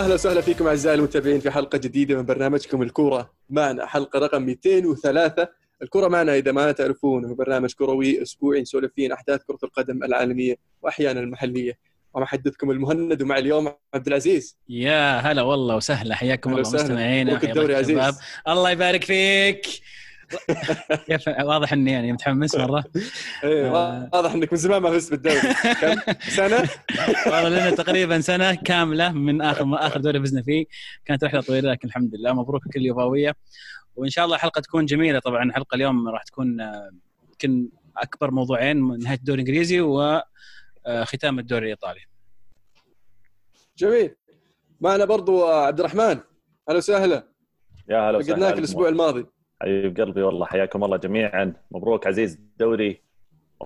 أهلا وسهلا فيكم أعزائي المتابعين في حلقة جديدة من برنامجكم الكورة معنا حلقة رقم 203 الكره معنا إذا ما تعرفون هو برنامج كروي أسبوعي نسولف فيه أحداث كرة القدم العالمية واحيانا المحلية. ومحدثكم المهند ومع اليوم عبد العزيز. يا هلا والله وسهلا حياكم الله. مستمعينا الدوري عزيز. الله يبارك فيك. كيف؟ واضح إني يعني متحمس مرة. إيه آه. واضح إنك من زمان ما فزت بالدوري. كم؟ سنة؟ والله لنا تقريبا سنة كاملة من آخر ما آخر دوري فزنا فيه. كانت رحلة طويلة لكن الحمد لله. مبروك كل يوفاوية. وإن شاء الله الحلقة تكون جميلة. طبعا الحلقة اليوم راح تكون آه، يمكن أكبر موضوعين من نهاية الدوري الإنجليزي وختام الدوري الإيطالي. جميل. معنا برضو آه، عبد الرحمن. أهلا وسهلا. يا هلا وسهلا. فقدناك الأسبوع الماضي. حبيب قلبي والله حياكم الله جميعا. مبروك عزيز الدوري.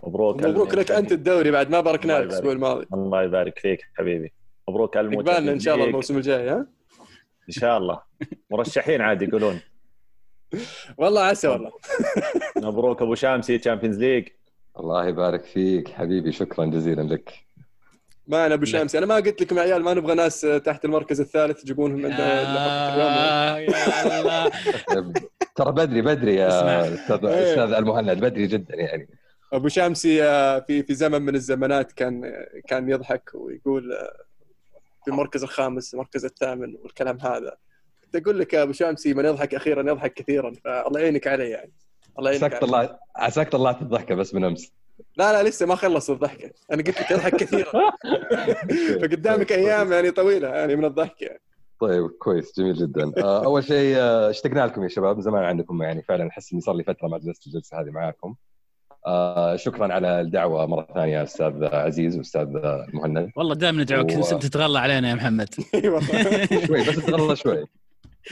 مبروك مبروك لك أنت الدوري بعد ما باركناك الله يبارك. الأسبوع الماضي. الله يبارك فيك حبيبي. مبروك على عقبالنا إن شاء الله. الموسم الجاي ها؟ إن شاء الله. مرشحين عاد يقولون. والله عسى والله. مبروك أبو شامسي Champions League. الله يبارك فيك حبيبي شكرا جزيلا لك. معنا أبو شامسي أنا ما قلت لكم يا عيال ما نبغى ناس تحت المركز الثالث تجيبونهم عند آه، يا الله. ترى بدري بدري يا. أستاذ إيه. أستاذ المهند بدري جدا يعني. أبو شامسي في في زمن من الزمانات كان كان يضحك ويقول آه، في المركز الخامس المركز الثامن والكلام هذا. كنت أقول لك يا أبو شامسي من يضحك أخيرا يضحك كثيرا فالله يعينك علي يعني. الله يعينك عساك. طلعت عساك طلعت الضحكه بس من أمس. لا لا لسه ما خلص الضحكة. أنا قلت لك يضحك كثيرا. فقدامك أيام يعني طويلة يعني من الضحك يعني طيب كويس. جميل جدا. آه، أول شيء آه، اشتقنا لكم يا شباب. من زمان عنكم يعني فعلا أحس إني صار لي فترة ما جلست الجلسة هذه معاكم. آه، شكرا على الدعوة مرة ثانية أستاذ عزيز وأستاذ مهند والله دائما ندعوك و- تتغلى علينا يا محمد. اي والله شوي بس تغلى شوي.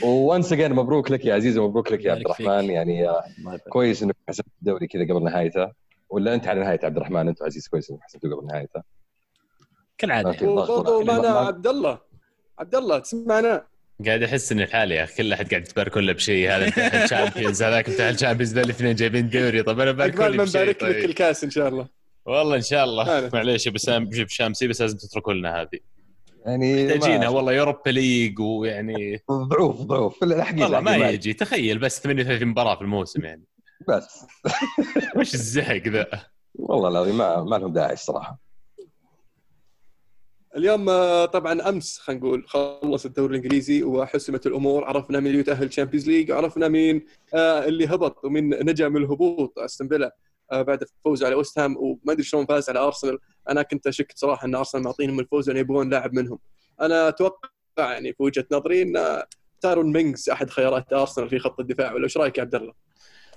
وأنس أجين مبروك لك يا عزيز ومبروك لك يا عبد. الرحمن. يعني آه،. كويس إنك حسبت الدوري كذا قبل نهايته. ولا أنت على نهاية عبد الرحمن؟ انت عزيز كويس انك حسبته قبل نهايته كالعادة. يعني. يعني ما- عبد الله. عبد الله تسمعنا؟ قاعد أحس إني لحالي يا أخي كل أحد قاعد يتباركون له بشيء. هذا امتحان الشامبيونز هذاك امتحان الشامبيونز ذا الاثنين جايبين دوري. طب أنا بارك ما بشيء. نبارك لك طيب. الكاس إن شاء الله. والله إن شاء الله. معليش أبو سام جيب شامسي بس لازم تتركوا لنا هذه. يعني تجينا ما- والله يوروبا ليج ويعني ضعوف ضعوف. الحقيقة والله ما الحقيقة يجي. تخيل بس 38 مباراة في الموسم يعني. بس. وش الزهق ذا؟ والله العظيم ما ما لهم داعي الصراحة. اليوم آه، طبعا أمس خلينا نقول خلص الدوري الإنجليزي وحسمت الأمور. عرفنا مين يتأهل Champions League عرفنا مين آه، اللي هبط ومين نجا من الهبوط. أستون فيلا آه، بعد الفوز على ويست هام وما أدري شلون فاز على أرسنال. أنا كنت اشك صراحة إن أرسنال معطينهم الفوز لأن يبغون لاعب منهم. أنا أتوقع يعني في وجهة نظري إن تايرون مينجز أحد خيارات أرسنال في خط الدفاع. ولا إيش رأيك يا عبد الله؟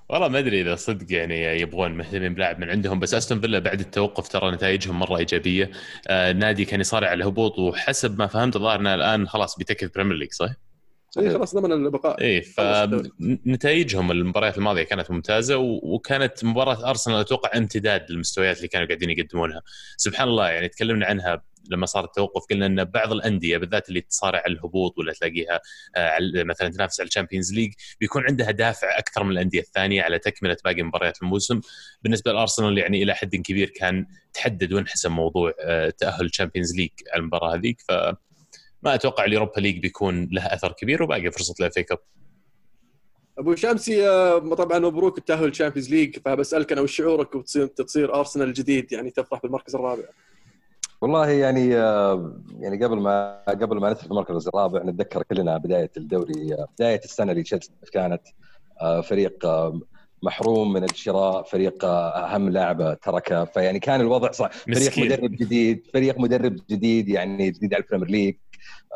والله ما أدري إذا صدق يعني يبغون مهتمين بلاعب من عندهم بس أستون فيلا بعد التوقف ترى نتائجهم مرة إيجابية آه نادي كان يصارع على الهبوط وحسب ما فهمت الظاهر انه الآن خلاص بيتكل Premier League صح؟ اي خلاص ضمن البقاء الدوري. فنتائجهم المباريات الماضية كانت ممتازة وكانت مباراة أرسنال أتوقع امتداد للمستويات اللي كانوا قاعدين يقدمونها سبحان الله يعني تكلمنا عنها لما صار التوقف قلنا إن بعض الأندية بالذات اللي تصارع الهبوط ولا تلاقيها آه، مثلا تنافس على ال Champions League بيكون عندها دافع أكثر من الأندية الثانية على تكملة باقي مباريات الموسم. بالنسبة لأرسنال يعني إلى حد كبير كان تحدد وانحسم موضوع آه، تأهل ال Champions League على المباراة هذيك. ف ما أتوقع ال Europa League بيكون له أثر كبير وباقي فرصة ال FA Cup. أبو شامسي آه، طبعا مبروك التاهل ال Champions League فبسألك أنا وش شعورك وتصير تصير أرسنال الجديد يعني تفرح بالمركز الرابع؟ والله يعني آه، يعني قبل ما قبل ما ندخل في المركز الرابع نتذكر كلنا بداية الدوري آه، بداية السنة اللي تشيلسي كانت آه، فريق محروم من الشراء فريق أهم لاعب تركه. فيعني كان الوضع صعب. فريق. مدرب جديد فريق مدرب جديد يعني جديد على ال Premier League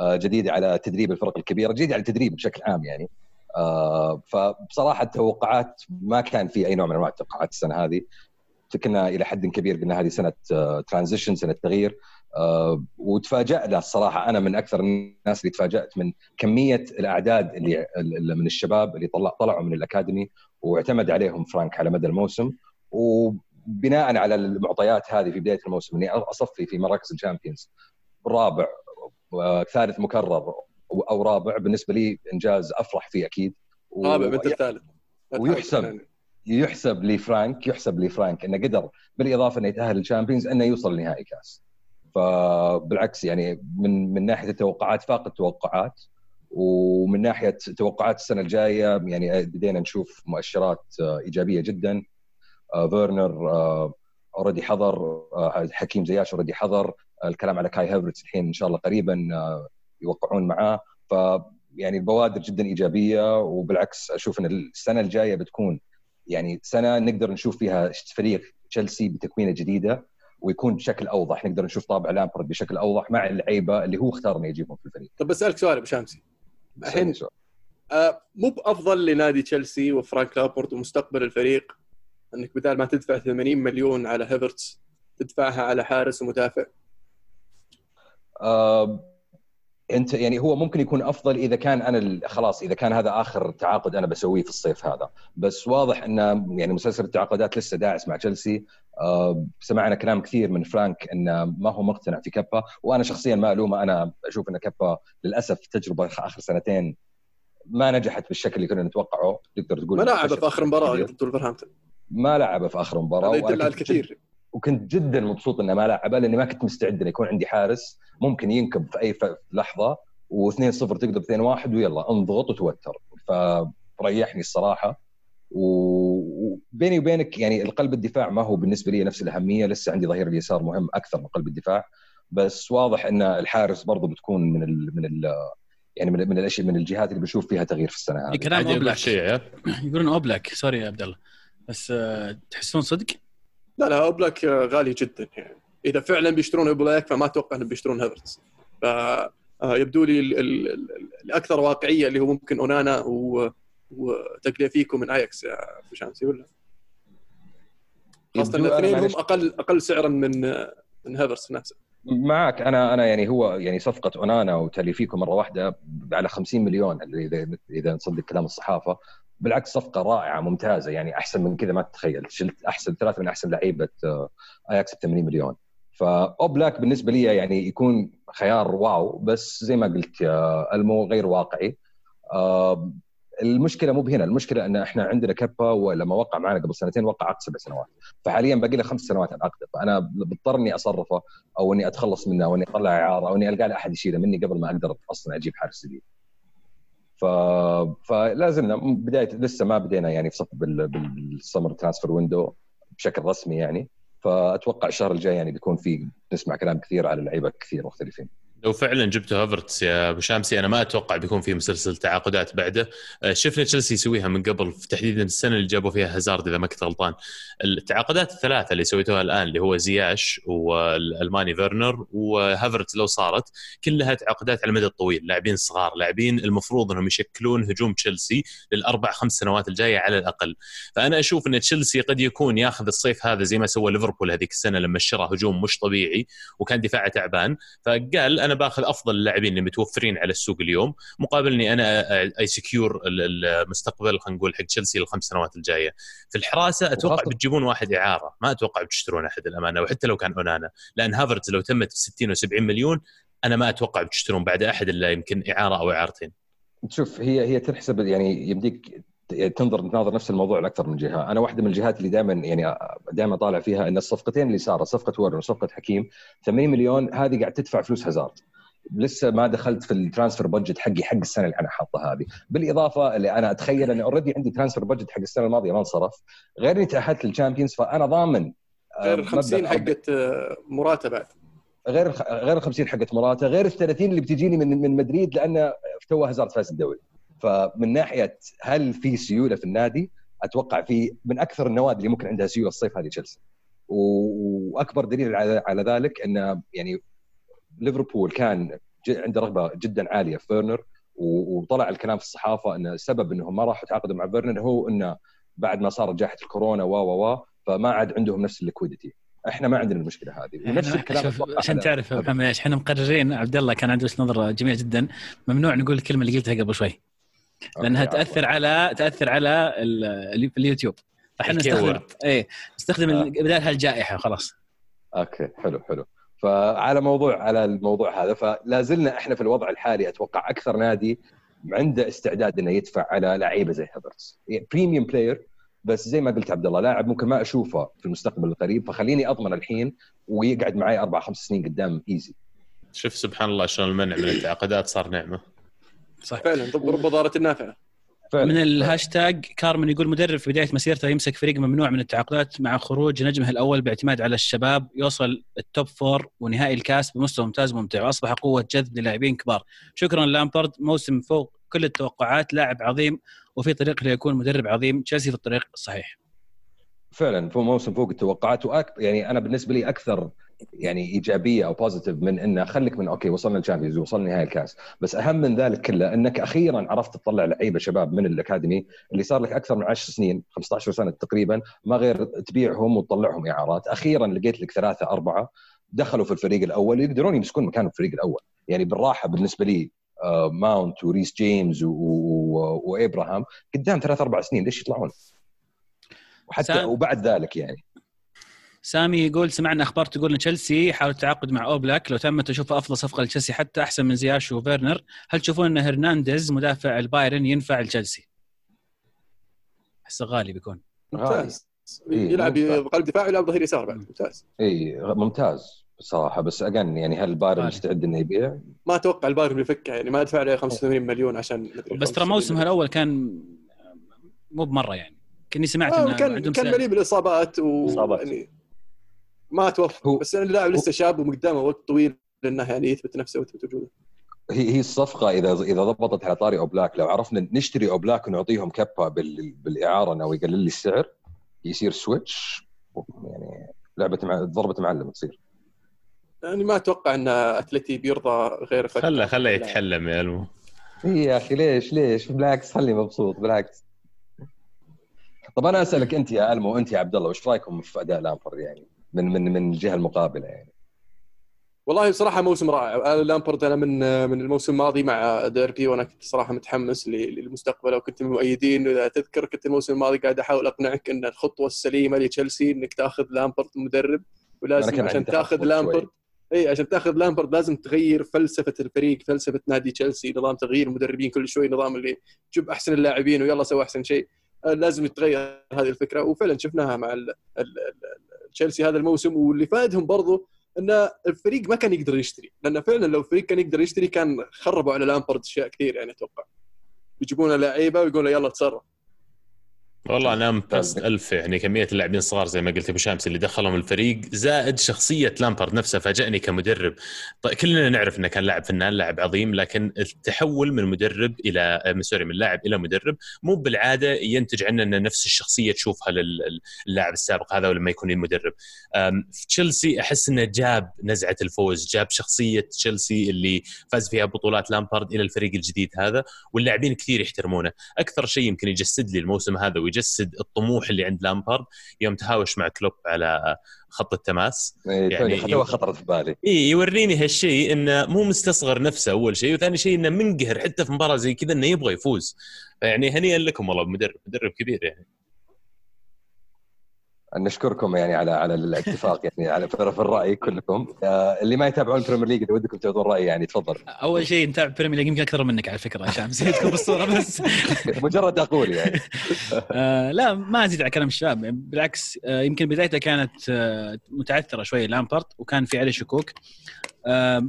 جديد على تدريب الفرق الكبيرة جديد على التدريب بشكل عام يعني. فبصراحة التوقعات ما كان في أي نوع من أنواع التوقعات السنة هذه. كنا إلى حد كبير قلنا هذه سنة transition سنة تغيير. آه، وتفاجأنا الصراحة أنا من أكثر الناس اللي تفاجأت من كمية الأعداد اللي من الشباب اللي طلع طلعوا من ال academy واعتمد عليهم فرانك على مدى الموسم. وبناء على المعطيات هذه في بداية الموسم إني أصفي في مراكز ال Champions. رابع وثالث مكرر أو رابع بالنسبة لي إنجاز أفرح فيه أكيد. و- رابع الثالث ويحسب يحسب لفرانك يحسب لفرانك إنه قدر بالإضافة إنه يتأهل لل Champions إنه يوصل لنهائي كاس. فبالعكس يعني من من ناحية التوقعات فاق التوقعات ومن ناحية توقعات السنة الجاية يعني بدينا نشوف مؤشرات آه، إيجابية جدا. آه، فيرنر already حضر آه، حكيم زياش already حضر الكلام على كاي هافرتس الحين إن شاء الله قريبا يوقعون معاه. ف يعني البوادر جدا إيجابية وبالعكس أشوف إن السنة الجاية بتكون يعني سنة نقدر نشوف فيها فريق تشيلسي بتكوينة جديدة ويكون بشكل أوضح نقدر نشوف طابع لامبرد بشكل أوضح مع اللعيبة اللي هو اختار انه يجيبهم في الفريق. طب بسألك سؤال أبو شامسي الحين آه مو بأفضل لنادي تشيلسي وفرانك لامبارد ومستقبل الفريق أنك بدال ما تدفع 80 مليون على هيفرتس تدفعها على حارس ومدافع؟ آه أنت يعني هو ممكن يكون أفضل إذا كان أنا خلاص إذا كان هذا آخر تعاقد أنا بسويه في الصيف هذا. بس واضح إن يعني مسلسل التعاقدات لسه داعس مع تشيلسي. آه سمعنا كلام كثير من فرانك انه ما هو مقتنع في كابا وأنا شخصيا ما الومه أنا أشوف إن كابا للأسف تجربة اخر سنتين ما نجحت بالشكل اللي كنا نتوقعه. تقدر تقول ما لعب في آخر مباراة ضد ولفرهامبتون ما لعب في آخر مباراة هذا يدل على الكثير. وكنت جدا مبسوط إنه ما لعبه لأني ما كنت مستعد إنه يكون عندي حارس. ممكن ينكب في أي لحظة و2-0 تقدر 2-1 ويلا انضغط وتوتر. فريحني الصراحة. وبيني وبينك يعني القلب الدفاع ما هو بالنسبة لي نفس الأهمية. لسه عندي ظهير اليسار مهم أكثر من قلب الدفاع. بس واضح إن الحارس برضه بتكون من ال من ال يعني من من الاشياء من الجهات اللي بشوف فيها تغيير في السنة هذه. كلام أوبلاك. يقولون أوبلاك. sorry يا عبد الله. بس آه، تحسون صدق؟ لا لا أوبلاك غالي جدا يعني. إذا فعلا بيشترون اوبلاك فما أتوقع إنهم بيشترون هافرتس ف آه، يبدو لي الأكثر واقعية اللي هو ممكن أونانا وتاليافيكو من اياكس يا أبو شامسي ولا؟ خاصة الاثنين هم أقل أقل سعرا من من هافرتس نفسه. معك أنا أنا يعني هو يعني صفقة أونانا وتاليفيكو مرة واحدة على 50 مليون اذا إذا نصدق كلام الصحافة. بالعكس صفقة رائعة ممتازة يعني أحسن من كذا ما تتخيل. شلت احسن ثلاثة من أحسن لعيبة اياكس ب 80 مليون. فاوبلاك بالنسبة لي يعني يكون خيار wow بس زي ما قلت يا ألمو غير واقعي. المشكلة مو بهنا المشكلة إن إحنا عندنا كيبا ولما وقع معنا قبل سنتين وقع عقد سبع سنوات. فحاليا باقي له خمس سنوات على عقده فأنا بضطر اني أصرفه أو إني أتخلص منه أو إني أطلع إعارة أو إني ألقى له أحد يشيله مني قبل ما أقدر أصلا أجيب حارس جديد. ف... فلازمنا بداية لسه ما بدينا يعني في صف بال... بال summer transfer window بشكل رسمي يعني. فأتوقع الشهر الجاي يعني بيكون في نسمع كلام كثير على لعيبة كثير مختلفين. لو فعلا جبتوا هافرتس يا أبو شامسي أنا ما أتوقع بيكون في مسلسل تعاقدات بعده. آه، شفنا تشيلسي يسويها من قبل تحديدا السنة اللي جابوا فيها هازارد إذا ما كنت غلطان. التعاقدات الثلاثة اللي سويتوها الآن اللي هو زياش والألماني فيرنر وهافرتس لو صارت كلها تعاقدات على المدى الطويل. لاعبين صغار لاعبين المفروض إنهم يشكلون هجوم تشيلسي للأربع خمس سنوات الجاية على الأقل. فأنا أشوف إن تشيلسي قد يكون ياخذ الصيف هذا زي ما سوى ليفربول هذيك السنة لما اشترى هجوم مش طبيعي وكان دفاعه تعبان. فقال أنا بأخذ أفضل اللاعبين اللي متوفرين على السوق اليوم مقابل إني أنا I secure المستقبل خلينا نقول حق تشيلسي الخمس سنوات الجاية. في الحراسة أتوقع بتجيبون واحد إعارة ما أتوقع بتشترون أحد الأمانة وحتى لو كان أونانا. لأن هافرتز لو تمت ب 60 و70 مليون أنا ما أتوقع بتشترون بعد أحد إلا يمكن إعارة أو إعارتين. شوف هي هي تنحسب يعني يمديك تنظر تناظر نفس الموضوع لأكثر من جهة، أنا واحدة من الجهات اللي دائما يعني دائما طالع فيها إن الصفقتين اللي صارت صفقة فيرنر وصفقة حكيم 80 مليون هذه قاعد تدفع فلوس هازارد. لسه ما دخلت في ال transfer budget حقي حق السنة اللي أنا حاطها هذه. بالإضافة اللي أنا أتخيل اني already عندي transfer budget حق السنة الماضية ما انصرف. غير إني تأهلت لل Champions فأنا ضامن آه، غير ال 50 حقت آه، موراتا بعد. غير غير ال 50 حقت موراتا غير ال 30 اللي بتجيني من من مدريد لأن تو هازارد فاز الدوري. فمن ناحية هل في سيولة في النادي أتوقع في من أكثر النوادي اللي ممكن عندها سيولة الصيف هذه تشيلسي. وأكبر دليل على ذلك انه يعني ليفربول كان عنده رغبة جدا عالية في فيرنر وطلع الكلام في الصحافة إن السبب إنهم ما راحوا تعاقدوا مع فيرنر هو إنه بعد ما صارت جائحة الكورونا و و و فما عاد عندهم نفس ال liquidity. إحنا ما عندنا المشكلة هذه. ونفس الكلام عشان تعرف محمد إيش إحنا مقررين عبد الله كان عنده وجهة نظر جميلة جدا. ممنوع نقول الكلمة اللي قلتها قبل شوي. لأنها تأثر على تأثر على اليوتيوب. فإحنا نستخدم إيه نستخدم آه. بدالها الجائحه خلاص. okay حلو حلو. فعلى موضوع على الموضوع هذا فلا زلنا إحنا في الوضع الحالي أتوقع أكثر نادي عنده استعداد إنه يدفع على لعيبة زي هافرتس premium player بس زي ما قلت عبد الله لاعب ممكن ما أشوفه في المستقبل القريب فخليني أضمن الحين ويقعد معي أربع خمس سنين قدام easy شوف سبحان الله شلون المنع من التعاقدات صار نعمة. صح فعلا رب رب ضارة نافعة. فعلا. من الهاشتاج كارمن يقول مدرب في بداية مسيرته يمسك فريق ممنوع من التعاقدات مع خروج نجمه الأول باعتماد على الشباب يوصل ال top four ونهائي الكاس بمستوى ممتاز وممتع وأصبح قوة جذب للاعبين كبار. شكرا لامبارد موسم فوق كل التوقعات لاعب عظيم وفي طريق ليكون مدرب عظيم تشيلسي في الطريق الصحيح فعلا فوق موسم فوق التوقعات وأك... يعني أنا بالنسبة لي أكثر يعني إيجابية أو positive من إنه خليك من okay وصلنا ال Champions وصلنا نهائي الكاس. بس أهم من ذلك كله إنك أخيرا عرفت تطلع لعيبة شباب من الأكاديمي اللي صار لك أكثر من 10 سنين 15 سنة تقريبا ما غير تبيعهم وتطلعهم إعارات. أخيرا لقيت لك ثلاثة أربعة دخلوا في الفريق الأول يقدرون يمسكون مكانهم في الفريق الأول. يعني بالراحة بالنسبة لي آه، ماونت وريس جيمس و- وإبراهام قدام ثلاث أربع سنين ليش يطلعون؟ وحتى سام- وبعد ذلك يعني. سامي يقول سمعنا أخبار تقول إن تشيلسي يحاول التعاقد مع أوبلاك لو تمت اشوفها أفضل صفقة لتشيلسي حتى أحسن من زياش وفيرنر هل تشوفون إن هرنانديز مدافع البايرن ينفع لتشيلسي؟ أحسه غالي بيكون ممتاز إيه، يلعب. قلب دفاع ويلعب ظهير يسار بعد ممتاز اي ممتاز بصراحه بس أجن يعني هل بايرن غالي. مستعد إنه يبيع؟ ما أتوقع البايرن بيفكها يعني ما دفع عليه 85 مليون عشان بس ترى 85 موسمها الأول كان مو بمرة يعني كني سمعت آه إنه كان عندهم كان. مليء بالإصابات و إصابات. يعني ما توفق بس يعني اللاعب لسه شاب وقدامه وقت طويل انه يعني يثبت نفسه ويثبت وجوده. هي هي الصفقة اذا إذا ضبطت على طاري أوبلاك لو عرفنا نشتري أوبلاك ونعطيهم كيبا بال بالإعارة إنه يقلل لي السعر يصير switch يعني لعبة مع ضربة معلم تصير. يعني ما أتوقع إن أتلتي بيرضى غير. خله خله يتحلم يا المو إي يا أخي ليش ليش؟ بالعكس خليني مبسوط بالعكس. طب أنا أسألك أنت يا المو وانت يا عبد الله وش رأيكم في أداء لامبارد يعني؟ من من من الجهة المقابلة يعني. والله بصراحة موسم رائع. لامبارد أنا من من الموسم الماضي مع ديربي وأنا كنت صراحة متحمس للمستقبل وكنت من المؤيدين. وإذا تذكر كنت الموسم الماضي قاعد أحاول أقنعك إن الخطوة السليمة لتشيلسي إنك تأخذ لامبارد مدرب. ولازم عشان تأخذ لامبارد. إي عشان تأخذ لامبارد لازم تغير فلسفة الفريق فلسفة نادي تشيلسي نظام تغيير المدربين كل شوي نظام اللي تجيب أحسن اللاعبين ويلا سوي أحسن شيء. لازم يتغير هذه الفكرة. وفعلا شفناها مع تشيلسي هذا الموسم. واللي فادهم برضو إن الفريق ما كان يقدر يشتري. لأن فعلا لو الفريق كان يقدر يشتري كان خربوا على لامبارد أشياء كثير يعني أتوقع. يجيبون لعيبة ويقولوا يلا تصرف. والله أنا impressed ألف يعني كمية اللاعبين الصغار زي ما قلت أبو شامس اللي دخلهم الفريق. زائد شخصية لامبارد نفسه فاجأني كمدرب. طيب كلنا نعرف إنه كان لاعب فنان لاعب عظيم لكن التحول من مدرب إلى من sorry من لاعب إلى مدرب مو بالعادة ينتج عنه ان نفس الشخصية تشوفها للاعب السابق هذا ولما يكون مدرب أم، في تشيلسي أحس إنه جاب نزعة الفوز جاب شخصية تشيلسي اللي فاز فيها بطولات لامبارد إلى الفريق الجديد هذا واللاعبين كثير يحترمونه. أكثر شيء يمكن يجسد لي الموسم هذا ويجسد الطموح اللي عند لامبارد يوم تهاوش مع كلوب على خط التماس. يعني يعني- خطوه خطرت في بالي. اي يوريني هالشيء إنه مو مستصغر نفسه أول شيء وثاني شيء إنه منقهر حتى في مباراة زي كذا إنه يبغى يفوز. فيعني هنيئا لكم والله مدرب مدرب كبير يعني. نشكركم يعني على على الاتفاق يعني على في الرأي كلكم. آه، اللي ما يتابعون ال Premier League إذا ودكم تعطون رأي يعني تفضل. أول شيء نتابع Premier League يمكن أكثر منك على فكرة شام زيدكم بالصورة بس. مجرد أقول يعني. آه لا ما أزيد على كلام الشباب. بالعكس آه يمكن بدايته كانت آه متعثرة شوي لامبارد وكان في عليه شكوك.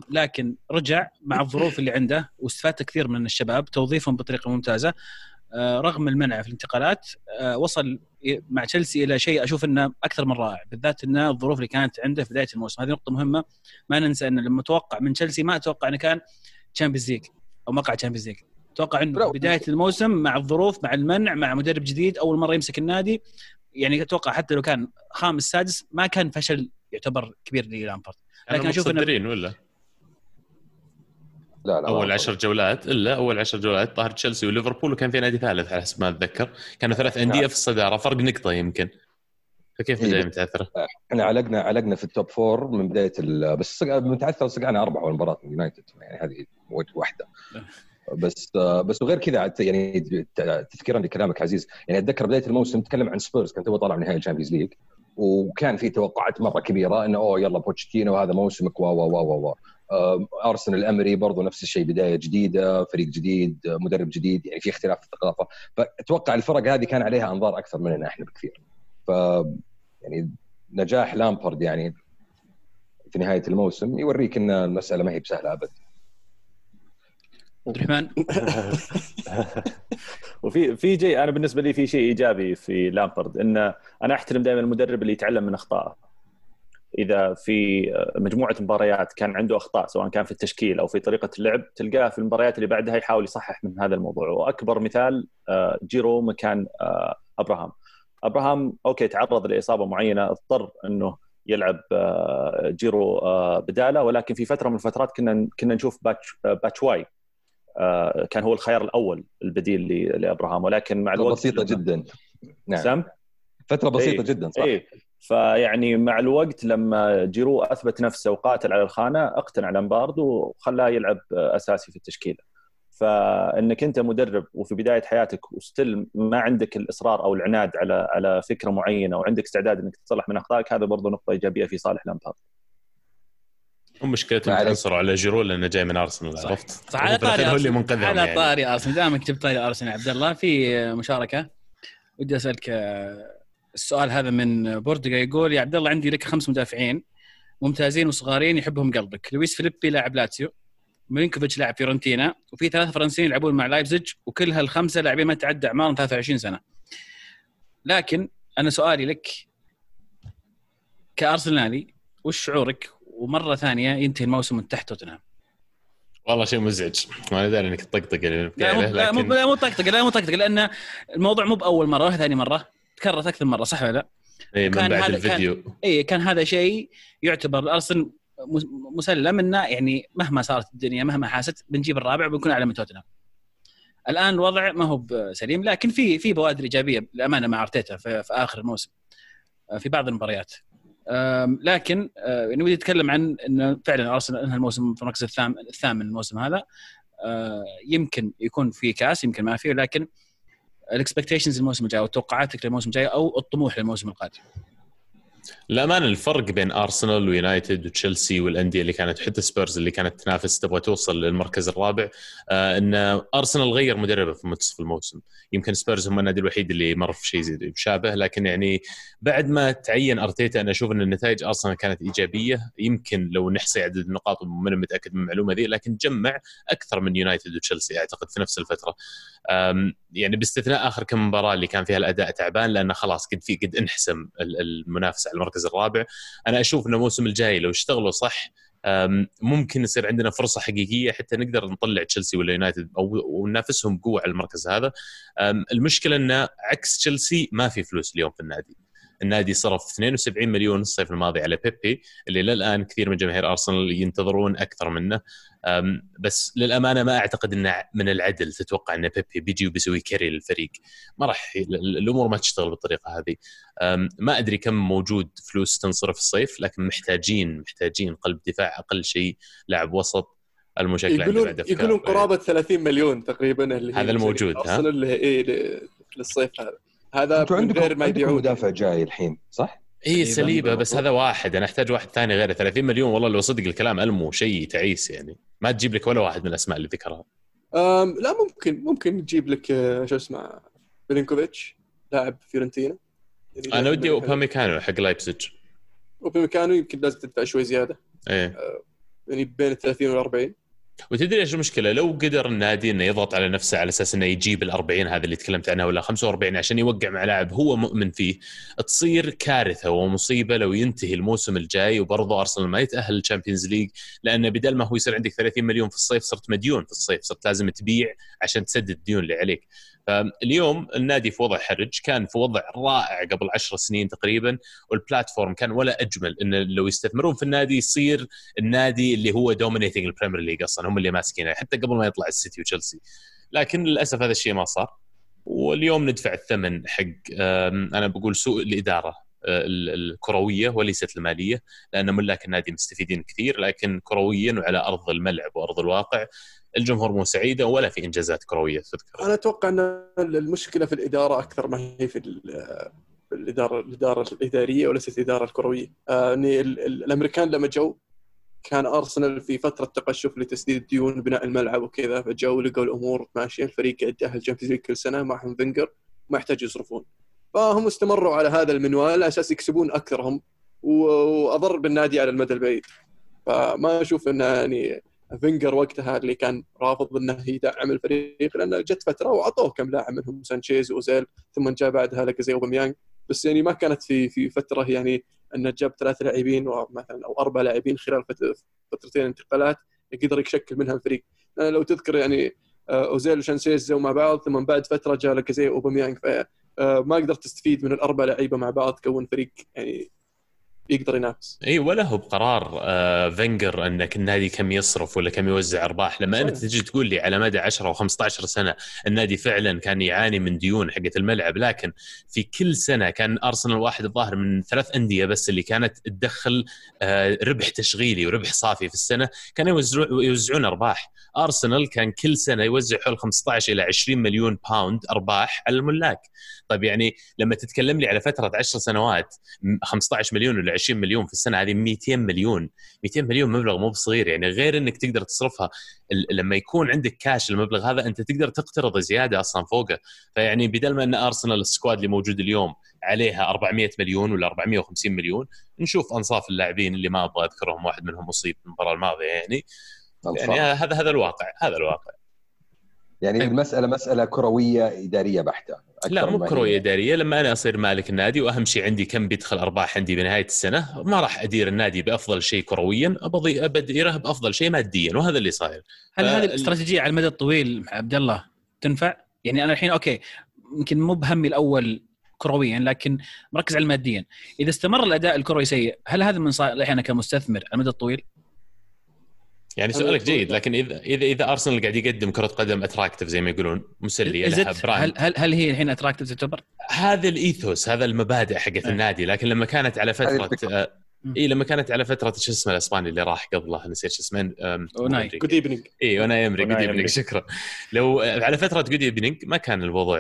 لكن رجع مع الظروف اللي عنده واستفاد كثير من الشباب توظيفهم بطريقة ممتازة. رغم المنع في الانتقالات آه وصل مع تشيلسي إلى شيء أشوف إنه أكثر من رائع بالذات إن الظروف اللي كانت عنده في بداية الموسم. هذه نقطة مهمة ما ننسى إن لما أتوقع من تشيلسي ما أتوقع إنه كان Champions League أو مقعد Champions League أتوقع انه برو. بداية الموسم مع الظروف مع المنع مع مدرب جديد أول مرة يمسك النادي يعني أتوقع حتى لو كان خامس سادس ما كان فشل يعتبر كبير للامبارد لكن إنه- متصدرين ولا؟ لا لا أول عشر جولات إلا أول عشر جولات ظهر تشيلسي وليفربول وكان في نادي ثالث على حسب ما أتذكر كانوا ثلاث أندية. في الصدارة فرق نقطة يمكن فكيف إيه. بدايه متعثره؟ إحنا علقنا علقنا في ال top four من بداية بس متعثر صقعنا أربعة اول مباراه من يونايتد يعني هذه وجه واحدة بس بس وغير كذا يعني تذكيرا لكلامك عزيز يعني أتذكر بداية الموسم نتكلم عن سبيرز كان تو طالع من نهائي ال Champions League وكان في توقعات مرة كبيرة إنه أوه يلا بوتشيتينو هذا موسمك و و و و أرسنال إيمري برضو نفس الشيء بداية جديدة فريق جديد مدرب جديد يعني في اختلاف في الثقافة. فأتوقع الفرق هذه كان عليها أنظار أكثر مننا إحنا بكثير. ف يعني نجاح لامبرد يعني في نهاية الموسم يوريك إن المسألة ما هي بسهلة ابدا عبد الرحمن وفي في جي أنا بالنسبة لي في شيء إيجابي في لامبرد إن أنا أحترم دائما المدرب اللي يتعلم من أخطائه. إذا في مجموعة مباريات كان عنده أخطاء سواء كان في التشكيل أو في طريقة اللعب تلقاه في المباريات اللي بعدها يحاول يصحح من هذا الموضوع. وأكبر مثال آه، جيرو مكان آه، أبراهام. أبراهام okay تعرض لإصابة معينة اضطر إنه يلعب آه، جيرو بداله. ولكن في فترة من الفترات كنا كنا نشوف باتش باتشواي كان هو الخيار الأول البديل لأبراهام. ولكن مع الوقت بسيطة جدا. نعم. سم؟ فترة بسيطة إيه. جدا صح. إيه. فيعني مع الوقت لما جيرو أثبت نفسه وقاتل على الخانة أقتنع لامبارد وخلاه يلعب أساسي في التشكيلة. فإنك أنت مدرب وفي بداية حياتك و still ما عندك الإصرار أو العناد على على فكرة معينة وعندك استعداد إنك تصلح من أخطائك هذا برضه نقطة إيجابية في صالح لامبارد. ومشكلتهم تنصروا على جيرو لأنه جاي من أرسنال عرفت؟ صح على طاري هو اللي منقذهم على يعني. طاري أرسنال. دامك جبت طاري أرسنال عبد الله في مشاركة؟ ودي أسألك السؤال هذا من بوردقا يقول يا عبد الله عندي لك خمس مدافعين ممتازين وصغارين يحبهم قلبك. لويس فيليبي لاعب لاتسيو ميلينكوفيتش لاعب فيورنتينا وفي ثلاثة فرنسيين يلعبون مع لايبزيج وكل هالخمسة لاعبين ما تعدى أعمارهم 23 سنة. لكن أنا سؤالي لك كأرسنالي وش شعورك؟ ومرة ثانية ينتهي الموسم من تحت توتنهام. والله شيء مزعج. ما داري إنك تطقطق لا مو لا مو لا مو طقطقه لا مو طقطقه لأن الموضوع مو بأول مرة ثاني مرة. تكررت أكثر مرة صح ولا لا؟ اي من بعد هذا الفيديو كان اي كان هذا شيء يعتبر الارسنال مسلم إنه يعني مهما صارت الدنيا مهما حاست بنجيب الرابع وبنكون أعلى من توتنهام. الآن الوضع ما هو سليم لكن في في بوادر إيجابية للأمانة مع أرتيتا في, في آخر الموسم في بعض المباريات. لكن آه، يعني ودي أتكلم عن انه فعلا ارسنال إنهى الموسم في المركز الثامن الثامن الموسم هذا آه، يمكن يكون في كاس يمكن ما في لكن ال expectations الموسم الجاي أو توقعاتك للموسم الجاي أو الطموح للموسم القادم. للأمانة الفرق بين أرسنال ويونايتد وتشيلسي والأندية اللي كانت حتى سبيرز اللي كانت تنافس تبغى توصل للمركز الرابع آه إن أرسنال غير مدربة في منتصف الموسم. يمكن سبيرز هم النادي الوحيد اللي مر في شيء مشابه لكن يعني بعد ما تعين أرتيتا أنا أشوف إن النتائج أرسنال كانت إيجابية. يمكن لو نحصي عدد النقاط وماني متأكد من المعلومة ذي لكن جمع أكثر من يونايتد وتشيلسي أعتقد في نفس الفترة. يعني باستثناء آخر كم مباراة اللي كان فيها الأداء تعبان لأنه خلاص قد في قد انحسم المنافسة. على المركز الرابع. أنا أشوف ان الموسم الجاي لو اشتغلوا صح ممكن يصير عندنا فرصة حقيقية حتى نقدر نطلع تشيلسي ولا يونايتد أو وننافسهم بقوه على المركز هذا. المشكلة انه عكس تشيلسي ما في فلوس اليوم في النادي. النادي صرف 72 مليون الصيف الماضي على بيبي اللي للآن كثير من جماهير أرسنال ينتظرون أكثر منه. بس للأمانة ما أعتقد إنه من العدل تتوقع إن بيبي بيجي وبيسوي كاري للفريق. ما راح الأمور ما تشتغل بالطريقة هذه. ما أدري كم موجود فلوس تنصرف الصيف لكن محتاجين محتاجين قلب دفاع أقل شيء لاعب وسط. المشكلة يقولون يقولون قرابة 30 مليون تقريبا اللي هذا الموجود ها؟ اللي إيه للصيف هذا. هذا من غير ما يبيعون مدافع جاي الحين صح؟ اي ساليبا بس هذا واحد. أنا أحتاج واحد ثاني غيره. 30 مليون والله لو صدق الكلام ألمو شيء تعيس يعني. ما تجيب لك ولا واحد من الأسماء اللي ذكرها. لا ممكن ممكن تجيب لك آه، شو اسمه ميلينكوفيتش لاعب فيورنتينا. أنا ودي أوباميكانو حق لايبزيج. أوباميكانو يمكن لازم تدفع شوي زيادة. إيه. آه، يعني بين ال 30 وال 40 وتدري إيش المشكلة؟ لو قدر النادي إنه يضغط على نفسه على أساس إنه يجيب ال 40 هذا اللي تكلمت عنه ولا 45 عشان يوقع مع لاعب هو مؤمن فيه تصير كارثة ومصيبة لو ينتهي الموسم الجاي وبرضه أرسنال ما يتأهل لل Champions League لأنه بدل ما هو يصير عندك 30 مليون في الصيف صرت مديون في الصيف صرت لازم تبيع عشان تسدد الديون اللي عليك. فاليوم النادي في وضع حرج كان في وضع رائع قبل عشر سنين تقريبا وال platform كان ولا أجمل إن لو يستثمرون في النادي يصير النادي اللي هو dominating ال Premier League أصلا هم اللي ماسكينه حتى قبل ما يطلع السيتي وتشيلسي لكن للأسف هذا الشيء ما صار واليوم ندفع الثمن حق أنا بقول سوء الإدارة آه، الكروية وليست المالية لأن ملاك النادي مستفيدين كثير لكن كرويا وعلى أرض الملعب وأرض الواقع. الجمهور مو سعيده ولا في إنجازات كروية تذكر. أنا أتوقع أن المشكلة في الإدارة أكثر ما هي في الاداره الإدارة الإدارية وليست الإدارة الكروية. آه، يعني الأمريكان لما جو كان أرسنال في فترة تقشف لتسديد الديون بناء الملعب وكذا فجاوا لقوا الأمور ماشيه الفريق قاعد يتاهل League كل سنة معهم فينجر ما يحتاج يصرفون. فهم استمروا على هذا المنوال على أساس يكسبون أكثرهم وأضر بالنادي على المدى البعيد. فما أشوف انه يعني فينجر وقتها اللي كان رافض إنه يدعم الفريق لأنه جت فترة واعطوه كم لاعب منهم سانشيز واوزيل ثم جاء بعدها لك أوباميانج. بس يعني ما كانت في في فترة يعني إنه جاب ثلاث لاعبين مثلا أو أربع لاعبين خلال فترتين انتقالات يقدر يشكل منها الفريق. لو تذكر يعني آه، أوزيل وشانسيز مع بعض ثم بعد فترة جاء لك زي اوباميانج فما قدرت تستفيد من الأربع لعيبة مع بعض تكون فريق يعني يقدر ينافس. إي ولا هو بقرار آه فينجر إنك النادي كم يصرف ولا كم يوزع أرباح. لما أنت تجي تقول لي على مدى 10 و15 سنة النادي فعلا كان يعاني من ديون حقت الملعب لكن في كل سنة كان أرسنال واحد الظاهر من ثلاث أندية بس اللي كانت تدخل آه ربح تشغيلي وربح صافي في السنة كانوا يوزعون يوزعون أرباح. أرسنال كان كل سنة يوزع حول 15 إلى 20 مليون باوند أرباح على الملاك. طيب يعني لما تتكلم لي على فترة 10 سنوات 15 مليون ولا 20 مليون في السنة هذه 200 مليون. 200 مليون مبلغ مو بصغير يعني غير إنك تقدر تصرفها. لما يكون عندك كاش المبلغ هذا أنت تقدر تقترض زيادة أصلا فوقه. فيعني بدل ما إن ارسنال السكواد اللي موجود اليوم عليها 400 مليون ولا 450 مليون نشوف أنصاف اللاعبين اللي ما أبغى أذكرهم واحد منهم أصيب المباراة الماضية يعني. يعني هذا هذا الواقع هذا الواقع. يعني المساله مسألة كروية إدارية بحتة. لا مو كرويه اداريه لما أنا أصير مالك النادي وأهم شيء عندي كم بيدخل أرباح عندي بنهاية السنة ما راح أدير النادي بأفضل شيء كرويا أبغى اديره بافضل شيء ماديا وهذا اللي صاير هل ف... هذه الاستراتيجيه على المدى الطويل عبد الله تنفع؟ يعني أنا الحين okay يمكن مو بهمي الأول كرويا لكن مركز على الماديا إذا استمر الأداء الكروي سيء هل هذا من صالحي أنا كمستثمر على المدى الطويل؟ يعني سؤالك جيد لكن اذا اذا إذا أرسنال قاعد يقدم كرة قدم attractive زي ما يقولون مسلية لها brand هل هل هل هي الحين attractive تعتبر؟ هذا ال ethos هذا المبادئ حقت إيه. النادي لكن لما كانت على فترة اي لما كانت على فترة شو اسمه الأسباني اللي راح قبله نسيت شو اسمه أوناي. good evening اي أوناي أمري good evening شكرا. لو على فترة good evening ما كان الوضع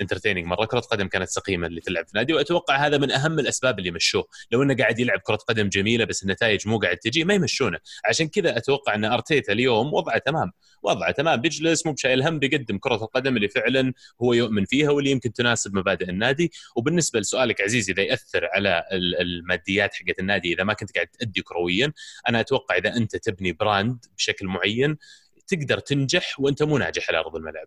entertaining مرة. كرة قدم كانت سقيمة اللي تلعب في نادي وأتوقع هذا من أهم الأسباب اللي مشوه. لو إنه قاعد يلعب كرة قدم جميلة بس النتائج مو قاعد تجي ما يمشونه. عشان كذا أتوقع إن أرتيتا اليوم وضعه تمام وضعه تمام. بيجلس مو بشايل هم بيقدم كرة القدم اللي فعلا هو يؤمن فيها واللي يمكن تناسب مبادئ النادي. وبالنسبة لسؤالك عزيزي إذا يأثر على الماديات حقت النادي إذا ما كنت قاعد تأدي كرويا أنا أتوقع إذا أنت تبني براند بشكل معين تقدر تنجح وأنت مو ناجح على أرض الملعب.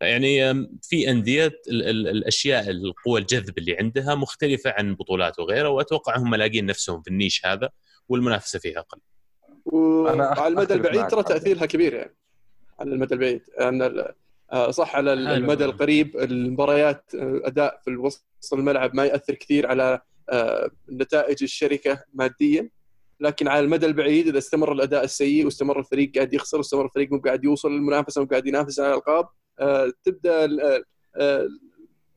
يعني في أندية الأشياء القوى الجذب اللي عندها مختلفة عن بطولات وغيرها وأتوقع هم لاقين نفسهم في النيش هذا والمنافسة فيها أقل. وعلى المدى البعيد ترى تأثيرها كبير يعني. على المدى البعيد. يعني صح على المدى القريب المباريات آه، أداء في الوسط الملعب ما يأثر كثير على آه، نتائج الشركة ماديا. لكن على المدى البعيد إذا استمر الأداء السيء واستمر الفريق قاعد يخسر واستمر الفريق مو قاعد يوصل للمنافسة وقاعد قاعد ينافس على الألقاب آه، تبدأ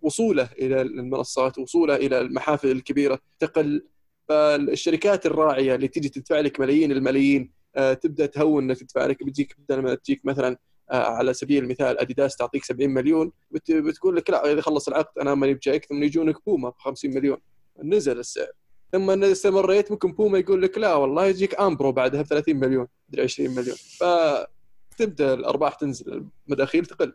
وصوله إلى المنصات وصوله إلى المحافل الكبيرة تقل. فالشركات الراعية اللي تجي تدفع لك ملايين الملايين تبدأ تهون إنها تدفع لك. بتجيك بدل ما تجيك مثلا آه، على سبيل المثال أديداس تعطيك 70 مليون بتقول لك لا إذا خلص العقد أنا ماني بجايك ثم يجونك بوما ب 50 مليون. نزل السعر. ثم ان استمريت ممكن بوما يقول لك لا والله يجيك أمبرو بعدها ب 30 مليون مدري 20 مليون. فتبدا الأرباح تنزل المداخيل تقل.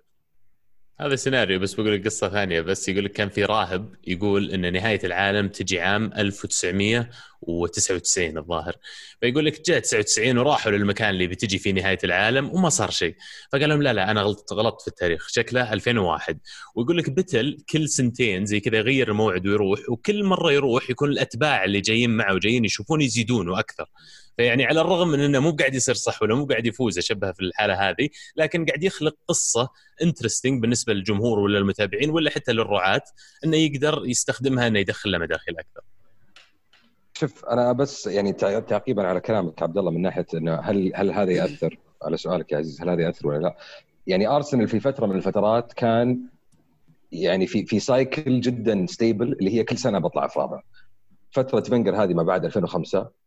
هذا سيناريو بس بقول لك قصة ثانية بس يقول لك كان في راهب يقول إن نهاية العالم تجي عام 1999 الظاهر. فيقول لك جاء 99 وراحوا للمكان اللي بتجي فيه نهاية العالم وما صار شيء. فقال لهم لا لا أنا غلطت غلطت في التاريخ شكله 2001 ويقول لك بتل كل سنتين زي كذا يغير الموعد ويروح وكل مرة يروح يكون الأتباع اللي جايين معه وجايين يشوفون يزيدون وأكثر. فيعني على الرغم من إنه مو قاعد يصير صح ولا مو قاعد يفوز أشبه في الحالة هذه لكن قاعد يخلق قصة انترستنج بالنسبة للجمهور ولا المتابعين ولا حتى للرعاة إنه يقدر يستخدمها إنه يدخل له مداخيل أكثر. شوف أنا بس يعني تعقيبا على كلامك عبد الله من ناحية إنه هل هل هذا يأثر على سؤالك يا عزيز هل هذا يأثر ولا لا؟ يعني ارسنال في فترة من الفترات كان يعني في في cycle جدا stable اللي هي كل سنة بطلع في رابع. فترة فينجر هذه ما بعد 2005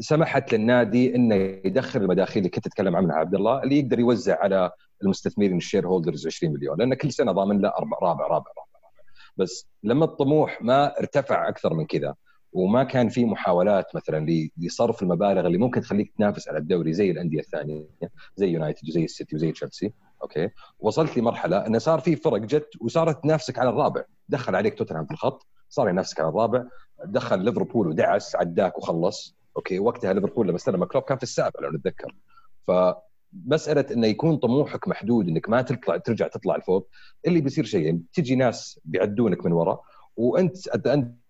سمحت للنادي إنه يدخل المداخيل اللي كنت تتكلم عنها عبد الله اللي يقدر يوزع على المستثمرين ال shareholders 20 مليون لأن كل سنة ضامن له رابع رابع رابع, رابع. بس لما الطموح ما ارتفع أكثر من كذا وما كان في محاولات مثلا لصرف المبالغ اللي ممكن تخليك تنافس على الدوري زي الأندية الثانية زي يونايتد وزي السيتي وزي تشيلسي أوكي؟ وصلت لمرحلة انه صار في فرق جت وصارت تنافسك على الرابع. دخل عليك توتنهام في الخط صار ينافسك على الرابع دخل ليفربول ودعس عداك وخلص. أوكي وقتها ليفربول لما استلم كلوب كان في السابع لو نتذكر. فمسألة إنه يكون طموحك محدود إنك ما تطلع ترجع تطلع لفوق اللي بيصير شيء تجي ناس بيعدونك من ورا وأنت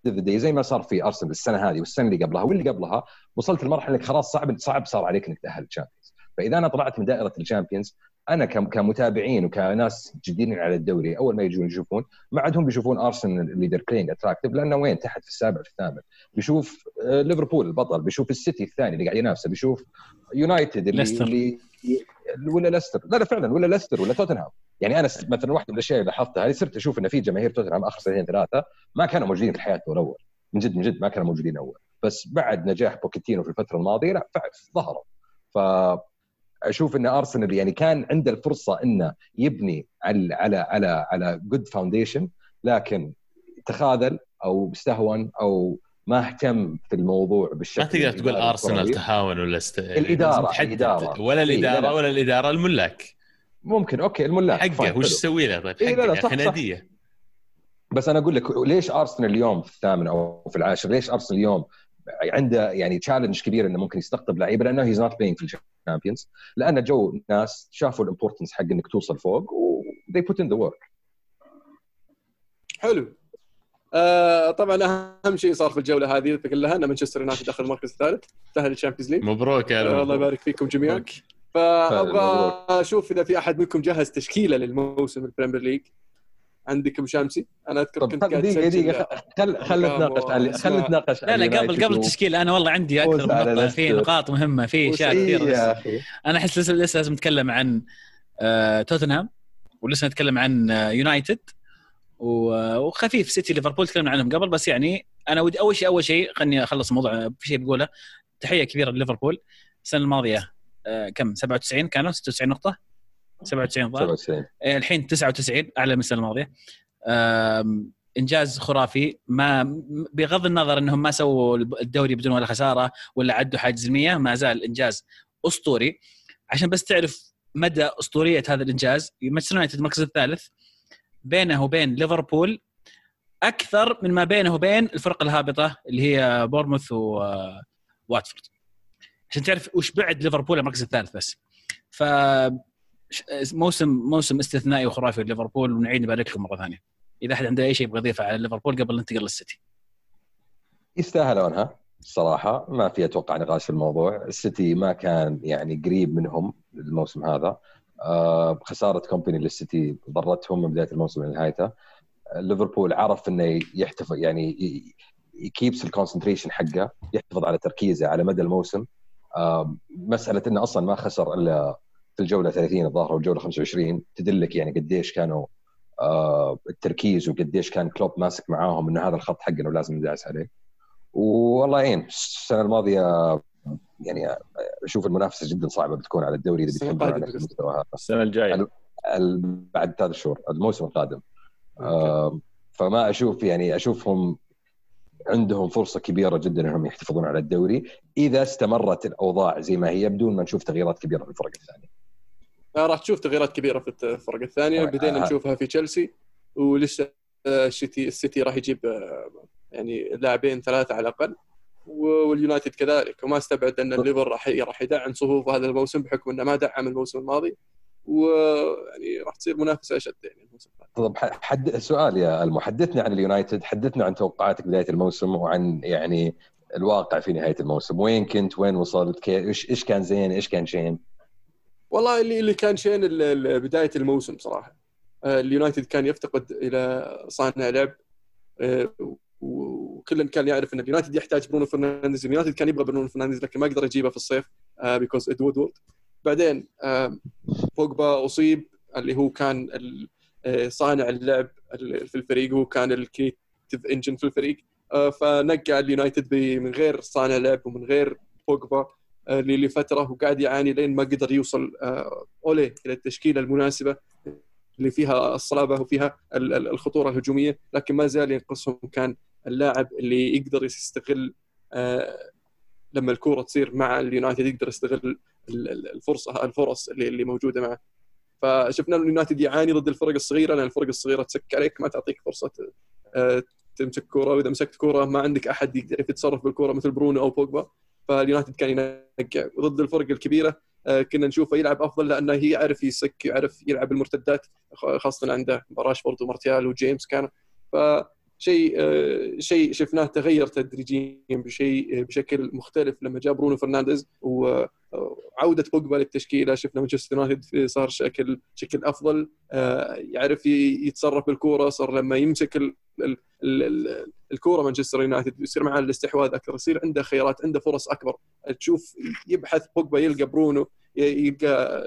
day زي ما صار في ارسنال السنة هذه والسنة اللي قبلها واللي قبلها وصلت لمرحلة إنك خلاص صعب صعب صار عليك إنك تأهل ال Champions فإذا أنا طلعت من دائرة ال Champions أنا كم- كمتابعين وكناس جديدين على الدوري أول ما يجون يشوفون ما عندهم بيشوفون أرسنال they're playing attractive لأنه وين؟ تحت في السابع في الثامن. بيشوف آه، ليفربول البطل بيشوف السيتي الثاني اللي قاعد ينافسه بيشوف يونايتد اللي, ليستر. اللي ولا ليستر. لا لا فعلا ولا ليستر ولا توتنهام. يعني أنا مثلا واحدة من الأشياء اللي لاحظتها هذه صرت أشوف إن في جماهير توتنهام آخر سنتين ثلاثة ما كانوا موجودين في حياتهم الأول. من جد من جد ما كانوا موجودين أول. بس بعد نجاح بوكيتينو في الفترة الماضية لا فعلا ظهروا. ف أشوف إن ارسنال يعني كان عنده الفرصة إنه يبني على على على على good foundation لكن تخاذل أو استهون أو ما اهتم في الموضوع بالشكل ما تقدر تقول ارسنال. تهاون ولا است... تحدد. الإدارة. ولا إيه، لا، الإدارة لا. ولا الإدارة الملاك ممكن أوكي الملاك حقه وش. تسوي له طيب إيه، حقه لا، لا، يا صح، صح. بس أنا أقول لك ليش ارسنال اليوم في الثامن أو في العاشر ليش ارسنال اليوم عنده يعني challenge كبير إنه ممكن يستقطب لعيبة لأنه he's not playing في ال Champions لأن جو ناس شافوا ال importance حق إنك توصل فوق و they put in the work. حلو. آه طبعا أهم شيء صار في الجولة هذه كلها إن مانشستر يونايتد دخل المركز الثالث تأهل ال Champions League. مبروك يا آه الله. يبارك فيكم جميعا. فأبغى أشوف إذا في أحد منكم جهز تشكيلة للموسم ال Premier League. عندك ابو شامسي أنا أذكر كنت قاعد دقيقة دقيقة خل خل نتناقش عن خل. نتناقش لا لا قبل قبل التشكيل أنا والله عندي أكثر على نقطة. في. نقاط مهمة في اشياء إيه كثير بس يا أخي؟ أنا أحس لسه لسه لازم نتكلم عن آه، توتنهام ولسه نتكلم عن آه، يونايتد و- وخفيف. سيتي ليفربول تكلمنا عنهم قبل بس يعني أنا ودي أول شيء أول شيء خلني أخلص الموضوع آه، في شيء بقوله. تحية كبيرة لليفربول. السنة الماضية آه، كم؟ 97 كانوا 96 نقطة. 97 ضار 97 إيه، الحين 99 اعلى من السنة الماضية. إنجاز خرافي. ما بغض النظر إنهم ما سووا الدوري بدون ولا خسارة ولا عدوا حاجز المية ما زال إنجاز أسطوري. عشان بس تعرف مدى أسطورية هذا الإنجاز مانشستر يونايتد المركز الثالث بينه وبين ليفربول أكثر من ما بينه وبين الفرق الهابطة اللي هي بورموث وواتفورد عشان تعرف وش بعد ليفربول المركز الثالث بس. ف موسم موسم استثنائي وخرافي لليفربول ونعيد نبارك لكم مرة ثانية. إذا أحد عنده أي شيء يبغى يضيفه على ليفربول قبل ننتقل للسيتي يستاهلونها الصراحه ما في أتوقع نقاش في الموضوع. السيتي ما كان يعني قريب منهم الموسم هذا. آه، خسارة كومباني للسيتي ضرتهم من بداية الموسم لنهايته ليفربول عرف إنه يحتفظ يعني ي keeps ال concentration حقه يحتفظ على تركيزه على مدى الموسم. آه، مسألة إنه أصلا ما خسر إلا في الجولة 30 الظاهر والجوله 25 تدلك يعني قديش كانوا آه، التركيز وقديش كان كلوب ماسك معاهم انه هذا الخط حقنا ولازم ندعس عليه. والله يعين السنة الماضية يعني أشوف المنافسة جدا صعبة بتكون على الدوري إذا السنة بتكمل على. المستوى هذا. السنة الجاية. ال- ال- بعد ثلاث شهور الموسم القادم. آه، فما أشوف يعني أشوفهم عندهم فرصة كبيرة جدا إنهم يحتفظون على الدوري. إذا استمرت الأوضاع زي ما هي بدون ما نشوف تغييرات كبيرة في الفرق الثانية. آه، راح تشوف تغييرات كبيرة في الفرق الثانية. آه، بدينا آه. نشوفها في تشيلسي ولسه آه، السيتي السيتي راح يجيب يعني لاعبين ثلاثة على الأقل واليونايتد كذلك. وما استبعد أن الليفر راح راح يدعم صفوفه هذا الموسم بحكم أنه ما دعم الموسم الماضي ويعني راح تصير منافسة أشد يعني الموسم. طب حد سؤال يا ألمو حدثنا عن اليونايتد حدثنا عن توقعاتك بداية الموسم وعن يعني الواقع في نهاية الموسم. وين كنت؟ وين وصلت؟ إيش إيش كان زين؟ إيش كان شين؟ والله اللي اللي كان شين بداية الموسم صراحة. آه، اليونايتد كان يفتقد إلى صانع لعب. آه، وكل كان يعرف إن اليونايتد يحتاج برونو فرنانديز. اليونايتد كان يبغى برونو فرنانديز لكن ما قدر يجيبه في الصيف because اد وودورد بعدين آه، بوجبا أصيب اللي هو كان آه، صانع اللعب ال- في الفريق هو كان ال creative engine في الفريق. آه، فنقع اليونايتد من غير صانع لعب ومن غير بوجبا. آه، لفترة وقاعد يعاني لين ما قدر يوصل آه، أولي إلى التشكيلة المناسبة اللي فيها الصلابة وفيها ال- ال- الخطورة الهجومية لكن ما زال ينقصهم كان اللاعب اللي يقدر يستغل آه، لما الكورة تصير مع اليونايتد يقدر يستغل ال- ال- الفرصة الفرص اللي اللي موجودة معه. فشفنا اليونايتد يعاني ضد الفرق الصغيرة لأن الفرق الصغيرة تسك عليك ما تعطيك فرصة آه، تمسك كورة وإذا مسكت كورة ما عندك أحد يقدر يتصرف بالكورة مثل برونو أو بوجبا. فاليونايتد كان ينقع وضد الفرق الكبيرة. آه، كنا نشوفه يلعب أفضل لأنه هي يعرف يسك يعرف يلعب المرتدات خاصة عنده راشفورد ومارتيال وجيمس كان. فشيء آه، شيء شفناه تغير تدريجيا بشيء بشكل مختلف لما جاء برونو فرنانديز. وعوده بوجبا للتشكيلة شفنا مانشستر يونايتد صار شكل شكل أفضل. آه، يعرف يتصرف بالكورة صار لما يمسك ال- ال- ال- ال- الكورة مانشستر يونايتد يصير معاه الاستحواذ أكثر يصير عنده خيارات عنده فرص أكبر. تشوف يبحث بوجبا يلقى برونو يلقى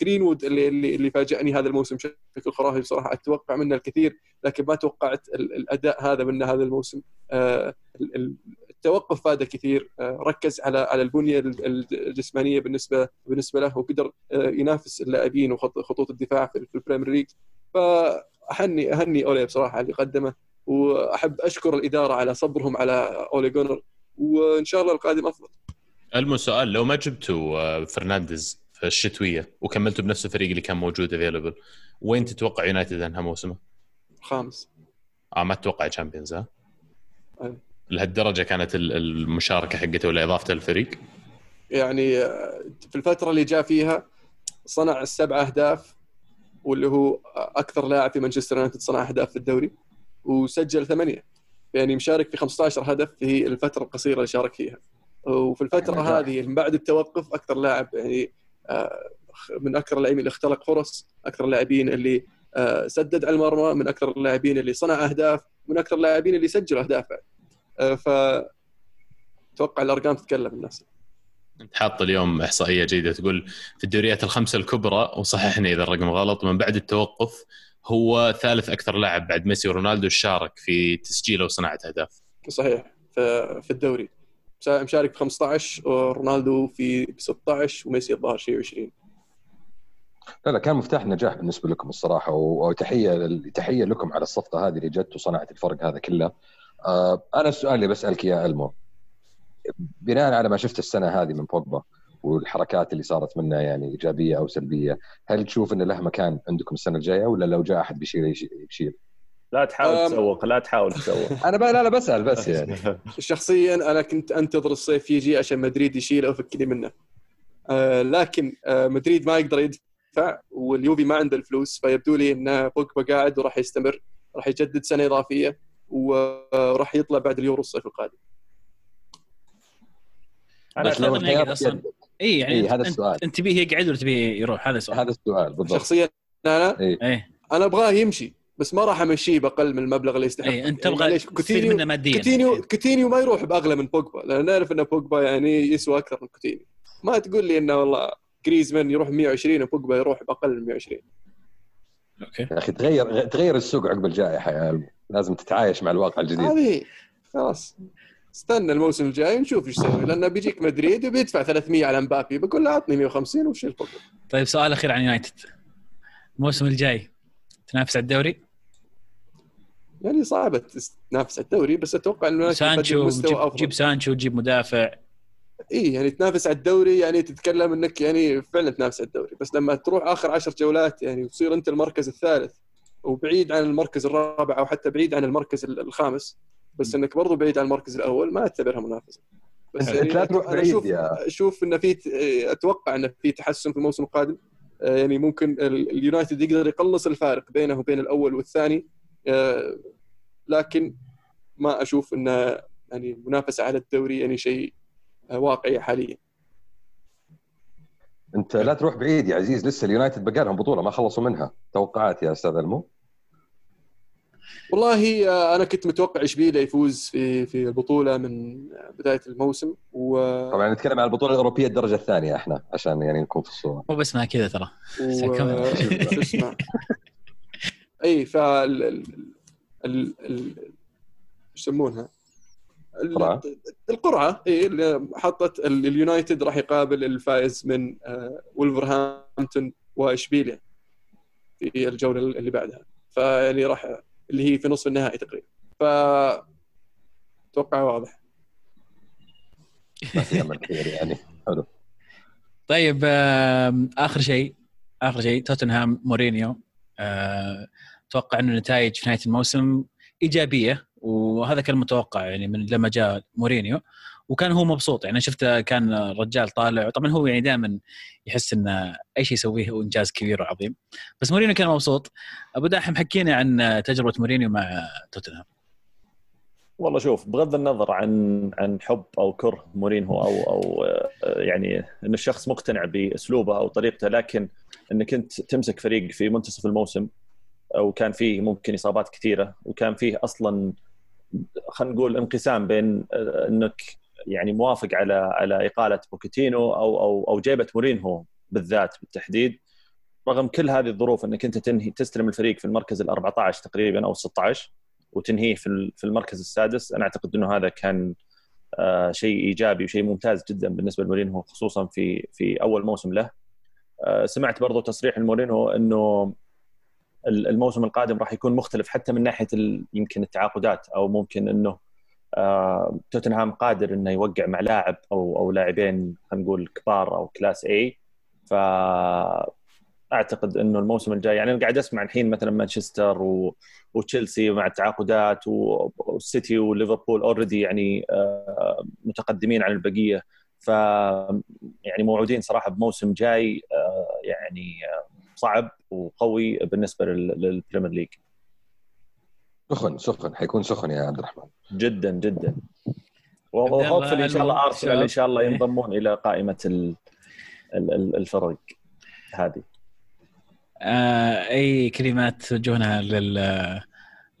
جرينوود اللي اللي اللي فاجأني هذا الموسم بشكل خرافي بصراحة. أتوقع منه الكثير لكن ما توقعت ال- الأداء هذا منه هذا الموسم. آه، التوقف فاده كثير آه، ركز على على البنية ال- ال- الجسمانية بالنسبة بالنسبة له وقدر آه، ينافس اللاعبين وخطوط الدفاع في ال Premier League فاهني أهني أولي بصراحة على اللي قدمه وأحب أشكر الإدارة على صبرهم على أولي جونار وإن شاء الله القادم أفضل المو سؤال لو ما جبتوا آه، فرنانديز في الشتوية وكملتوا بنفس الفريق اللي كان موجود افيلبل وين تتوقع يونايتد انهى موسمه؟ خامس آه ما تتوقع Champions ها؟ لهالدرجة كانت ال- المشاركة حقته ولا اضافته للفريق؟ يعني آه، في الفترة اللي جاء فيها صنع السبع أهداف واللي هو أكثر لاعب في مانشستر يونايتد صنع أهداف في الدوري وسجل ثمانية يعني مشارك في 15 هدف في الفترة القصيرة اللي شارك فيها وفي الفترة نجاح. هذه من بعد التوقف أكثر لاعب يعني آه، من أكثر اللاعبين اللي اختلق فرص أكثر اللاعبين اللي آه، سدد على المرمى من أكثر اللاعبين اللي صنع أهداف من أكثر اللاعبين اللي سجلوا اهداف ف أتوقع الأرقام تتكلم نفسها أنت حاط اليوم إحصائية جيده تقول في الدوريات الخمسة الكبرى وصححني إذا الرقم غلط من بعد التوقف هو ثالث أكثر لاعب بعد ميسي ورونالدو شارك في تسجيل وصناعة أهداف. صحيح في الدوري مشارك في 15 ورونالدو في 16 وميسي الظاهر شيء 20 لا لا كان مفتاح نجاح بالنسبة لكم الصراحة وتحية تحية لكم على الصفقة هذه اللي جت وصنعت الفرق هذا كله. آه أنا السؤال اللي بسألك اياه ألمو بناء على ما شفت السنة هذه من بوجبا والحركات اللي صارت منه يعني إيجابية أو سلبية، هل تشوف إنه له مكان عندكم السنة الجاية ولا لو جاء أحد بيشيل يشيل- يشيل؟ لا تحاول أم. تسوق لا تحاول تسوق أنا ب... لا لا بسأل بس يعني شخصيا أنا كنت أنتظر الصيف يجي عشان مدريد يشيله ويفكني منه آه لكن آه مدريد ما يقدر يدفع واليوفي ما عنده الفلوس فيبدو لي إن بوجبا قاعد وراح يستمر راح يجدد سنة إضافية وراح يطلع بعد اليورو الصيف القادم. أنا بس لو. بيدك. اي يعني إيه، أنت- هذا أنت- السؤال. أنت تبيه يقعد ولا تبيه يروح؟ هذا السؤال. هذا السؤال بالضبط. شخصيا أنا إيه. أنا أبغاه يمشي بس ما راح أمشيه بأقل من المبلغ اللي يستحقه إيه أنت يعني تبغى تستفيد كوتينيو منه ماديا. كوتينيو كوتينيو ما يروح بأغلى من بوجبا. لأن نعرف إن بوجبا يعني يسوى أكثر من كوتينيو. ما تقول لي إنه والله جريزمان يروح 120 وبوجبا يروح بأقل من 120 أوكي. يا أخي تغير تغير السوق عقب الجائحة يا. لازم تتعايش مع الواقع الجديد. هذه خلاص. استنى الموسم الجاي نشوف إيش يسوي لأنه بيجيك مدريد وبيدفع 300 على مبابي بقول له أعطني 150 وشيل بوجبا طيب سؤال أخير عن يونايتد. الموسم الجاي تنافس على الدوري؟ يعني صعبة تنافس على الدوري بس أتوقع انه سانشو جيب, جيب سانشو جيب مدافع. اي يعني تنافس على الدوري يعني تتكلم إنك يعني فعلا تنافس على الدوري. بس لما تروح آخر عشر جولات يعني وتصير أنت المركز الثالث وبعيد عن المركز الرابع أو حتى بعيد عن المركز ال- الخامس بس إنك برضو بعيد عن المركز الأول ما أعتبرها منافسة. بس أنت لا تروح أنا بعيد أشوف أشوف إن في أتوقع إن في تحسن في الموسم القادم. آه، يعني ممكن ال- اليونايتد يقدر يقلص الفارق بينه وبين الأول والثاني. آه، لكن ما أشوف إنه يعني المنافسه على الدوري يعني شيء آه، واقعي حاليا. أنت لا تروح بعيد يا عزيز لسه اليونايتد بقى لهم بطولة ما خلصوا منها. توقعات يا أستاذ ألمو؟ والله آه، أنا كنت متوقع اشبيليه يفوز في في البطولة من بداية الموسم و, طبعا نتكلم عن البطولة الأوروبية الدرجة الثانية إحنا عشان يعني نكون في الصورة. مو بس ما كذا ترى. و... اي فال ال... ال... ال... يسمونها؟ ال- قرعة؟ القرعة اي اللي حطت ال- اليونايتد راح يقابل الفائز من آه، ولفرهامبتون وإشبيليا في الجولة اللي بعدها. فيعني راح اللي هي في نصف النهائي تقريبا. ف أتوقع واضح. ما في أمل كثير يعني. حلو. طيب آخر شيء آخر شيء توتنهام مورينيو. آه، أتوقع إنه النتائج في نهاية الموسم إيجابية. وهذا كان متوقع يعني من لما جاء مورينيو وكان هو مبسوط. يعني شفته كان الرجال طالع طبعا هو يعني دائما يحس ان أي شيء يسويه هو إنجاز كبير وعظيم. بس مورينيو كان مبسوط. أبو داحم حكينا عن تجربة مورينيو مع توتنهام. والله شوف بغض النظر عن عن حب أو كره مورينهو أو أو آه، يعني إن الشخص مقتنع بأسلوبه أو طريقته لكن إنك أنت تمسك فريق في منتصف الموسم وكان فيه ممكن إصابات كثيرة وكان فيه أصلا خلينا نقول انقسام بين آه، إنك يعني موافق على على إقالة بوكيتينو أو أو أو جيبة مورينهو بالذات بالتحديد رغم كل هذه الظروف إنك أنت تنهي تستلم الفريق في المركز ال 14 تقريبا أو ال 16 وتنهيه في في المركز السادس أنا أعتقد إنه هذا كان آه، شيء إيجابي وشيء ممتاز جدا بالنسبة لمورينهو خصوصا في في أول موسم له. آه، سمعت برضو تصريح المورينهو إنه الموسم القادم راح يكون مختلف حتى من ناحية يمكن التعاقدات أو ممكن إنه آه، توتنهام قادر إنه يوقع مع لاعب أو أو لاعبين خلينا نقول كبار أو كلاس اي ف أعتقد إنه الموسم الجاي يعني أنا قاعد أسمع الحين مثلا مانشستر و... وتشيلسي مع التعاقدات و- والسيتي وليفربول already يعني آه، متقدمين عن البقية. ف يعني موعودين صراحة بموسم جاي آه، يعني صعب وقوي بالنسبة لل- لل Premier League سخن سخن حيكون سخن يا عبد الرحمن جدا جدا و hopefully إن شاء الله أرسنال. إن شاء الله. ينضمون إلى قائمة ال... ال- ال- الفرق هذه آه، أي كلمات توجهونها لل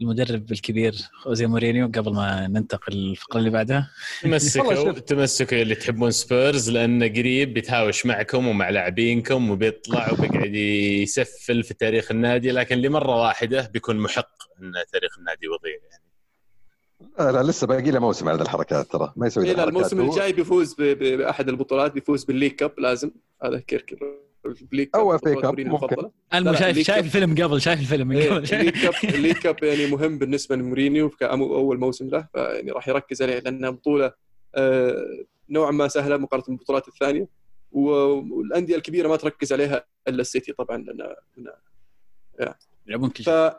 المدرب الكبير خوزي مورينيو قبل ما ننتقل للفقرة اللي بعدها تمسكوا. تمسكوا اللي تحبون سبيرز لأنه قريب بيتهاوش معكم ومع لاعبينكم وبيطلع وبيقعد يسفل في تاريخ النادي لكن لمرة واحدة بيكون محق إن تاريخ النادي يضيع يعني لا, لا لسه باقي له موسم على الحركات ترى ما يسوي إيه لا الموسم. الجاي بيفوز بأحد البطولات بيفوز بال League Cup لازم هذا كيرك أو كاب FA بطولة cup مورينيو ممكن. المفضلة. الم لا، شايف شايف. الفيلم قبل شايف الفيلم من إيه، قبل ال League Cup ال League Cup يعني مهم بالنسبة لمورينيو كاول موسم له فيعني راح يركز عليه لانها بطولة آه، نوعا ما سهلة مقارنة بالبطولات الثانية والأندية الكبيرة ما تركز عليها إلا السيتي طبعا لأن لأن- يلعبون كل ف شيء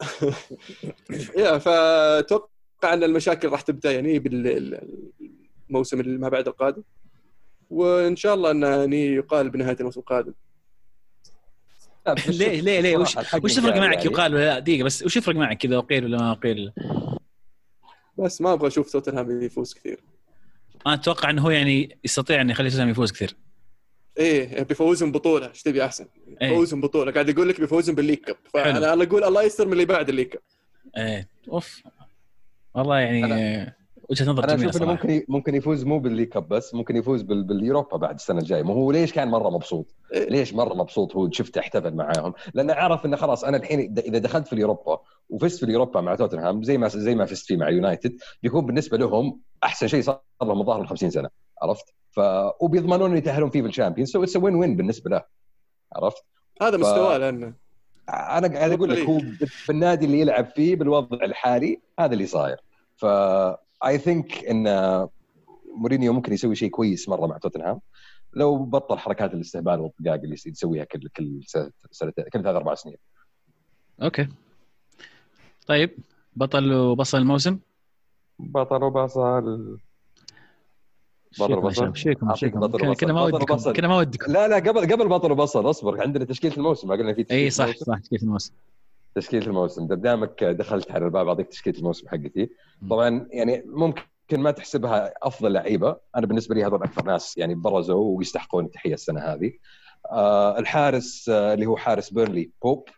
يا فأتوقع أن المشاكل راح تبدأ يعني بالموسم اللي ما بعد القادم وإن شاء الله انه يعني يقال بنهاية الموسم القادم. لا، بس ليه ليه ليه؟ وش وش تفرق مجال معك؟ يعني. يقال ولا لا؟ دقيقة بس وش يفرق معك كذا وقيل ولا ما قيل؟ بس ما أبغى أشوف توتنهام يفوز كثير. أنا أتوقع إنه هو يعني يستطيع إنه يخلي توتنهام يفوز كثير. إيه بيفوزهم بطولة إيش تبي أحسن؟ إيه. بيفوزهم بطولة قاعد يقول لك بيفوزهم بال League Cup. فانا أنا أقول الله يستر من اللي بعد ال League Cup. إيه. أوف. والله يعني آه، وجهة نظر أنا جميلة أشوف إنه صراحة ممكن ممكن يفوز مو بال League Cup بس ممكن يفوز بال... باليوروبا بعد السنة الجاية ما هو ليش كان مرة مبسوط؟ إيه. ليش مرة مبسوط هو شفته احتفل معاهم؟ لأنه عرف إنه خلاص أنا الحين إذا- إذا دخلت في اليوروبا وفزت في اليوروبا مع توتنهام زي ما زي ما فزت فيه مع يونايتد بيكون بالنسبة لهم أحسن شيء صار لهم الظاهر من 50 سنة عرفت؟ ف وبيضمنون ان يتأهلون فيه بال Champions so it's win win بالنسبة له عرفت؟ هذا ف- مستواه لأنه أنا قاعد أقول لك هو بالنادي اللي يلعب فيه بالوضع الحالي هذا اللي صاير ف I think إن مورينيو ممكن يسوي شيء كويس مرة مع توتنهام. لو بطل حركات الاستهبال والطقاق اللي يسويها كل كل سنتين كل ثلاث أربع سنين. أوكي. طيب بطل وبصل الموسم؟ بطل وبصل. بطل وبصل. شيكم شيكم. بطل كذا وبصل. كذا ما ودكم. كذا ما ودكم. لا لا قبل قبل بطل وبصل أصبر. عندنا تشكيلة الموسم ما قلنا في تشكيلة إي الموسم. صح. صح كيف الموسم. تشكيلة الموسم. دامك دخلت على الباب أعطيك تشكيلة الموسم حقتي. طبعا يعني ممكن ما تحسبها أفضل لعيبة. أنا بالنسبة لي هذول أكثر ناس يعني برزوا ويستحقون التحية السنة هذه. آه الحارس آه اللي هو حارس بيرلي بوب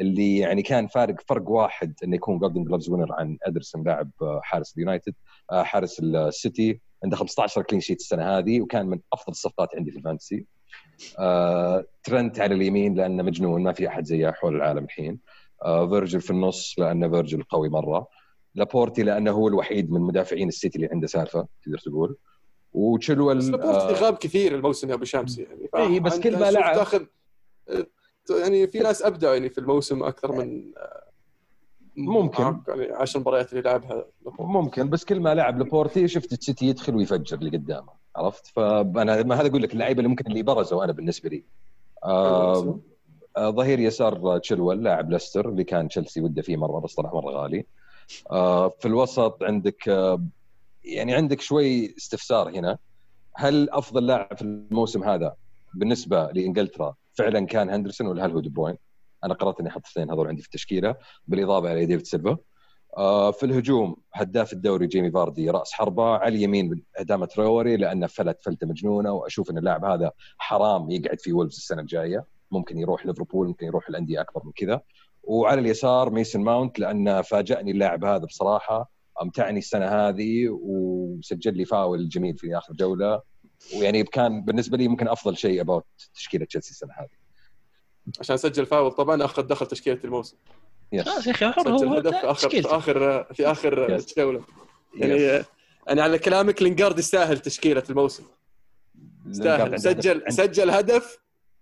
اللي يعني كان فارق فرق واحد إنه يكون Golden Gloves winner عن أدرسون لاعب آه، حارس اليونايتد. آه حارس السيتي عنده 15 clean sheet السنة هذه وكان من أفضل الصفقات عندي في ال Fantasy. آه ترنت على اليمين لأنه مجنون ما في أحد زيه حول العالم الحين. فيرجل في النص لأنه فيرجل قوي مرة. لابورتي لأنه هو الوحيد من مدافعين السيتي اللي عنده سالفة تقدر تقول. وتشيلويل بس لابورتي غاب كثير الموسم يا أبو شمس يعني. إيه، بس كل ما لعب- تاخذ يعني في ناس ابدعوا يعني في الموسم أكثر من ممكن. يعني 10 مباريات اللي لعبها. ممكن بس كل ما لعب لابورتي شفت السيتي يدخل ويفجر اللي قدامه عرفت؟ فأنا ما هذا أقول لك اللعيبة اللي ممكن اللي برزوا أنا بالنسبة لي. آه آه، ظهير يسار تشيلويل لاعب ليستر اللي كان تشيلسي وده فيه مرة بس طلع مرة غالي. آه، في الوسط عندك آه، يعني عندك شوي استفسار هنا. هل أفضل لاعب في الموسم هذا بالنسبة لإنجلترا فعلا كان هندرسون ولا هل هو دي بروين؟ أنا قررت إني أحط اثنين هذول عندي في التشكيلة بالإضافة إلى ديفيد سيلفا. آه، في الهجوم هداف الدوري جيمي فاردي رأس حربة على اليمين إدامة تراوري لأنه فلت فلتة مجنونة وأشوف إن اللاعب هذا حرام يقعد في وولفز السنة الجاية. ممكن يروح ليفربول ممكن يروح الانديه أكبر من كذا. وعلى اليسار ميسن ماونت لأن فاجأني اللاعب هذا بصراحة. امتعني السنة هذه وسجل لي قول جميل في آخر جولة. ويعني كان بالنسبة لي ممكن أفضل شيء about تشكيلة تشيلسي السنة هذه. عشان سجل قول طبعا أخذ دخل تشكيلة الموسم. yes خلاص يا أخي حر سجل هو هدف في اخر في. اخر في آخر Yes. جولة. يعني yes. يعني على كلامك لينجارد يستاهل تشكيلة الموسم. يستاهل. سجل سجل هدف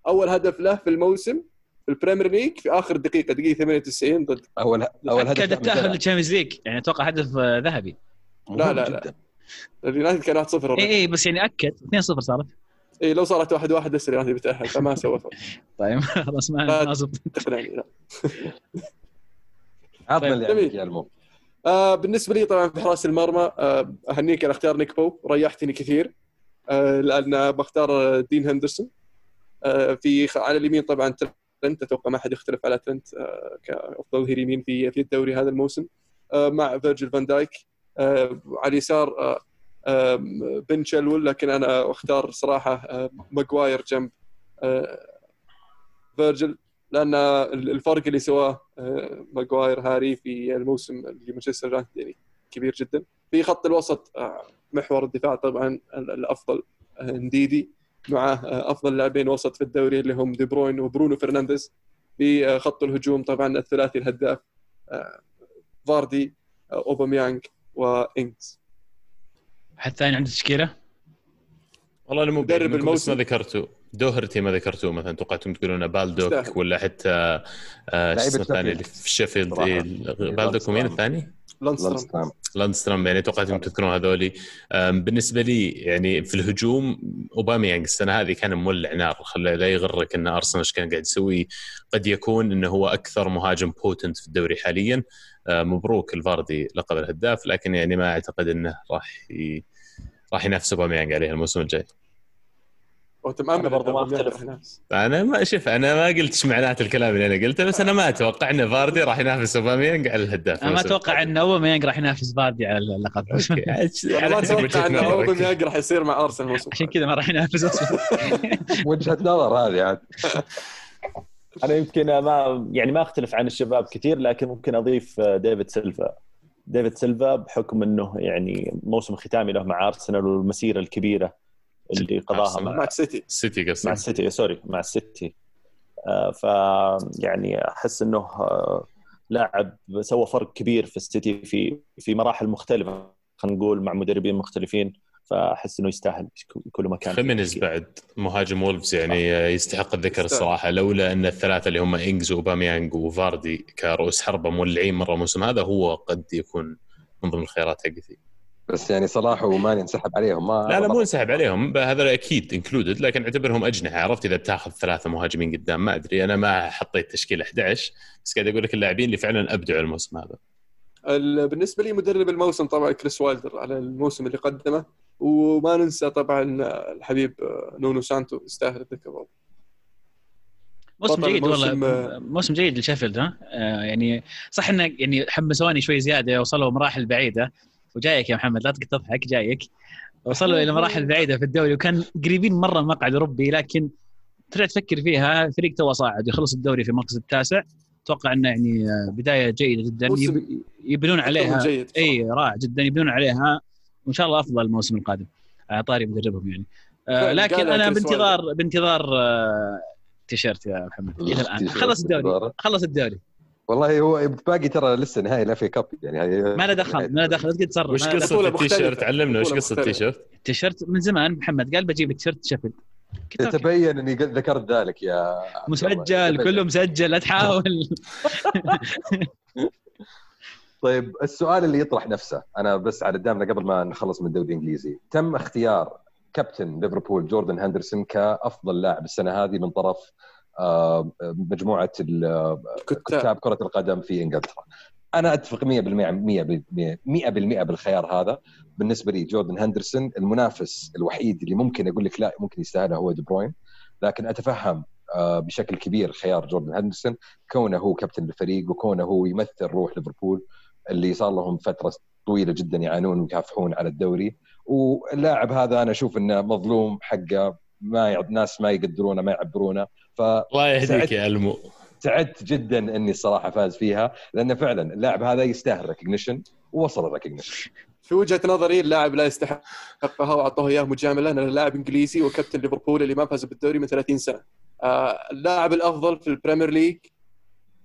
أول هدف له في الموسم في ال Premier League في آخر دقيقة دقيقة 98 ضد اول أول هدف كان التاهل لل Champions League. يعني أتوقع هدف ذهبي. لا، لا، لا. اليونايتد كان 1-0 اي. اي بس يعني أكد. 2-0 صارت. اي إيه، لو صارت 1-1 واحد لسه اليونايتد بيتاهل فما سوى فرق طيب خلاص ما زبط. تقنعني لا. عطنا اللي المو آه بالنسبة لي طبعا في حراس المرمى آه أهنيك على اختيار نيك بو ريحتني كثير. آه لأن بختار دين هندرسون. في خ- على اليمين طبعا ترنت أتوقع ما حد يختلف على ترنت آه كأفضل ظهير يمين في في الدوري هذا الموسم. آه مع فيرجيل فان دايك. آه على اليسار آه آه بن تشيلول لكن أنا أختار صراحة آه ماجواير جنب آه فيرجل لأن الفرق اللي سواه آه، ماجواير هاري في الموسم اللي مانشستر يونايتد يعني كبير جدا. في خط الوسط آه، محور الدفاع طبعا ال- الأفضل آه، نديدي. مع آه، أفضل لاعبين وسط في الدوري اللي هم دي بروين وبرونو فرنانديز في خط الهجوم طبعا الثلاثي الهداف آه، فاردي آه، اوباميانج وإنجز حد ثاني عنده تشكيلة والله أنا مو مدرب الموسم. ما ذكرتوا دوهرتي ما ذكرتوه مثلا توقعتم تقولون بالدوك. ولا حتى آه، الثاني. اللي في شيفيلد بالدوك ومين. الثاني؟ لانسترام. لاندسترام يعني توقعتم تذكرون هذولي. بالنسبة لي يعني في الهجوم اوباميانج السنة هذه كان مولع نار خلى لا يغرك أن أرسنال إيش كان قاعد يسوي. قد يكون إنه هو أكثر مهاجم potent في الدوري حاليا. أه، مبروك الفاردي لقب الهداف لكن يعني ما أعتقد إنه راح ي... راح ينافس اوباميانج عليه الموسم الجاي. وتمام أنا برضو ما أختلف. أنا ما شوف أنا ما قلت إيش معنات الكلام اللي أنا قلته بس أنا ما أتوقع إن فاردي راح ينافس أوباميانج على الهداف. أنا ما أتوقع. إن أوباميانج راح ينافس فاردي على اللقب ما أتوقع إن. أوباميانج راح يصير مع أرسنال الموسم عشان كذا ما راح ينافس. أصلا وجهة نظر هذه عاد أنا يمكن ما يعني ما أختلف عن الشباب كثير لكن ممكن أضيف آه، ديفيد سيلفا. ديفيد سيلفا بحكم إنه يعني موسم ختامي له مع أرسنال والمسيرة الكبيرة اللي قضاها. مع مع السيتي السيتي مع قصدي السيتي sorry مع السيتي آه، ف يعني أحس إنه آه، لاعب سوى فرق كبير في السيتي في في مراحل مختلفة خلينا نقول مع مدربين مختلفين فأحس إنه يستاهل كل مكان. خيمينيز بعد مهاجم وولفز يعني يستحق الذكر الصراحة لولا أن الثلاثة اللي هم إنجز وباميانج وفاردي كرؤوس حربة مولعين مرة الموسم هذا هو قد يكون من ضمن الخيارات حقتي. بس يعني صلاح وماني انسحب عليهم ما لا لا مو انسحب عليهم. هذا أكيد included لكن اعتبرهم أجنحة. عرفت إذا بتاخذ ثلاثة مهاجمين قدام؟ ما أدري. أنا ما حطيت تشكيله 11 بس قاعد أقول لك اللاعبين اللي فعلا أبدعوا الموسم هذا. ال- بالنسبة لي مدرب الموسم طبعا كريس وايلدر على الموسم اللي قدمه. وما ننسى طبعا الحبيب نونو سانتو يستاهل الذكر. موسم جيد والله. الموسم، موسم جيد لشيفيلد ها؟ آه، يعني صح إنه يعني حمسوني شوي زيادة وصلوا مراحل بعيدة. وجايك يا محمد لا تضحك جايك. وصلوا إلى مراحل بعيدة في الدوري وكان قريبين مرة من مقعد أوروبي لكن ترجع تفكر فيها فريق تو صاعد يخلص الدوري في المركز التاسع. أتوقع إنه يعني بداية جيدة جدا. يبنون عليها. إي رائع جدا. يبنون عليها وإن شاء الله أفضل الموسم القادم. على طاري مدربهم يعني. آه لكن أنا بانتظار بانتظار آه تيشيرت يا محمد إلى الآن. خلص الدوري. خلص الدوري. والله هو باقي ترى لسه نهائي ال FA Cup يعني هي- ما له دخل ما له دخل لا تقعد تصرف وش. قصة التيشيرت. علمنا وش قصة. التيشيرت التيشيرت من زمان محمد قال بجيب لك تيشيرت شيفيلد okay. تتبين إني قد ذكرت ذلك يا. مسجل تبين. كله مسجل لا تحاول طيب السؤال اللي يطرح نفسه أنا بس على دامنا قبل ما نخلص من الدوري الانجليزي تم اختيار كابتن ليفربول جوردن هندرسون كأفضل لاعب السنة هذه من طرف مجموعة ال- كتاب. كتاب كرة القدم في إنجلترا. أنا أتفق 100% 100% بالخيار هذا. بالنسبة لي جوردن هندرسون المنافس الوحيد اللي ممكن أقول لك لا ممكن يستاهلها هو دي بروين. لكن أتفهم آه، بشكل كبير خيار جوردن هندرسون كونه هو كابتن الفريق وكونه هو يمثل روح ليفربول اللي صار لهم فترة طويلة جدا يعانون ويكافحون على الدوري. واللاعب هذا أنا أشوف إنه مظلوم حقه. ما يع... ناس ما يقدرونه ما يعبرونه ف الله يهديك. يا المو سعدت جدا إني الصراحه فاز فيها لأن فعلا اللاعب هذا يستاهل recognition ووصل ال recognition في وجهة نظري اللاعب لا يستحقها واعطوه إياه مجاملة لأنه لاعب إنجليزي وكابتن ليفربول اللي ما فاز بالدوري من 30 سنة. آه، اللاعب الأفضل في البريمير ليج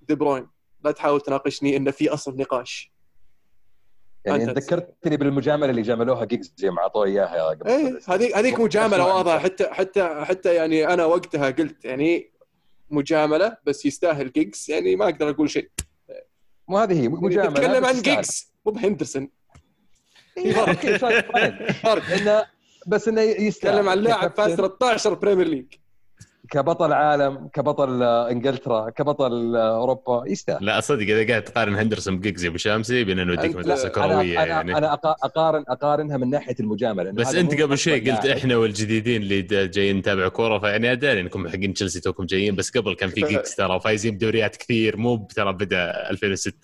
دي بروين لا تحاول تناقشني انه في أصلا نقاش. يعني ذكرتني بالمجاملة اللي جاملوها جيجز زي ما اعطوه إياها قبل إيه. هذيك هذيك مجاملة واضحة. حتى حتى حتى يعني أنا وقتها قلت يعني مجاملة بس يستاهل جيجز يعني ما أقدر أقول شيء. مو هذه هي مجاملة نتكلم عن. جيجز مو بهندرسون إيه، فرق. فرق انه بس إنه يستاهل نتكلم عن لاعب فاز 13 بريمير ليج. كبطل عالم كبطل آه، إنجلترا كبطل آه، أوروبا يستاهل. لا صدق إذا قاعد تقارن هندرسون بجيجز يا أبو شامسي بينا نوديك أنت- مدرسة أنا- كروية أنا يعني. أنا اقارن أقارنها من ناحية المجاملة بس أنت قبل شوي قلت. إحنا والجديدين اللي جايين نتابع كورة فيعني ادري إنكم حقين تشيلسي توكم جايين بس قبل كان في جيجز ترى وفايزين بدوريات كثير مو ترى بدأ 2006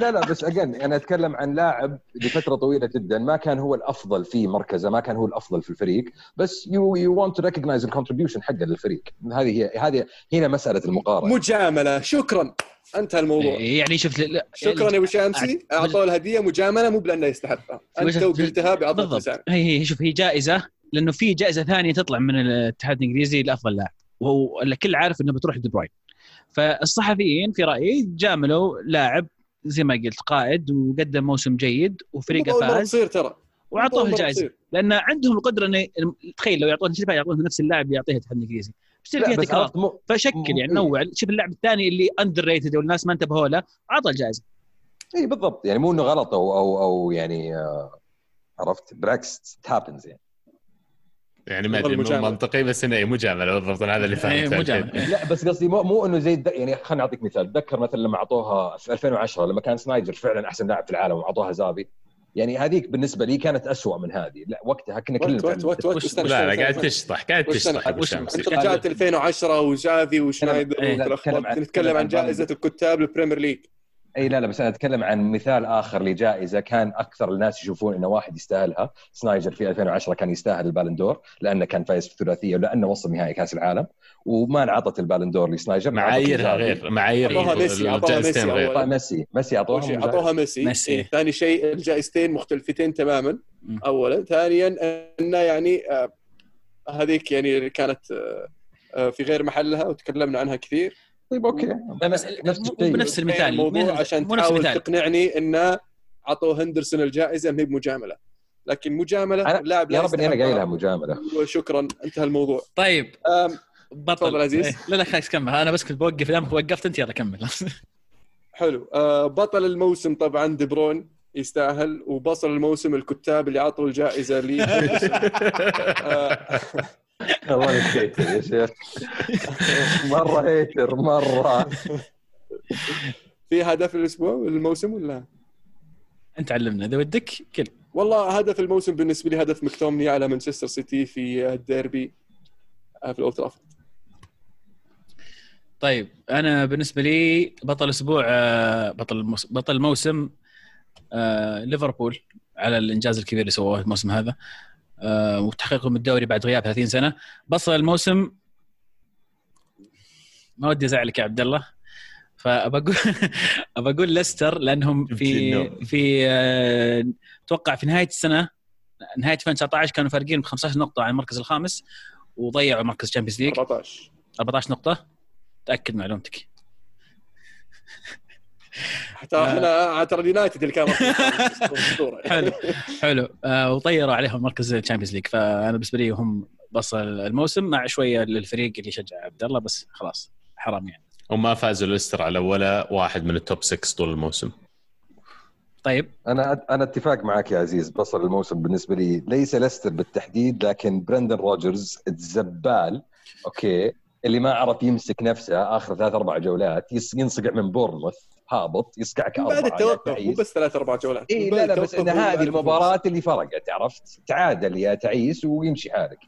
لا لا بس again أنا أتكلم عن لاعب لفترة طويلة جدا ما كان هو الأفضل في مركزه ما كان هو الأفضل في الفريق بس you you want to recognize ال contribution حقه للفريق. هذه هي هذه هنا مسألة المقارنة. مجاملة. شكرا. انتهى الموضوع. يعني شفت لا- شكرا يا ابو شامسي أعطوه الهدية. مجاملة مو بلأنه يستحقها أنت وقلتها التسامح هي هي شوف هي جائزة لأنه في جائزة ثانية تطلع من الاتحاد الإنجليزي لأفضل لاعب. وهو الكل عارف إنه بتروح دي بروين. فالصحفيين في رأيي جاملوا لاعب زي ما قلت قائد وقدم موسم جيد وفريقه فاز تصير ترى. واعطوه الجائزه. لأن عندهم القدرة انه تخيل لو يعطون شركه يعطون نفس اللاعب يعطيه الاتحاد الإنجليزي. بتصير لا فيها تكرار مو فشكل يعني إيه. نوع شوف اللاعب الثاني اللي underrated والناس ما انتبهوا له أعطى الجائزة اي بالضبط يعني مو إنه غلط أو أو, أو يعني آه، عرفت بالعكس happens يعني يعني ما أدري مو. منطقي بس إنه إيه مجاملة بالضبط هذا اللي إيه، فهمته. الحين. لا بس قصدي مو, مو إنه زي. يعني خليني أعطيك مثال تذكر مثلا لما أعطوها في 2010 لما كان سنايدر فعلا أحسن لاعب في العالم وأعطوها زافي يعني هذيك بالنسبة لي كانت أسوأ من هذه. لا وقتها كنا كلنا وقت وقت وقت وش- لا لا قاعد. تشطح قاعد تشطح أبو أنت رجعت 2010 وزافي وسنايدر نتكلم عن جائزة الكتاب البريمير ليج. أي لا لا بس أنا أتكلم عن مثال آخر لجائزة كان أكثر الناس يشوفون انه واحد يستاهلها. سنايدر في 2010 كان يستاهل البالندور لأنه كان فايز في الثلاثية ولأنه وصل نهائي كأس العالم. وما انعطت البالندور لسنايدر معاييرها غير معايير أعطوها ميسي، الجائزتين ميسي. اعطوها ميسي ميسي اعطوها. اعطوها ميسي ميسي. إيه. ثاني شيء الجائزتين مختلفتين تماما. اولا ثانيا انه يعني آه هذيك يعني كانت آه في غير محلها وتكلمنا عنها كثير طيب okay بس نفس بنفس المثال الموضوع مو- عشان تحاول تقنعني انه عطوا هندرسون الجائزة ما هي بمجاملة لكن مجاملة اللاعب يا رب اني أنا. قايلها مجاملة وشكرا انتهى الموضوع طيب بطل. تفضل عزيز. إيه. لا لا خلاص كمل. أنا بس كنت بوقف. لما وقفت أنت يلا كمل. حلو. آه بطل الموسم طبعا دي بروين يستاهل وبطل الموسم الكتاب اللي عطوا الجائزة لي. آه، والله هيتر يا شيخ. مرة هيتر مرة. في هدف الأسبوع الموسم ولا؟ أنت علمنا. إذا ودك كل. والله هدف الموسم بالنسبة لي هدف مكتومني على مانشستر سيتي في الديربي آه، في الأولد ترافورد. طيب أنا بالنسبة لي بطل أسبوع آه، بطل بطل الموسم آه، ليفربول على الإنجاز الكبير اللي سووه الموسم هذا. آه، وتحقيقهم الدوري بعد غياب 30 سنة. بصل الموسم ما ودي أزعلك يا عبد الله فبقول بقول ليستر لأنهم في. في أتوقع في نهاية السنة نهاية 2019 كانوا فارقين ب 15 نقطة عن المركز الخامس وضيعوا مركز تشامبيونز ليج 14 14 نقطة. تأكد معلومتك. حتى إحنا ترى اليونايتد اللي كان. حلو حلو. آه وطيروا عليهم مركز الشامبيونز ليج فأنا بالنسبة لي هم بصل الموسم مع شوية للفريق اللي يشجع عبد الله بس خلاص حرام يعني. وما فازوا ليستر على ولا واحد من ال top 6 طول الموسم. طيب. أنا أنا أتفق معك يا عزيز بصل الموسم بالنسبة لي ليس ليستر بالتحديد لكن برندن روجرز الزبال. okay. اللي ما عرف يمسك نفسه آخر ثلاث أربع جولات ينصقع من بورنموث هابط يصقعك من أربعة بعد التوقف مو. بس ثلاث أربع جولات إي لا لا بس إن هذه المباراة اللي فرقت عرفت؟ تعادل يا تعيس ويمشي حالك.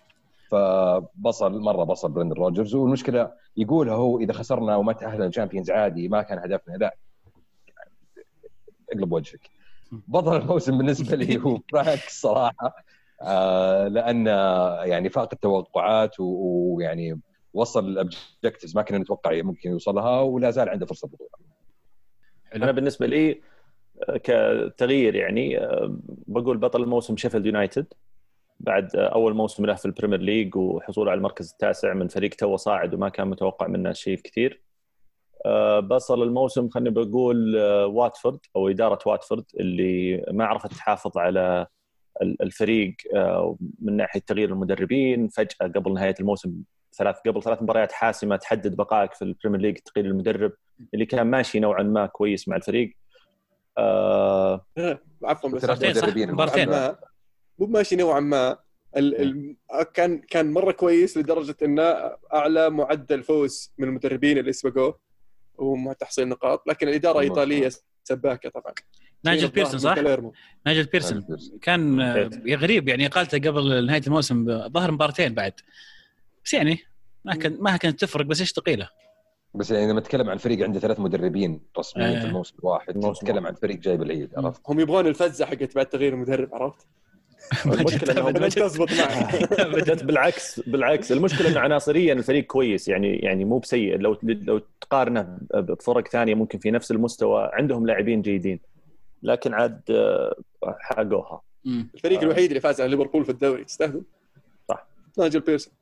فبصل مرة بصل برندن روجرز والمشكلة يقولها هو إذا خسرنا وما تأهلنا الشامبيونز عادي ما كان هدفنا لا. اقلب وجهك. بطل الموسم بالنسبة لي هو براكس صراحة آه لأن يعني فاق التوقعات ويعني وصل ال objectives ما كنا نتوقع ممكن يوصلها ولا زال عنده فرصة بطوله أنا بالنسبة لي آه، كتغيير يعني آه، بقول بطل الموسم شيفيلد يونايتد بعد آه، أول موسم له في البريمير ليج وحصوله على المركز التاسع من فريق توه صاعد وما كان متوقع منه شيء كثير. بصل الموسم خليني بقول واتفورد أو إدارة واتفورد اللي ما عرفت تحافظ على ال- الفريق من ناحية تغيير المدربين. فجأة قبل نهاية الموسم ثلاث قبل ثلاث مباريات حاسمة تحدد بقائك في البريمير ليج تغيير المدرب اللي كان ماشي نوعا ما كويس مع الفريق. آه عفوا بس. مبارتين. مبارتين. مو ماشي نوعا ما. ال... ال... كان كان مرة كويس لدرجة إنه أعلى معدل فوز من المدربين اللي سبقوه ومع تحصيل نقاط لكن الإدارة مظبوط. ايطاليه سباكة طبعا. نايجل الظاهر بيرسون صح؟ نايجل بيرسون. كان آه، غريب يعني اقالته قبل نهاية الموسم ظهر مباراتين بعد. بس يعني ما كان ما كانت تفرق بس إيش ثقيلة بس يعني لما نتكلم عن فريق عنده ثلاث مدربين رسميين آه. في الموسم الواحد نتكلم عن فريق جايب العيد. عرفت هم يبغون الفزه حقت بعد تغيير المدرب عرفت؟ المشكلة انه تزبط معه بدت بالعكس بالعكس المشكلة انه عناصريا الفريق كويس يعني يعني مو بسيء لو لو تقارنه بفرق ثانية ممكن في نفس المستوى عندهم لاعبين جيدين لكن عاد آه، حقوها. الفريق آه. الوحيد اللي فاز على ليفربول في الدوري تستهبل صح. نايجل بيرسون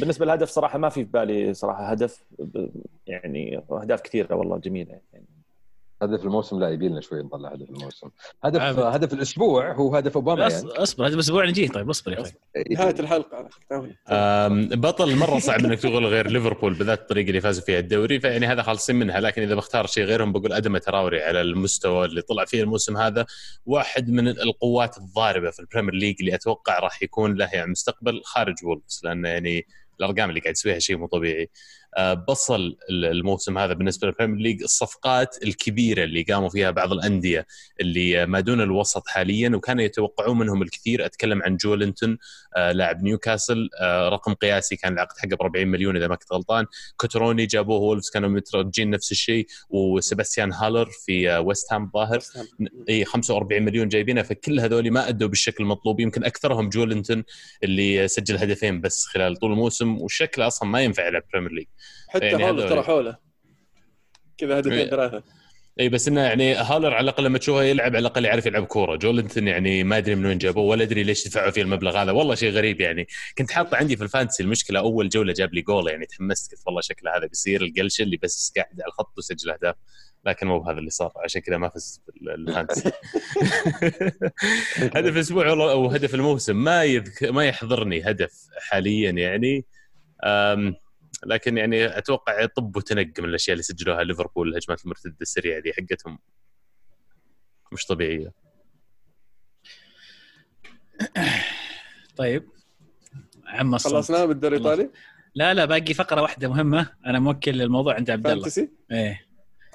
بالنسبة للهدف صراحة ما في في بالي صراحة هدف يعني أهداف كثيرة والله جميلة يعني هدف الموسم لا يبي لنا شوي نطلع هدف الموسم. هدف عابد. هدف الأسبوع هو هدف أوباما يعني. أصبر هذا الأسبوع نجي طيب أصبر يا أخي. نهاية الحلقة. أم، بطل مرة صعب إنك تقول غير ليفربول بالذات الطريقة اللي فازوا فيها الدوري فيعني هذا خالصين منها. لكن إذا بختار شيء غيرهم بقول أداما تراوري على المستوى اللي طلع فيه الموسم هذا. واحد من القوات الضاربة في البريمير ليج اللي أتوقع راح يكون له يعني مستقبل خارج وولفز لأنه يعني الأرقام اللي قاعد يسويها شيء مو طبيعي. آه، بصل الموسم هذا بالنسبة لل Premier League الصفقات الكبيرة اللي قاموا فيها بعض الأندية اللي ما دون الوسط حاليا وكانوا يتوقعون منهم الكثير. أتكلم عن جولينتون آه، لاعب نيوكاسل آه، رقم قياسي كان العقد حقه ب 40 مليون إذا ما كنت غلطان. كوتروني جابوه وولفز كانوا مترجين نفس الشيء وسباستيان هالر في آه، ويست هام ظاهر. إي 45 مليون جايبينه فكل هذول ما أدوا بالشكل المطلوب. يمكن أكثرهم جولينتون اللي سجل هدفين بس خلال طول الموسم. والشكل أصلا ما ينفع يلعب Premier League حتى يعني هولر. ترى حوله. كذا هدفين. ثلاثة اي بس إنه يعني هالر على الأقل لما تشوفه يلعب على الأقل يعرف يلعب كورة. جولنتون يعني ما أدري من وين جابوه ولا أدري ليش دفعوا فيه المبلغ هذا. والله شيء غريب يعني. كنت حاطه عندي في ال fantasy المشكلة أول جولة جاب لي جول يعني تحمست قلت والله شكله هذا بيصير ال glitch اللي بس قاعد على الخط وسجل أهداف. لكن مو بهذا اللي صار عشان كذا ما فزت بال fantasy هدف الأسبوع والله أو هدف الموسم ما يذك... ما يحضرني هدف حاليا يعني. أم... لكن يعني أتوقع top ten من الأشياء اللي سجلوها ليفربول الهجمات المرتدة السريعة دي حقتهم. مش طبيعية. طيب. عم. خلصنا بالدوري. الإيطالي؟ لا لا باقي فقرة واحدة مهمة. أنا موكل الموضوع عند عبد الله. fantasy؟ إيه.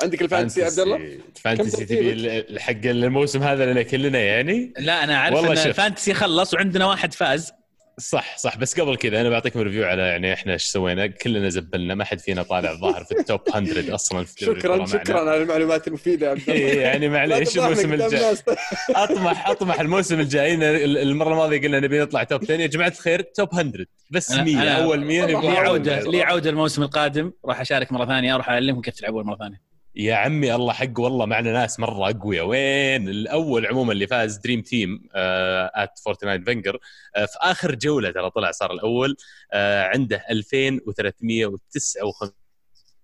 عندك ال fantasy يا عبد الله؟ fantasy كم تبي ال- حق الموسم هذا لنا كلنا يعني؟ لا أنا والله إن. ال fantasy خلص وعندنا واحد فاز. صح صح. بس قبل كذا أنا بعطيكم review على يعني إحنا إيش سوينا. كلنا زبلنا. ما حد فينا طالع ظاهر في ال top 100 أصلا في شكرا. شكرا على المعلومات المفيدة يا عبد الله. إيه، يعني معليش الموسم الجاي. أطمح أطمح الموسم الجاي إن المرة الماضية قلنا نبي نطلع top 10 يا جماعة الخير top 100 بس أنا- 100 أنا- أول 100 والله لي عودة. لي عودة الموسم القادم. راح أشارك مرة ثانية أروح أعلمكم كيف تلعبون مرة ثانية. يا عمي الله حق والله معنا ناس مرة أقوياء. وين؟ الأول عموما اللي فاز dream team at 49 فينجر آه في آخر جولة ترى طلع صار الأول آه عنده 2359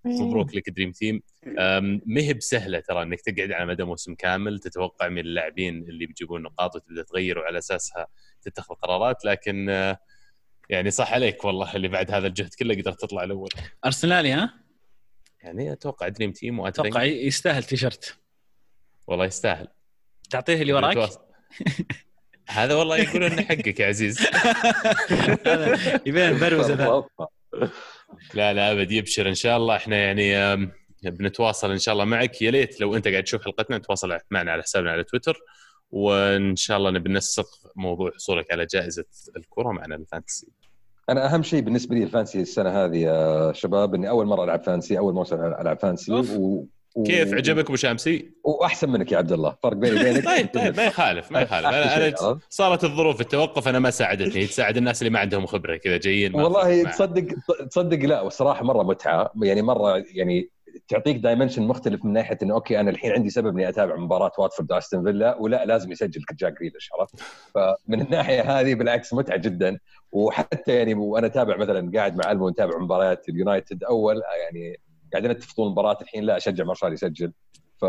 مبروك لك dream team ما هي بسهلة ترى إنك تقعد على مدى موسم كامل تتوقع من اللاعبين اللي بيجيبون نقاط وتبدأ تغير وعلى أساسها تتخذ قرارات. لكن آه، يعني صح عليك والله اللي بعد هذا الجهد كله قدرت تطلع الأول. أرسنالي ها؟ يعني أتوقع dream team وات أتوقع يستاهل تيشرت. والله يستاهل. تعطيه اللي وراك. هذا والله يقول إنه حقك يا عزيز. يبين ذا. لا لا أبد يبشر. إن شاء الله إحنا يعني بنتواصل إن شاء الله معك. يا ليت لو أنت قاعد تشوف حلقتنا تواصل معنا على حسابنا على تويتر. وإن شاء الله نبي ننسق موضوع حصولك على جائزة الكرة معنا ال fantasy. أنا أهم شيء بالنسبة لي ال fantasy السنة هذه يا شباب إني أول مرة ألعب fantasy أول موسم العب fantasy. و... و... كيف عجبك أبو شامسي؟ وأحسن منك يا عبد الله فرق بيني وبينك طيب طيب ما يخالف ما يخالف أنا عرفت؟ صارت الظروف التوقف أنا ما ساعدتني تساعد الناس اللي ما عندهم خبرة كذا جايين والله تصدق تصدق لا والصراحة مرة متعة يعني مرة يعني تعطيك dimension مختلف من ناحية إنه okay أنا الحين عندي سبب إني أتابع مباراة واتفورد استون فيلا ولا لازم يسجل جاك جريليش عرفت؟ فمن الناحية هذه بالعكس متعة جدا. وحتى يعني وأنا أتابع مثلا قاعد مع ألمو نتابع مباريات اليونايتد أول يعني قاعدين نتفق طول المباراه الحين لا أشجع مارشال يسجل. ف...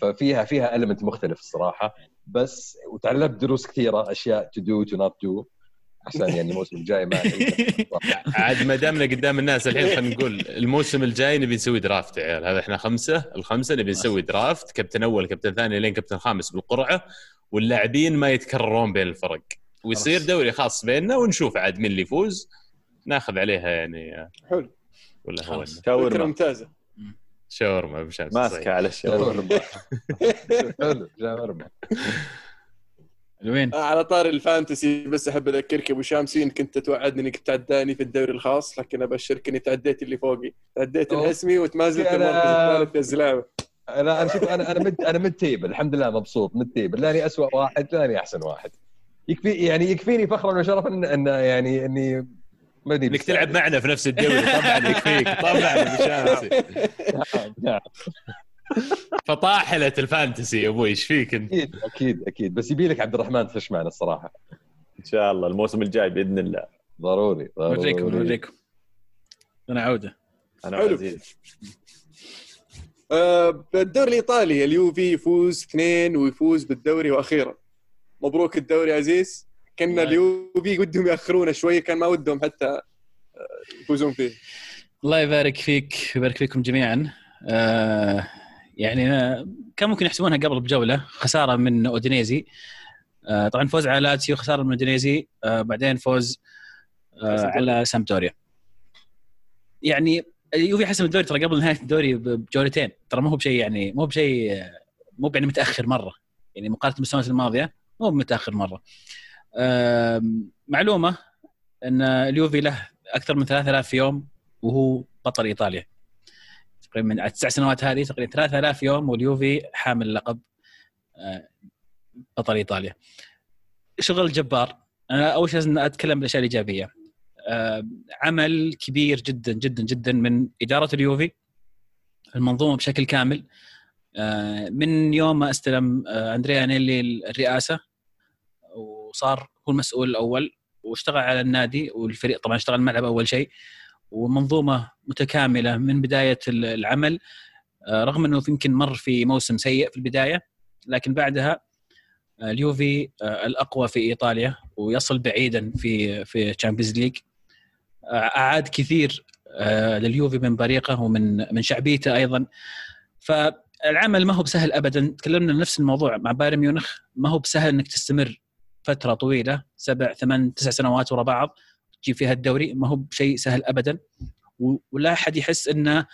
ففيها فيها element مختلف الصراحة. بس وتعلمت دروس كثيرة أشياء to do to not do عشان يعني الموسم الجاي ما عاد ما دامنا قدام الناس الحين خلينا نقول الموسم الجاي نبي نسوي draft يا عيال. هذا إحنا خمسة الخمسة نبي نسوي draft. كابتن أول كابتن ثاني لين كابتن خامس بالقرعة. واللاعبين ما يتكررون بين الفرق. ويصير. دوري خاص بيننا ونشوف عاد مين اللي يفوز. ناخذ عليها يعني حلو. ولا هو خلاص. فكره شاورما. ممتازة. شاورما أبو شمس ماسكة على الشاورما. حلو جامد. وين؟ آه، على طار الفانتسي بس أحب أذكرك أبو شامسي انك انت توعدني إنك تعداني في الدوري الخاص لكن أبشرك إني تعديت اللي فوقي تعديت أوه. الأسمي وما زلت كلام. المركز الثالث يا لا أنا شوف أنا أنا مد أنا mid table الحمد لله مبسوط mid table لأني اسوء واحد لأني أحسن واحد يكفي يعني يكفيني فخرا وشرفا ان إن يعني إني ماني إنك تلعب معنا في نفس الدوري طبعا يكفيك طبعا أبو شامسي نعم نعم فطاحلة ال fantasy يا أبوي إيش فيك أنت؟ أكيد أكيد أكيد. بس يبي لك عبد الرحمن تخش معنا الصراحة. إن شاء الله الموسم الجاي بإذن الله. ضروري نوريكم ضروري نوريكم لنا عودة. أنا حلو. وعزيز آه، بالدوري الإيطالي اليوفي يفوز اثنين ويفوز بالدوري وأخيرا. مبروك الدوري يا عزيز. كنا الله. اليوفي ودهم ياخرونه شوية كان ما ودهم حتى آه، يفوزون فيه. الله يبارك فيك ويبارك فيكم جميعا. آه يعني كان ممكن يحسبونها قبل بجولة خسارة من أودينيزي. آه طبعا فوز على لاتسيو خسارة من أودينيزي. آه بعدين فوز آه على سامتوريا يعني اليوفي حسم الدوري ترى قبل نهاية الدوري بجولتين. ترى ما هو بشيء يعني مو بشيء مو يعني متأخر مرة. يعني مقارنة بالسنوات الماضية مو متأخر مرة. معلومة إن اليوفي له أكثر من 3000 يوم وهو بطل إيطاليا. تقريبا من التسع سنوات هذه تقريبا 3000 يوم واليوفي حامل لقب آه، بطل إيطاليا. شغل جبار. أنا أول شيء لازم أتكلم بالأشياء الإيجابية. آه، عمل كبير جدا جدا جدا من إدارة اليوفي المنظومة بشكل كامل. آه، من يوم ما استلم أندريا أنيلي الرئاسة وصار هو المسؤول الأول واشتغل على النادي والفريق طبعا اشتغل الملعب اول شيء. ومنظومة متكاملة من بداية العمل. آه، رغم إنه يمكن مر في موسم سيء في البداية لكن بعدها آه، اليوفي آه، الأقوى في إيطاليا ويصل بعيدا في في Champions League أعاد كثير لليوفي من بريقه ومن من شعبيته أيضا. فالعمل ما هو بسهل ابدا. تكلمنا نفس الموضوع مع بايرن ميونخ. ما هو بسهل إنك تستمر فترة طويلة سبع ثمان تسع سنوات ورا بعض. تجيب فيها الدوري ما هو بشيء سهل ابدا. ولا أحد يحس إنه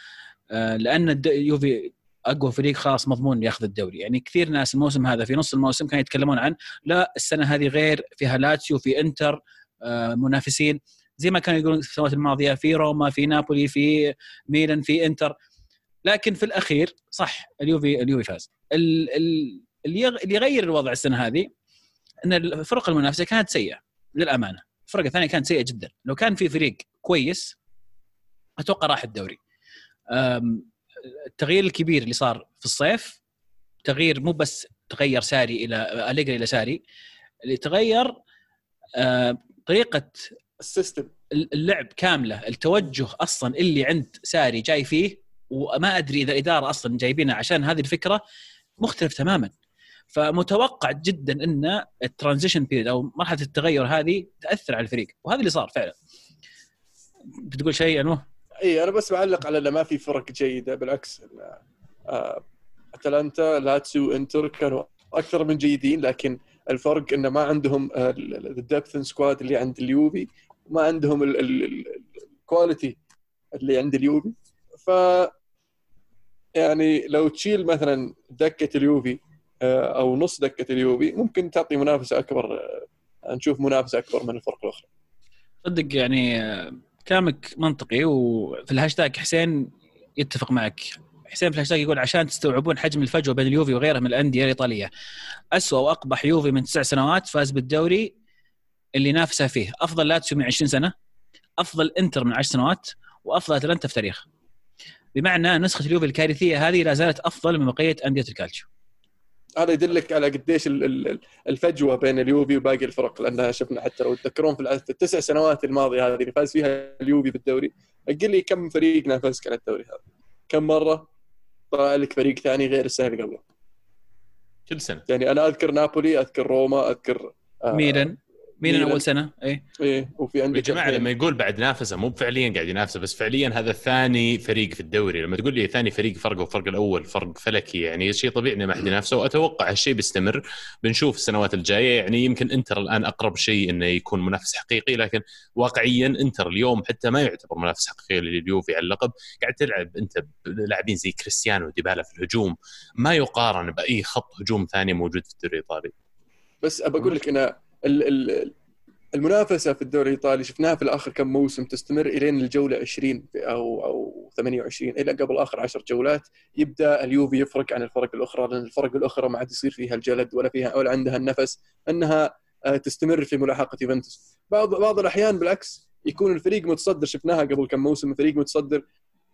آه، لأن اليوفي أقوى فريق خلاص مضمون ياخذ الدوري. يعني كثير ناس الموسم هذا في نص الموسم كانوا يتكلمون عن لا السنة هذه غير فيها لاتسيو في إنتر آه، منافسين. زي ما كانوا يقولون في السنوات الماضية في روما في نابولي في ميلان في إنتر. لكن في الأخير صح اليوفي اليوفي فاز. اللي يغير الوضع السنة هذه إن الفرق المنافسة كانت سيئة للأمانة. الفرق الثانية كانت سيئة جدا. لو كان في فريق كويس أتوقع راح الدوري. التغيير الكبير اللي صار في الصيف تغيير مو بس تغير ساري إلى أليجري إلى ساري اللي تغير طريقة السيستم. اللعب كاملة التوجه أصلا اللي عند ساري جاي فيه وما أدري إذا الاداره أصلا جايبينها عشان هذه الفكرة مختلف تماما. فمتوقع جدا إن ال transition period أو مرحلة التغير هذه تأثر على الفريق. وهذا اللي صار فعلا. بتقول شيء انو اي أنا بس بعلق على إنه ما في فرق جيدة بالعكس آه، أتلانتا لاتسيو إنتر كانوا أكثر من جيدين لكن الفرق انه ما عندهم ال depth squad اللي عند اليوفي وما عندهم ال quality اللي عند اليوفي. ف يعني لو تشيل مثلا دكة اليوفي آه، أو نص دكه اليوفي ممكن تعطي منافسة أكبر آه، نشوف منافسة أكبر من الفرق الأخرى. صدق يعني آه، كلامك منطقي وفي الهاشتاج حسين يتفق معك. حسين في الهاشتاج يقول عشان تستوعبون حجم الفجوة بين اليوفي وغيرها من الأندية الإيطالية اسوء وأقبح يوفي من تسع سنوات فاز بالدوري اللي نافسه فيه. أفضل لاتسيو من 20 سنة أفضل إنتر من 10 سنوات وأفضل أتلانتا في تاريخ بمعنى نسخة اليوفي الكارثية هذه لا زالت أفضل من بقية أندية الكالتشيو. هذا يدلك على قديش ال- ال- الفجوة بين اليوفي وباقي الفرق لأن شفنا حتى لو تذكرون في التسع سنوات الماضية هذه اللي فاز فيها اليوفي بالدوري قل لي كم فريق نافسك على الدوري هذا. كم مرة طلع لك فريق ثاني غير السنة اللي قبله؟ كل سنة. يعني أنا أذكر نابولي أذكر روما أذكر آه، ميلان. ميلان ميلان. أول سنة؟ اي إيه وفي يا عندك جماعة الحين- لما يقول بعد نافسه مو فعليا قاعد ينافسه بس فعليا هذا ثاني فريق في الدوري. لما تقول لي ثاني فريق فرقه وفرق الأول فرق فلكي يعني شيء طبيعي إنه ما حد ينافسه. وأتوقع هالشيء بيستمر. بنشوف السنوات الجاية يعني يمكن إنتر الآن أقرب شيء إنه يكون منافس حقيقي لكن واقعيا إنتر اليوم حتى ما يعتبر منافس حقيقي لليوفي على اللقب. قاعد تلعب أنت بلاعبين زي كريستيانو وديبالا في الهجوم. ما يقارن بأي خط هجوم ثاني موجود في الدوري الإيطالي. بس ابى أقول لك إن ال- ال- المنافسة في الدوري الإيطالي شفناها في الآخر كم موسم تستمر إلين الجولة 20 في- أو أو 28 إلى قبل آخر 10 جولات يبدأ اليوفي يفرق عن الفرق الأخرى لأن الفرق الأخرى ما عاد يصير فيها الجلد ولا فيها ولا عندها النفس أنها آه، تستمر في ملاحقة يوفنتوس. بعض بعض الأحيان بالعكس يكون الفريق متصدر شفناها قبل كم موسم الفريق متصدر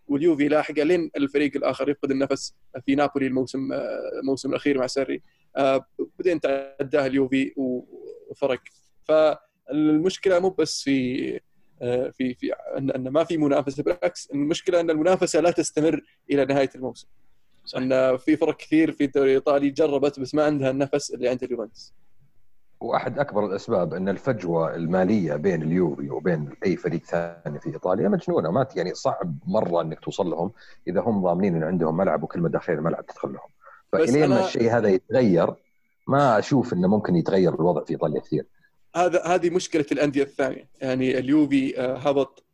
واليوفي لاحقه لين الفريق الآخر يفقد النفس في نابولي الموسم آه، الموسم الأخير مع ساري آه، بعدين تعداها اليوفي وفرق فالمشكلة مو بس في آه، في في أن أن ما في منافسة بالعكس المشكلة أن المنافسة لا تستمر إلى نهاية الموسم. صح. أن في فرق كثير في الدوري الايطالي جربت بس ما عندها النفس اللي عند اليوفنتوس. وأحد أكبر الأسباب أن الفجوة المالية بين اليوفي وبين أي فريق ثاني في إيطاليا مجنونة. ما يعني صعب مرة أنك توصل لهم إذا هم ضامنين أن عندهم ملعب وكل ما داخل الملعب تدخل لهم. فإلين ما أنا- الشيء هذا يتغير ما أشوف إنه ممكن يتغير الوضع في ايطاليا كثير. هذا هذه مشكلة الأندية الثانية. يعني اليوفي آه، هبط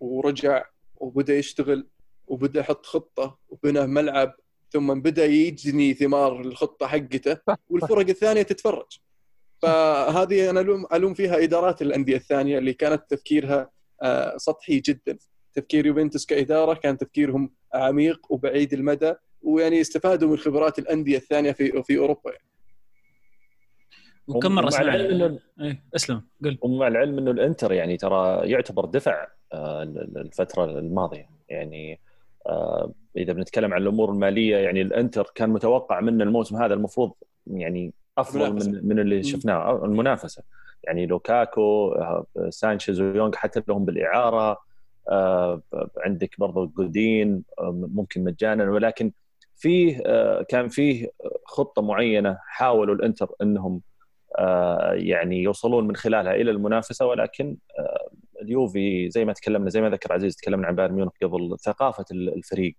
ورجع وبدأ يشتغل وبدأ يحط خطة وبنى ملعب ثم بدأ يجني ثمار الخطة حقته والفرق الثانية تتفرج. فهذه أنا الوم ألوم فيها إدارات الأندية الثانية اللي كانت تفكيرها آه، سطحي جدا. تفكير يوفنتوس كإدارة كان تفكيرهم عميق وبعيد المدى ويعني استفادوا من خبرات الأندية الثانية في في أوروبا يعني. وكم مرة سمعنا إنه- إيه، أسلم قل ومع العلم إنه الإنتر يعني ترى يعتبر دفع آه، الفترة الماضية يعني آه، إذا بنتكلم عن الأمور المالية يعني الإنتر كان متوقع منه الموسم هذا المفروض يعني أفضل منافسة. من من اللي. شفناه آه، المنافسة يعني لوكاكو سانشيز ويونغ حتى لهم بالإعارة عندك برضو جودين ممكن مجانا ولكن فيه كان فيه خطة معينة حاولوا الإنتر إنهم يعني يوصلون من خلالها إلى المنافسة ولكن آه، اليوفي زي ما تكلمنا زي ما ذكر عزيز تكلمنا عن بايرن ميونخ قبل ثقافة الفريق.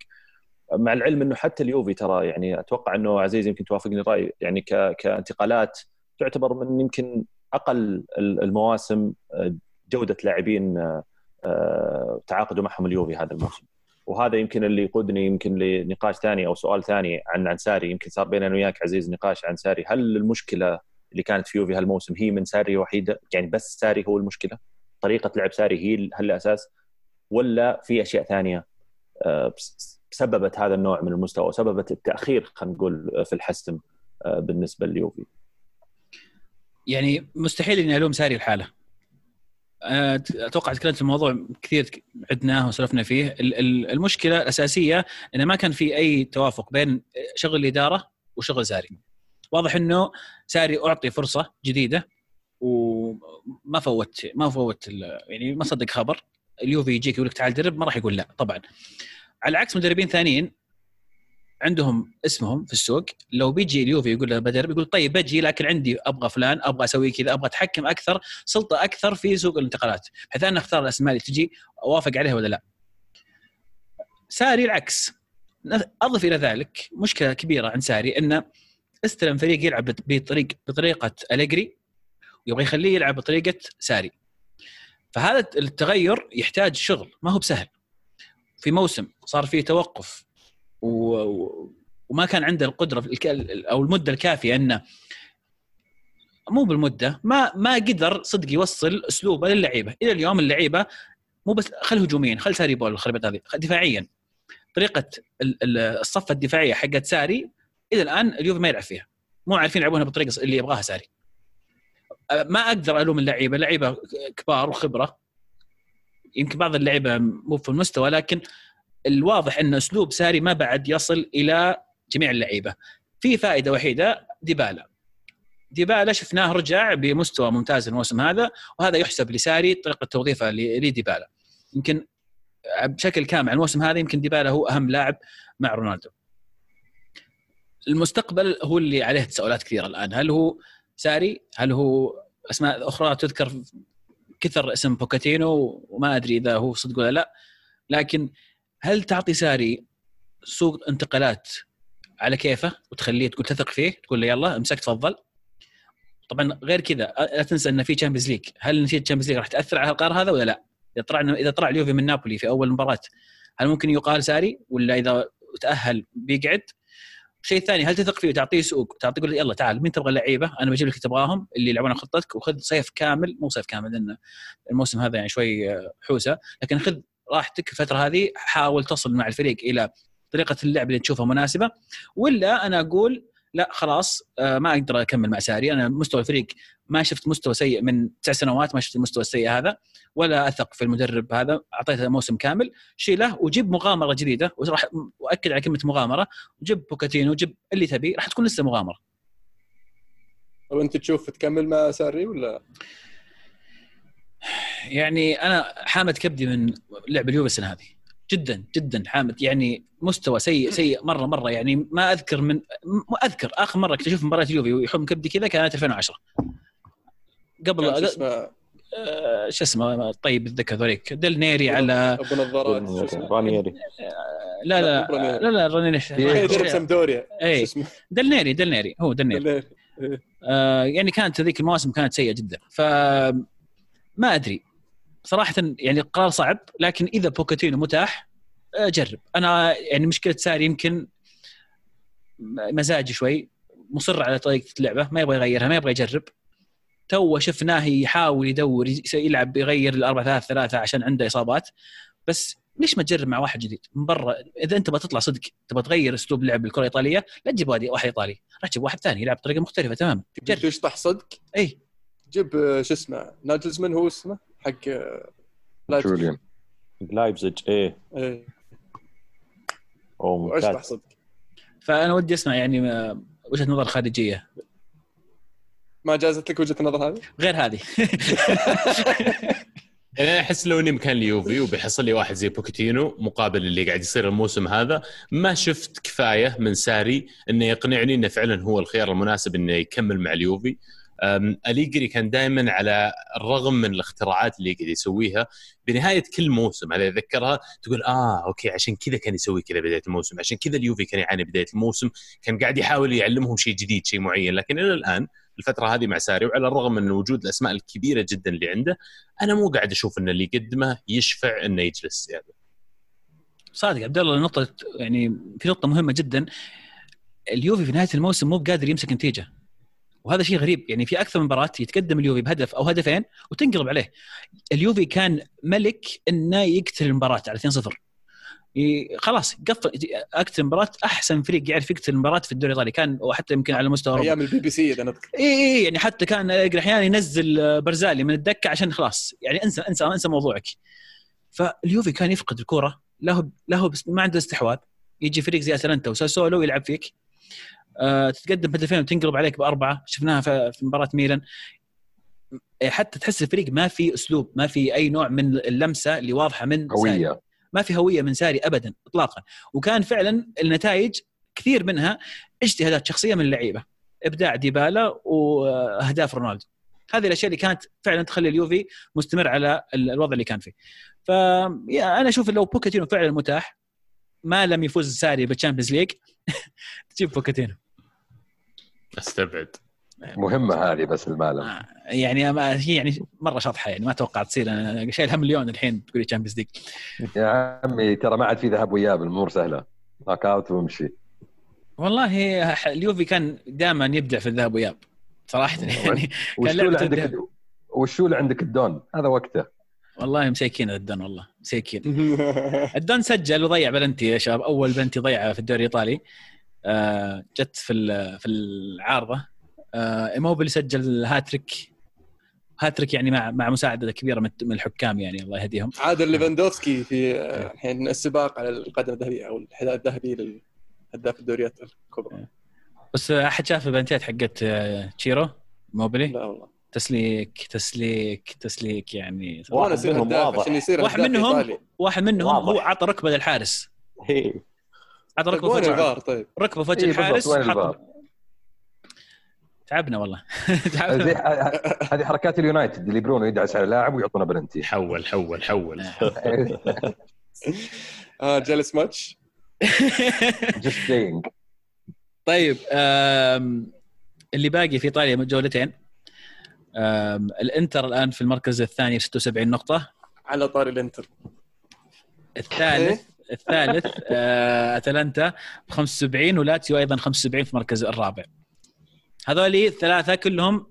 مع العلم إنه حتى اليوفي ترى يعني أتوقع إنه عزيز يمكن توافقني الراي يعني كانتقالات تعتبر من يمكن أقل المواسم آه، جودة لاعبين آه، آه، تعاقدوا معهم اليوفي هذا الموسم. وهذا يمكن اللي يقودني يمكن لنقاش ثاني أو سؤال ثاني عن عن ساري. يمكن صار بيننا وياك عزيز نقاش عن ساري. هل المشكلة اللي كانت في يوفي هالموسم هي من ساري وحيدة. يعني بس ساري هو المشكلة. طريقة لعب ساري هي هل الاساس ولا في أشياء ثانية آه، سببت هذا النوع من المستوى وسببت التأخير خلينا نقول في الحسم آه، بالنسبة لليوفي يعني مستحيل إني ألوم ساري لحاله أتوقع تكلمت في الموضوع كثير عدناه وسولفنا فيه. ال- ال- المشكلة الأساسية انه ما كان في أي توافق بين شغل الإدارة وشغل ساري. واضح إنه ساري أعطي فرصة جديدة وما فوت ما فوت يعني ما صدق خبر. اليوفي يجيك يقول لك تعال درب ما راح يقول لا طبعا. على عكس مدربين ثانيين عندهم اسمهم في السوق لو بيجي اليوفي يقول له بدرب يقول طيب بجي لكن عندي أبغى فلان أبغى أسوي كذا أبغى أتحكم أكثر سلطة أكثر في سوق الانتقالات. بحيث أنا أختار الأسماء اللي تجي أوافق عليها ولا لا. ساري العكس. أضف إلى ذلك مشكلة كبيرة عند ساري إنه استلم فريق يلعب بطريق بطريقة أليجري ويبغى يخليه يلعب بطريقة ساري. فهذا التغير يحتاج شغل ما هو بسهل. في موسم صار فيه توقف و... وما كان عنده القدرة أو المدة الكافية أنه مو بالمدة ما ما قدر صدق يوصل اسلوبه للعيبة. إلى اليوم اللعيبة مو بس خل هجوميا خل ساري بول الخربات هذه دفاعيا. طريقة الصفة الدفاعية حقت ساري إلى الآن اليوفي ما يلعب فيها. مو عارفين يلعبونها بالطريقة اللي يبغاها ساري. ما أقدر ألوم اللعيبة. لعيبه كبار وخبرة. يمكن بعض اللعيبة مو في المستوى لكن الواضح إن أسلوب ساري ما بعد يصل إلى جميع اللعيبة. في فائدة وحيدة ديبالا. ديبالا شفناه رجع بمستوى ممتاز الموسم هذا وهذا يحسب لساري طريقة توظيفه لديبالا. يمكن بشكل كامل الموسم هذا يمكن ديبالا هو أهم لاعب مع رونالدو. المستقبل هو اللي عليه تساؤلات كثيرة الآن. هل هو ساري؟ هل هو أسماء أخرى تذكر كثر اسم بوكيتينو؟ وما أدري إذا هو صدق ولا لا. لكن هل تعطي ساري سوق انتقالات على كيفه وتخليه تقول تثق فيه تقول له يلا امسك تفضل؟ طبعا غير كذا لا تنسى إن في Champions League هل نتيجه Champions League راح تأثر على القرار هذا ولا لا؟ اذا طلع إذا طلع اليوفي من نابولي في أول مباراة هل ممكن يقال ساري؟ ولا إذا تأهل بيقعد؟ الشيء الثاني هل تثق فيه وتعطيه سوق؟ تعطيه تقول يلا تعال مين تبغى لعيبة؟ أنا بجيب لك تبغاهم اللي يلعبون خطتك وخذ صيف كامل مو صيف كامل لأن الموسم هذا يعني شوي حوسة. لكن خذ راحتك الفترة هذه حاول تصل مع الفريق إلى طريقة اللعب اللي تشوفها مناسبة. ولا أنا أقول لا خلاص آه، ما أقدر أكمل مع ساري أنا مستوى الفريق ما شفت مستوى سيء من تسع سنوات ما شفت المستوى السيء هذا ولا أثق في المدرب هذا. أعطيته موسم كامل شيله وجيب مغامرة جديدة. وراح واكد على كلمة مغامرة. وجيب بوكاتينو وجيب اللي تبي راح تكون لسه مغامرة. وانت تشوف تكمل مع ساري ولا؟ يعني أنا حامد كبدي من لعب اليوفي السنة هذه. جدا جدا حامد. يعني مستوى سيء سيء مرة مرة. يعني ما أذكر من ما أذكر. آخر مرة كنت أشوف مباراة اليوفي ويحوم كبدي كذا كانت 2010 قبل شو اسمه؟ آه، شو اسمه؟ طيب الذكر ذوليك. دل نيري لا أبو نظارات رانييري. لا لا لا لا رانييري. يدرب سمدوريا اي دل نيري دل نيري. هو دل نيري. آه يعني كانت هذيك المواسم كانت سيئة جدا. ف ما أدري. صراحة يعني قرار صعب لكن إذا بوكيتينو متاح جرب. أنا يعني مشكلة ساري يمكن مزاجي شوي مصر على طريقة اللعبه ما يبغى يغيرها ما يبغى يجرب. تو شفناه يحاول يدور يلعب يغير الأربعة ثلاثة ثلاثة عشان عنده إصابات. بس ليش ما تجرب مع واحد جديد؟ من برا إذا أنت بتطلع صدق تبغى تغير أسلوب لعب الكرة الإيطالية لا تجيب واحد إيطالي راح تجيب واحد ثاني يلعب بطريقة مختلفة تماما. جرب. تشطح صدق. اي جيب شو اسمه ناجلزمان هو اسمه؟ حق جوليان لايبزيج إيه. إيه. أوه ممتاز. صدق فأنا ودي أسمع يعني وجهة نظر خارجية. ما جازت لك وجهة النظر هذه؟ غير هذه. يعني أنا أحس لو إني مكان اليوفي وبيحصل لي واحد زي بوكيتينو مقابل اللي قاعد يصير الموسم هذا ما شفت كفاية من ساري إنه يقنعني إنه فعلا هو الخيار المناسب إنه يكمل مع اليوفي. أم، أليجري كان دائما على الرغم من الاختراعات اللي يقعد يسويها. بنهاية كل موسم هذا يذكرها تقول آه أوكي عشان كذا كان يسوي كذا بداية الموسم عشان كذا اليوفي كان يعاني بداية الموسم كان قاعد يحاول يعلمهم شيء جديد شيء معين لكن إلى الآن الفترة هذه مع ساري وعلى الرغم من وجود الأسماء الكبيرة جدا اللي عنده أنا مو قاعد أشوف إن اللي يقدمه يشفع إنه يجلس. يعني. صادق عبد الله نقطة يعني في نقطة مهمة جدا. اليوفي في نهاية الموسم مو بقادر يمسك نتيجة. وهذا شيء غريب. يعني في أكثر من مباراة يتقدم اليوفي بهدف أو هدفين وتنقلب عليه. اليوفي كان ملك إنه يقتل المباراة على 2-0 ي- خلاص قفل. أكثر مباراة أحسن فريق يعرف يقتل المباراة في الدوري الإيطالي. كان وحتى يمكن على مستوى أيام البي بي سي إذا نذكر. إي إي يعني حتى كان أحيانا ينزل برزالي من الدكة عشان خلاص. يعني انسى انسى انسى موضوعك. فاليوفي كان يفقد الكره له له ما عنده استحواذ. يجي فريق زي أتلانتا وساسولو يلعب فيك. تتقدم بهدفين وتنقلب عليك بأربعة. شفناها في مباراة ميلان. إيه، حتى تحس الفريق ما في أسلوب ما في أي نوع من اللمسة اللي واضحة من ساري. هوية. ما في هوية من ساري ابدا اطلاقا. وكان فعلا النتائج كثير منها اجتهادات شخصية من اللعيبة. إبداع ديبالا وأهداف رونالدو. هذه الأشياء اللي كانت فعلا تخلي اليوفي مستمر على ال- الوضع اللي كان فيه. ف أنا أشوف لو بوكيتينو فعلا متاح ما لم يفوز ساري بال Champions League تجيب بوكيتينو أستبعد. مهمة هذه بس المال آه، يعني ما هي يعني مرة شطحة يعني ما توقعت تصير. أنا شايلها مليون الحين تقولي Champions League يا عمي ترى ما عاد في ذهب واياب الأمور سهلة. knockout وامشي. والله اليوفي كان دائما يبدع في الذهب واياب صراحة يعني. وشو اللي لعبة عندك؟ الذهب. وشو اللي عندك؟ الدون. هذا وقته. والله مسيكين الدون والله مسيكين الدون سجل وضيع بلنتي يا شباب. أول بلنتي ضيعه في الدوري الإيطالي. جت في ال- في العارضة. آه، إيموبيلي سجل hat-trick hat-trick يعني مع مع مساعدة كبيرة من من الحكام يعني الله يهديهم. عادل ليفاندوفسكي في آه، الحين السباق على القدم الذهبيه أو الحذاء الذهبي لهداف الدوريات الكبرى. بس أحد شاف البلنتيات حقت آه، تشيرو؟ إيموبيلي لا والله. تسليك تسليك تسليك يعني. واحد منهم هداف واضح. عشان يصير واحد منهم. واحد منهم. هو عطى ركبة للحارس. في وجه الفار طيب؟ ركبة في وجه إيه الحارس؟ تعبنا والله. تعبنا. هذه حركات اليونايتد اللي برونو يدعس على لاعب ويعطونا بلنتي. حول حول حول. آه جالس ماتش. just saying طيب اللي باقي في ايطاليا من جولتين الإنتر الآن في المركز الثاني ب 76 نقطة. على طاري الإنتر. الثالث الثالث آه، أتلانتا ب 75 ولاتسيو أيضا 75 في المركز الرابع. هذول الثلاثة كلهم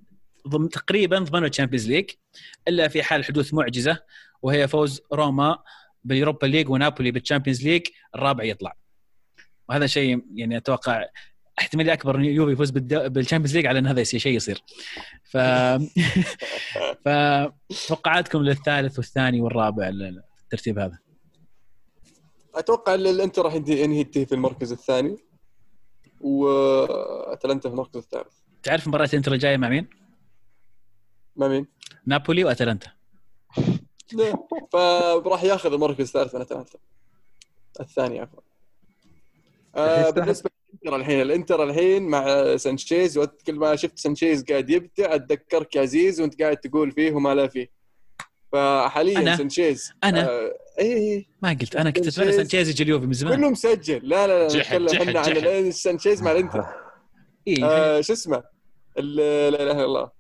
ضم تقريبا ضمنوا ال Champions League إلا في حال حدوث معجزة وهي فوز روما بال Europa League ونابولي بال Champions League الرابع يطلع. وهذا شيء يعني أتوقع احتماليه أكبر إن يوفي يفوز بال Champions League على إن هذا شيء يصير. ف فتوقعاتكم للثالث والثاني والرابع الترتيب هذا. أتوقع إن الإنتر راح ينتهي ينهي في المركز الثاني واتلانتا في المركز الثالث تعرف مباراة الإنتر الجاية مع مين؟ ما مين؟ نابولي وأتلانتا لا. فراح ياخذ المركز الثالث من أتلانتا الثاني عفوا آه. بالنسبة للإنتر الحين الإنتر الحين مع سانشيز وكل ما شفت سانشيز قاعد يبدع أتذكرك يا عزيز وأنت قاعد تقول فيه وما لا فيه فحاليا أنا؟ سانشيز أنا؟ آه اي اي ما قلت أنا كنت أتمنى سانشيز. يجي اليوفي من زمان. كله مسجل لا لا لا جحد، نتكلم عن سانشيز مع الإنتر. إيه. آه شو اسمه؟ ال- لا إله إلا الله.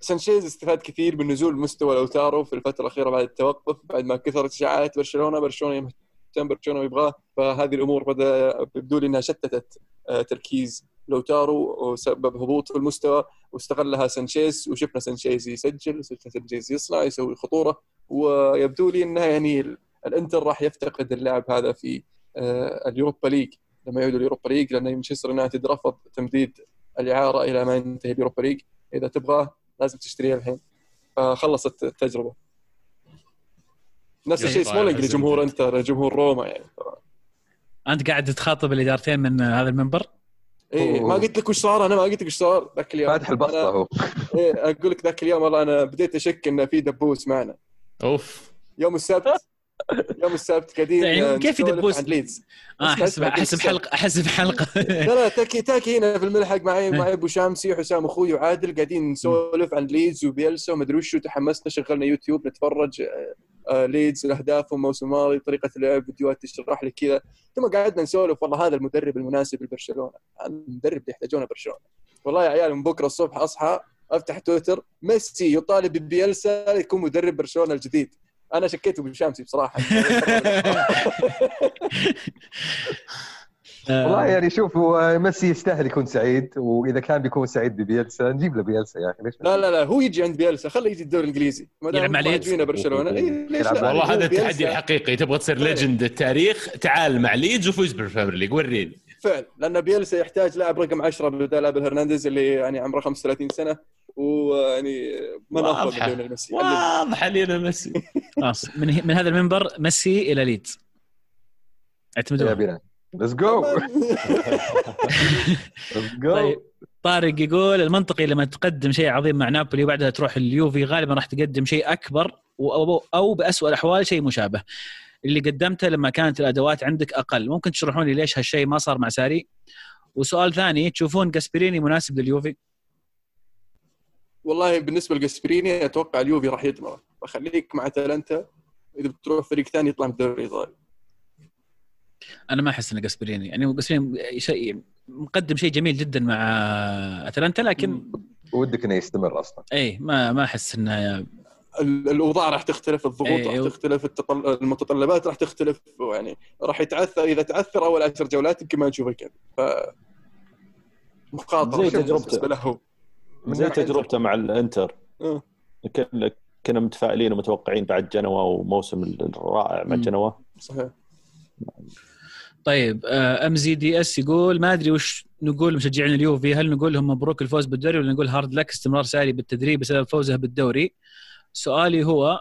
سانشيز استفاد كثير من نزول مستوى لوتارو في الفترة الأخيرة بعد التوقف بعد ما كثرت إشاعات برشلونة برشلونة مهتم برشلونة يبغاه. فهذه الأمور بدا يبدو لي إنها شتتت آه، تركيز لوتارو وسبب هبوط في المستوى واستغلها سانشيز وشفنا سانشيز يسجل وشفنا سانشيز يصنع يسوي خطورة. ويبدو لي إنها يعني ال- الإنتر راح يفتقد اللاعب هذا في آه، ال Europa League. لما يعودوا ال Europa League لأن مانشستر يونايتد رفض تمديد الإعارة إلى ما ينتهي ال Europa League. إذا تبغاه لازم تشتريه الحين. فخلصت التجربة. نفس الشيء يلا، سمولينج لجمهور. إنتر لجمهور روما يعني. أنت قاعد تخاطب الإدارتين من هذا المنبر؟ إيه. ما قلت لك وش صار أنا ما قلت لك وش صار ذاك اليوم. فاتح البسطه هو. إيه أقول لك ذاك اليوم والله أنا بديت أشك انه في دبوس معنا. أوف. يوم السبت. يوم السبت قاعدين يعني آه، كيف في نسولف دبوس؟ عن ليدز. آه اسمع، احسب حلقه أحسب حلقة. لا لا تاكي تاكي هنا في الملحق معي معي أبو شامسي وحسام أخوي وعادل قاعدين نسولف عن ليدز وبيلسا ومدري وش وتحمسنا شغلنا يوتيوب نتفرج آه، آه، ليدز اهدافهم الموسم الماضي طريقة اللعب فيديوهات تشرح لك كذا. ثم قعدنا نسولف والله هذا المدرب المناسب لبرشلونة. هذا المدرب اللي يحتاجونه برشلونة. والله يا عيال من بكرة الصبح أصحى أفتح تويتر ميسي يطالب ببيلسا يكون مدرب برشلونة الجديد. أنا شكيت أبو شامسي بصراحة. والله يعني شوف هو ميسي يستاهل يكون سعيد وإذا كان بيكون سعيد ببيلسا نجيب له بيلسا يا أخي ليش لا لا؟ لا هو يجي عند بيلسا خليه يجي الدوري الإنجليزي. ما دام يلعب مع ليدز. جينا برشلونة. إيه ليش لا؟ والله هذا التحدي الحقيقي تبغى تصير legend التاريخ تعال مع ليدز وفوز بال Premier League وريني. فعلا لأن بيلسا يحتاج لاعب رقم 10 بدل بابلو هرنانديز اللي يعني عمره 35 سنة. ويعني من افضل من واضحة. ليونيل ميسي واضح علينا ميسي. خلاص. من, من هذا المنبر ميسي إلى ليدز. يا اعتمدوا بينا let's go let's go طارق يقول المنطقي لما تقدم شيء عظيم مع نابولي وبعدها تروح اليوفي غالبا راح تقدم شيء أكبر أو باسوء الأحوال شيء مشابه. اللي قدمته لما كانت الأدوات عندك أقل. ممكن تشرحون لي ليش هالشيء ما صار مع ساري؟ وسؤال ثاني تشوفون جاسبريني مناسب لليوفي؟ والله بالنسبة لجاسبريني أتوقع اليوفي راح يدمره فخليك مع أتلانتا. إذا بتروح فريق ثاني يطلع من الدوري الإيطالي. أنا ما أحس انه جاسبريني يعني جاسبريني شيء مقدم شيء جميل جدا مع أتلانتا لكن ودك إنه يستمر أصلا. اي ما ما أحس إنه ال- الأوضاع راح تختلف الضغوط إيه، راح تختلف التطل... المتطلبات راح تختلف يعني راح يتعثر إذا تعثر أول عشر جولات يمكن ما نشوفه كذا. ف مخاطره زي تجربته. بالنسبة له. زي تجربته مع الانتر. آه. كنا كنا متفائلين ومتوقعين بعد جنوا وموسم الرائع مع. جنوا. صحيح. طيب MZDS يقول ما أدري وش نقول مشجعين اليوفي هل نقول لهم مبروك الفوز بالدوري ولا نقول hard luck استمرار ساري بالتدريب بسبب فوزه بالدوري؟ سؤالي هو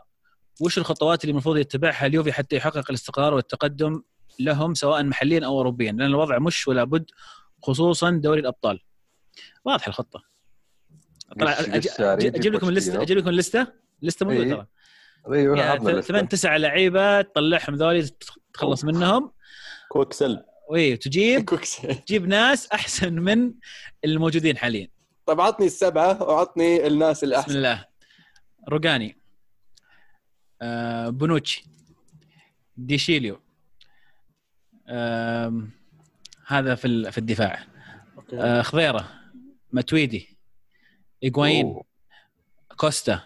وش الخطوات اللي المفروض يتبعها اليوفي حتى يحقق الاستقرار والتقدم لهم سواء محليا أو اوروبيا؟ لأن الوضع مش ولا بد خصوصا دوري الأبطال. واضحه الخطة. طلع أجيب لكم اللستة. أجيب لكم اللستة؟ لسته موجوده. ترى أيوه يعني ثمان. تسع لعيبة تطلعهم ذولي تخلص منهم. كوكسل. وي تجيب تجيب ناس أحسن من الموجودين حاليا. طيب عطني السبعة وعطني الناس بسم الاحسن الله. روجاني. آه بونوتشي. ديشيليو. آم، هذا في ال- في الدفاع. آه خضيرة. ماتويدي. ايجواين. كوستا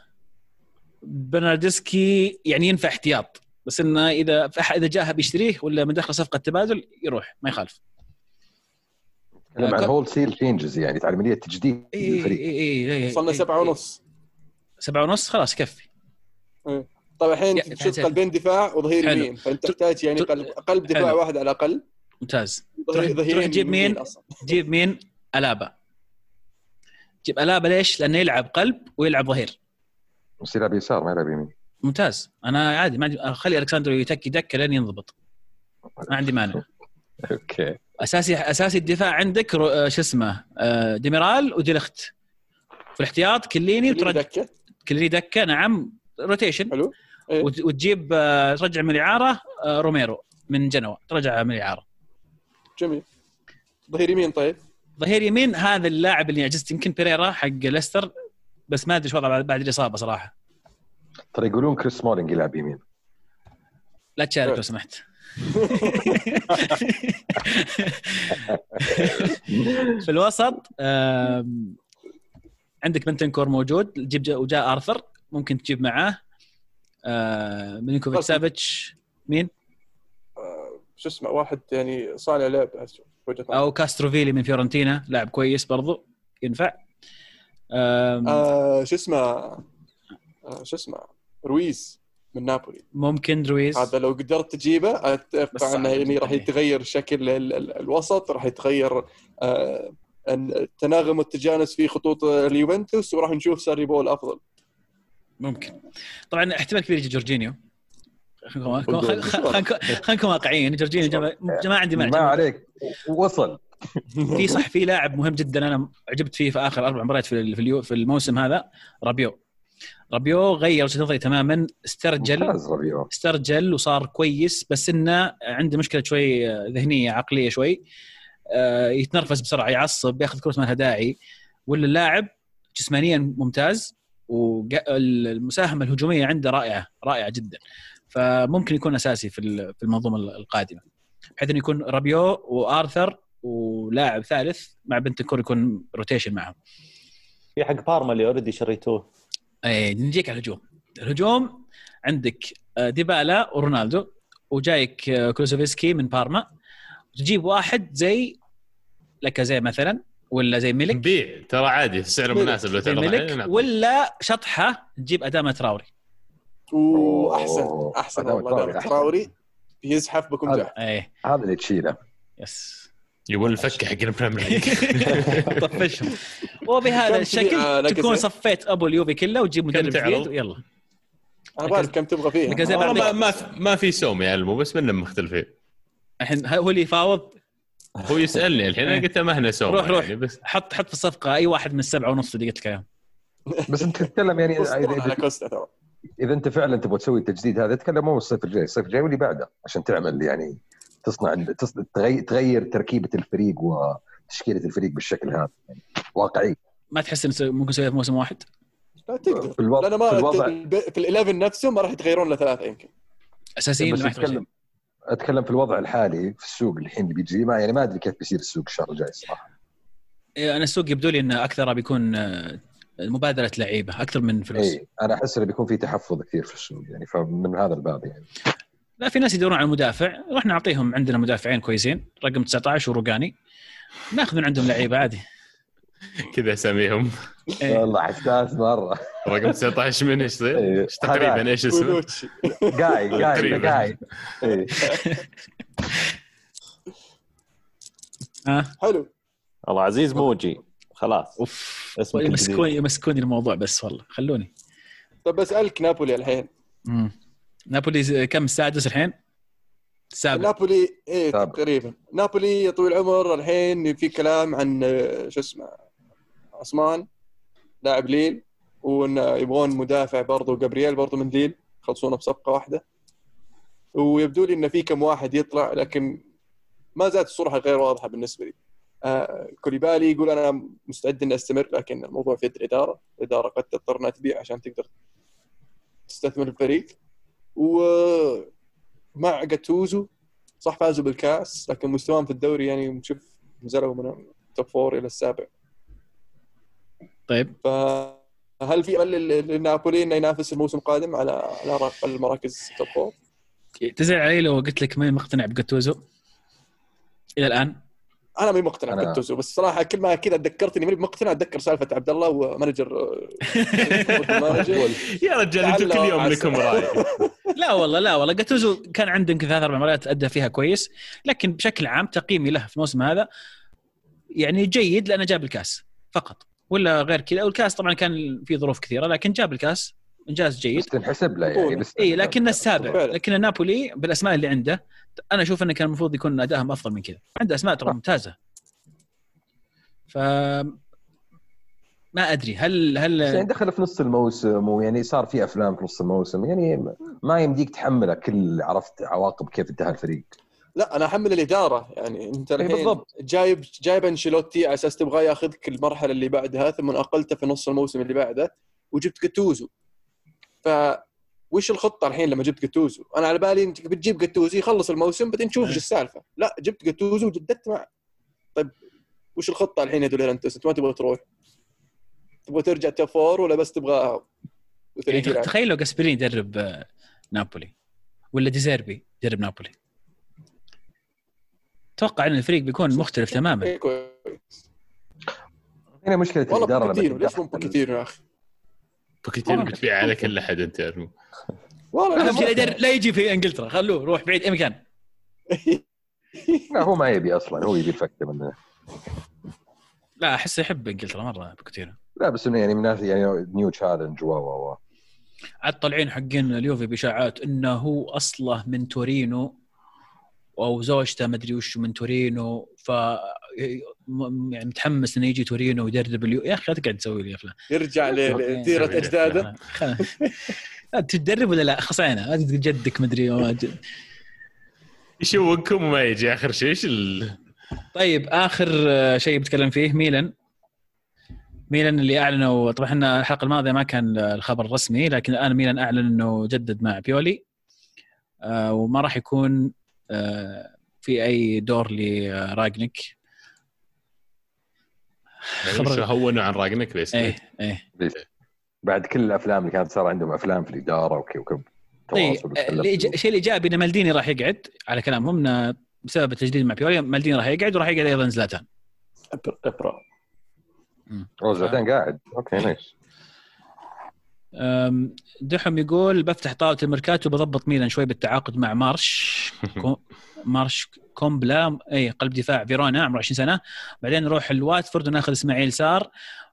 برناردسكي يعني ينفع احتياط بس إنه إذا إذا جاها بيشتريه ولا من دخل صفقة تبادل يروح ما يخالف نتكلم عن كو- wholesale changes يعني عملية تجديد إي للفريق إي إي إي وصلنا سبعة ونص سبعة ونص خلاص يكفي طيب الحين تشوف تعال. قلبين دفاع وظهير. يمين فأنت تحتاج يعني قلب, قلب دفاع حلو. واحد على الأقل ممتاز ظهير- تروح- تجيب مين؟ أصلاً. جيب مين؟ ألابا جيب الابا ليش؟ لأنه يلعب قلب ويلعب ظهير. بس يلعب يسار ما يلعب يمين. ممتاز. أنا عادي ما عندي خلي الكساندرو يتكي دكه لين ينضبط. ما عندي مانع. okay. اساسي أساسي الدفاع عندك رو... آه، شو اسمه؟ آه، ديميرال وديلخت. في الاحتياط كليني وترجع دكة. كليني دكة نعم. rotation حلو. إيه. وت- وتجيب آه، ترجع من الإعارة روميرو من جنوا. ترجع من الإعارة. جميل. ظهير يمين طيب. ظهير يمين هذا اللاعب اللي عجزت يمكن بيريرا حق ليستر بس ما أدري شو وضعه بعد- الإصابة صراحة ترى يقولون كريس سمولينج يلعب يمين لا تشارك لو. سمحت في الوسط عندك بنتانكور موجود جيب جا وجاء آرثر ممكن تجيب معاه آه، ميلينكوفيتش. سافيتش مين آه، شو اسمه واحد يعني صانع لعب. أو كاستروفيلي من فيورنتينا لاعب كويس برضو ينفع. آه شو اسمه؟ آه شو اسمه؟ رويز من نابولي. ممكن رويز. هذا لو قدرت تجيبه أتوقع إنه يعني راح إيه. يتغير شكل ال- ال- الوسط راح يتغير آه، التناغم والتجانس في خطوط اليوفنتوس وراح نشوف ساري ball أفضل. ممكن. طبعا احتمال كبير يجي جورجينيو. خلينا نكون- واقعيين. جورجينيو جماعة ما عندي ما عليك. وصل. في صح في لاعب مهم جدا أنا عجبت فيه في آخر أربع مباريات في في الموسم هذا رابيو. رابيو غير وجهة نظري تماما استرجل. استرجل وصار كويس بس إنه عنده مشكلة شوي ذهنية عقلية شوي. آه، يتنرفز بسرعة يعصب بياخذ كروت ما لها داعي. ولا اللاعب جسمانيا ممتاز والمساهمه الهجومية عنده رائعة رائعة جدا. فممكن يكون أساسي في المنظومة القادمة. بحيث إنه يكون رابيو وآرثر ولاعب ثالث مع بنتانكور يكون rotation معهم. في حق بارما اللي already شريتوه. اي نجيك على الهجوم. الهجوم عندك آه، ديبالا ورونالدو وجايك آه، كولوسيفسكي من بارما. تجيب واحد زي لاكازيت مثلا ولا زي ميلك نبيع ترى عادي سعره. مناسب لو زي تعرض نعم. ولا شطحة تجيب آداما تراوري. واحسن. أحسن والله. تراوري. بيزحف بكم اي هذا اللي تشيله. yes يبون الفكة حق ال Premier League. طفشهم. وبهذا الشكل لاكازيت؟ تكون صفيت أبو اليوفي كله وتجيب مدرب تعرض؟ جديد. يلا. أنا بعرف كم تبغى والله ما ما ما في سوم يعلموا بس منهم مختلفين. الحين هو اللي يفاوض؟ هو يسألني الحين أنا قلت له ما إحنا سوم روح- روح. يعني بس حط حط في الصفقة أي واحد من السبعة ونص اللي قلت لك اياهم بس أنت تتكلم يعني على كوستا ترى. إذا أنت فعلا تبغى تسوي التجديد هذا تتكلم مو الصيف الجاي الصيف الجاي واللي بعده عشان تعمل يعني تصنع تص- تغير, تركيبة الفريق وتشكيلة الفريق بالشكل هذا يعني واقعي. ما تحس إن ممكن نسويها في موسم واحد؟ لا تقدر. في الوضع لأن ما في الوضع في ال11 نفسه ما راح يتغيرون لثلاثه يمكن. اساسيين بس نتكلم اتكلم في الوضع الحالي في السوق الحين اللي بيجي ما يعني ما أدري كيف بيصير السوق الشهر الجاي الصراحه إيه، أنا السوق يبدو لي إنه أكثر بيكون آه، مبادرة لعيبة أكثر من فلوس اي أنا أحس إنه بيكون في تحفظ كثير في السوق يعني فمن هذا الباب يعني لا في ناس يدورون على مدافع راح نعطيهم عندنا مدافعين كويسين رقم 19 وروجاني نأخذ من عندهم لعيبة عادي كذا أساميهم إيه. والله حساس مرة رقم 19 من إيش؟ إيه. إيش تقريبا. إيش اسمه؟ قاي إيه. ها حلو والله عزيز موجي خلاص. أوف. يمسكوني يمسكوني الموضوع بس والله. خلوني. طب بسالك نابولي الحين. مم. نابولي كم؟ السادس الحين؟ السابع. نابولي إيه سابع. تقريبا. نابولي يا طويل العمر الحين في كلام عن آه، شو اسمه عثمان لاعب ليل وإن يبغون مدافع برضو جابرييل برضو من ليل يخلصونه بصفقة واحدة. ويبدو لي إن في كم واحد يطلع لكن ما زالت الصورة غير واضحة بالنسبة لي. آه كوليبالي يقول أنا مستعد إني أستمر لكن الموضوع في يد الإدارة، الإدارة قد تضطر إنها تبيع عشان تقدر تستثمر الفريق. ومع جاتوزو صح فازوا بالكاس لكن مستواهم في الدوري يعني نشوف نزلوا من ال top four إلى السابع. طيب. فهل في أمل لل- لنابولي إنه ينافس الموسم القادم على على المراكز top four؟ تزعل علي لو قلت لك ماني مقتنع بجاتوزو؟ إلى الآن. أنا ماني مقتنع أنا- بجاتوزو بس صراحة كل ما كذا تذكرتني ماني مقتنع أتذكر سالفة عبد الله ومانجر مانجر. يا رجال أنتم كل يوم لكم رأي. لا والله لا والله. جاتوزو كان عنده يمكن ثلاث أربع مرات ادى فيها كويس لكن بشكل عام تقييمي له في الموسم هذا يعني جيد لأنه جاب الكاس فقط. ولا غير كذا. والكاس طبعا كان في ظروف كثيرة لكن جاب الكاس انجاز جيد. بس تنحسب له يعني بس اي لكن السابع. لكن نابولي بالأسماء اللي عنده أنا أشوف إنه كان المفروض يكون ادائهم أفضل من كذا. عنده أسماء ترى ممتازة. ف ما أدري هل بس يعني هل دخل في نص الموسم ويعني صار في أفلام في نص الموسم يعني ما يمديك تحمله كل عرفت عواقب كيف انتهى الفريق. لا أنا أحمل الإدارة. يعني أنت الحين بالضبط. جايب جايب أنشيلوتي على أساس تبغاه ياخذك المرحلة اللي بعدها ثم اقلته في نص الموسم اللي بعده وجبت جاتوزو ف وش الخطة الحين لما جبت جاتوزو؟ أنا على بالي انت بتجيب جاتوزو يخلص الموسم بعدين نشوف إيش السالفة، لا جبت جاتوزو وجددت معه. طيب وش الخطة الحين يا دي لورينتيس؟ أنت ما تبغى تروح؟ تبغى ترجع top four ولا بس تبغى يعني؟ تخيل لو جاسبريني يدرب آه، نابولي ولا ديزيربي يدرب نابولي أتوقع إن الفريق بيكون مختلف تماما كويس. هنا مشكلة والله الإدارة لما بوكيتينو ليش مو بوكيتينو يا أخي؟ بوكيتينو بتبيع على كل احد أنت يا أرمو. والله شيء لا يجي في إنجلترا. خلوه روح بعيد أي مكان. لا هو ما يبي أصلا. هو يبي الفكه منه. لا أحس يحب إنجلترا مرة بوكيتينو لا بس إنه يعني من يعني new challenge و و و عاد طالعين حقين اليوفي بإشاعات إنه هو أصله من تورينو أو زوجته مدري وش من تورينو ف يعني متحمس إنه يجي تورينو ويدرب اليو يا أخي لا تقعد تسوي لي افلام يرجع لديره أجداده. تدرب ولا لا؟ خصينا جدك مدري ما جد. يشوقكم وما يجي آخر شيء؟ إيش ال... طيب آخر شيء بتكلم فيه ميلان. ميلان اللي أعلنوا طبعا إحنا الحلقة الماضية ما كان الخبر الرسمي لكن الآن ميلان أعلن إنه جدد مع بيولي. آه، وما راح يكون آه، في أي دور لرانجنيك. يعني وش هونوا عن رانجنيك بس؟ إيه إيه. بعد كل الأفلام اللي كانت صار عندهم أفلام في الإدارة وكذا وكذا. الإيج- الشيء الايجابي إن مالديني راح يقعد على كلامهم بسبب التجديد مع بيولي مالديني راح يقعد وراح يقعد أيضا زلاتان. ابرا زلاتان قاعد. okay nice. دحم يقول بفتح طاولة الميركاتو بضبط ميلان شوي بالتعاقد مع ماراش. ماراش كومبولا اي قلب دفاع فيرونا عمره 20 سنة. بعدين نروح الواتفورد وناخذ إسماعيل سار.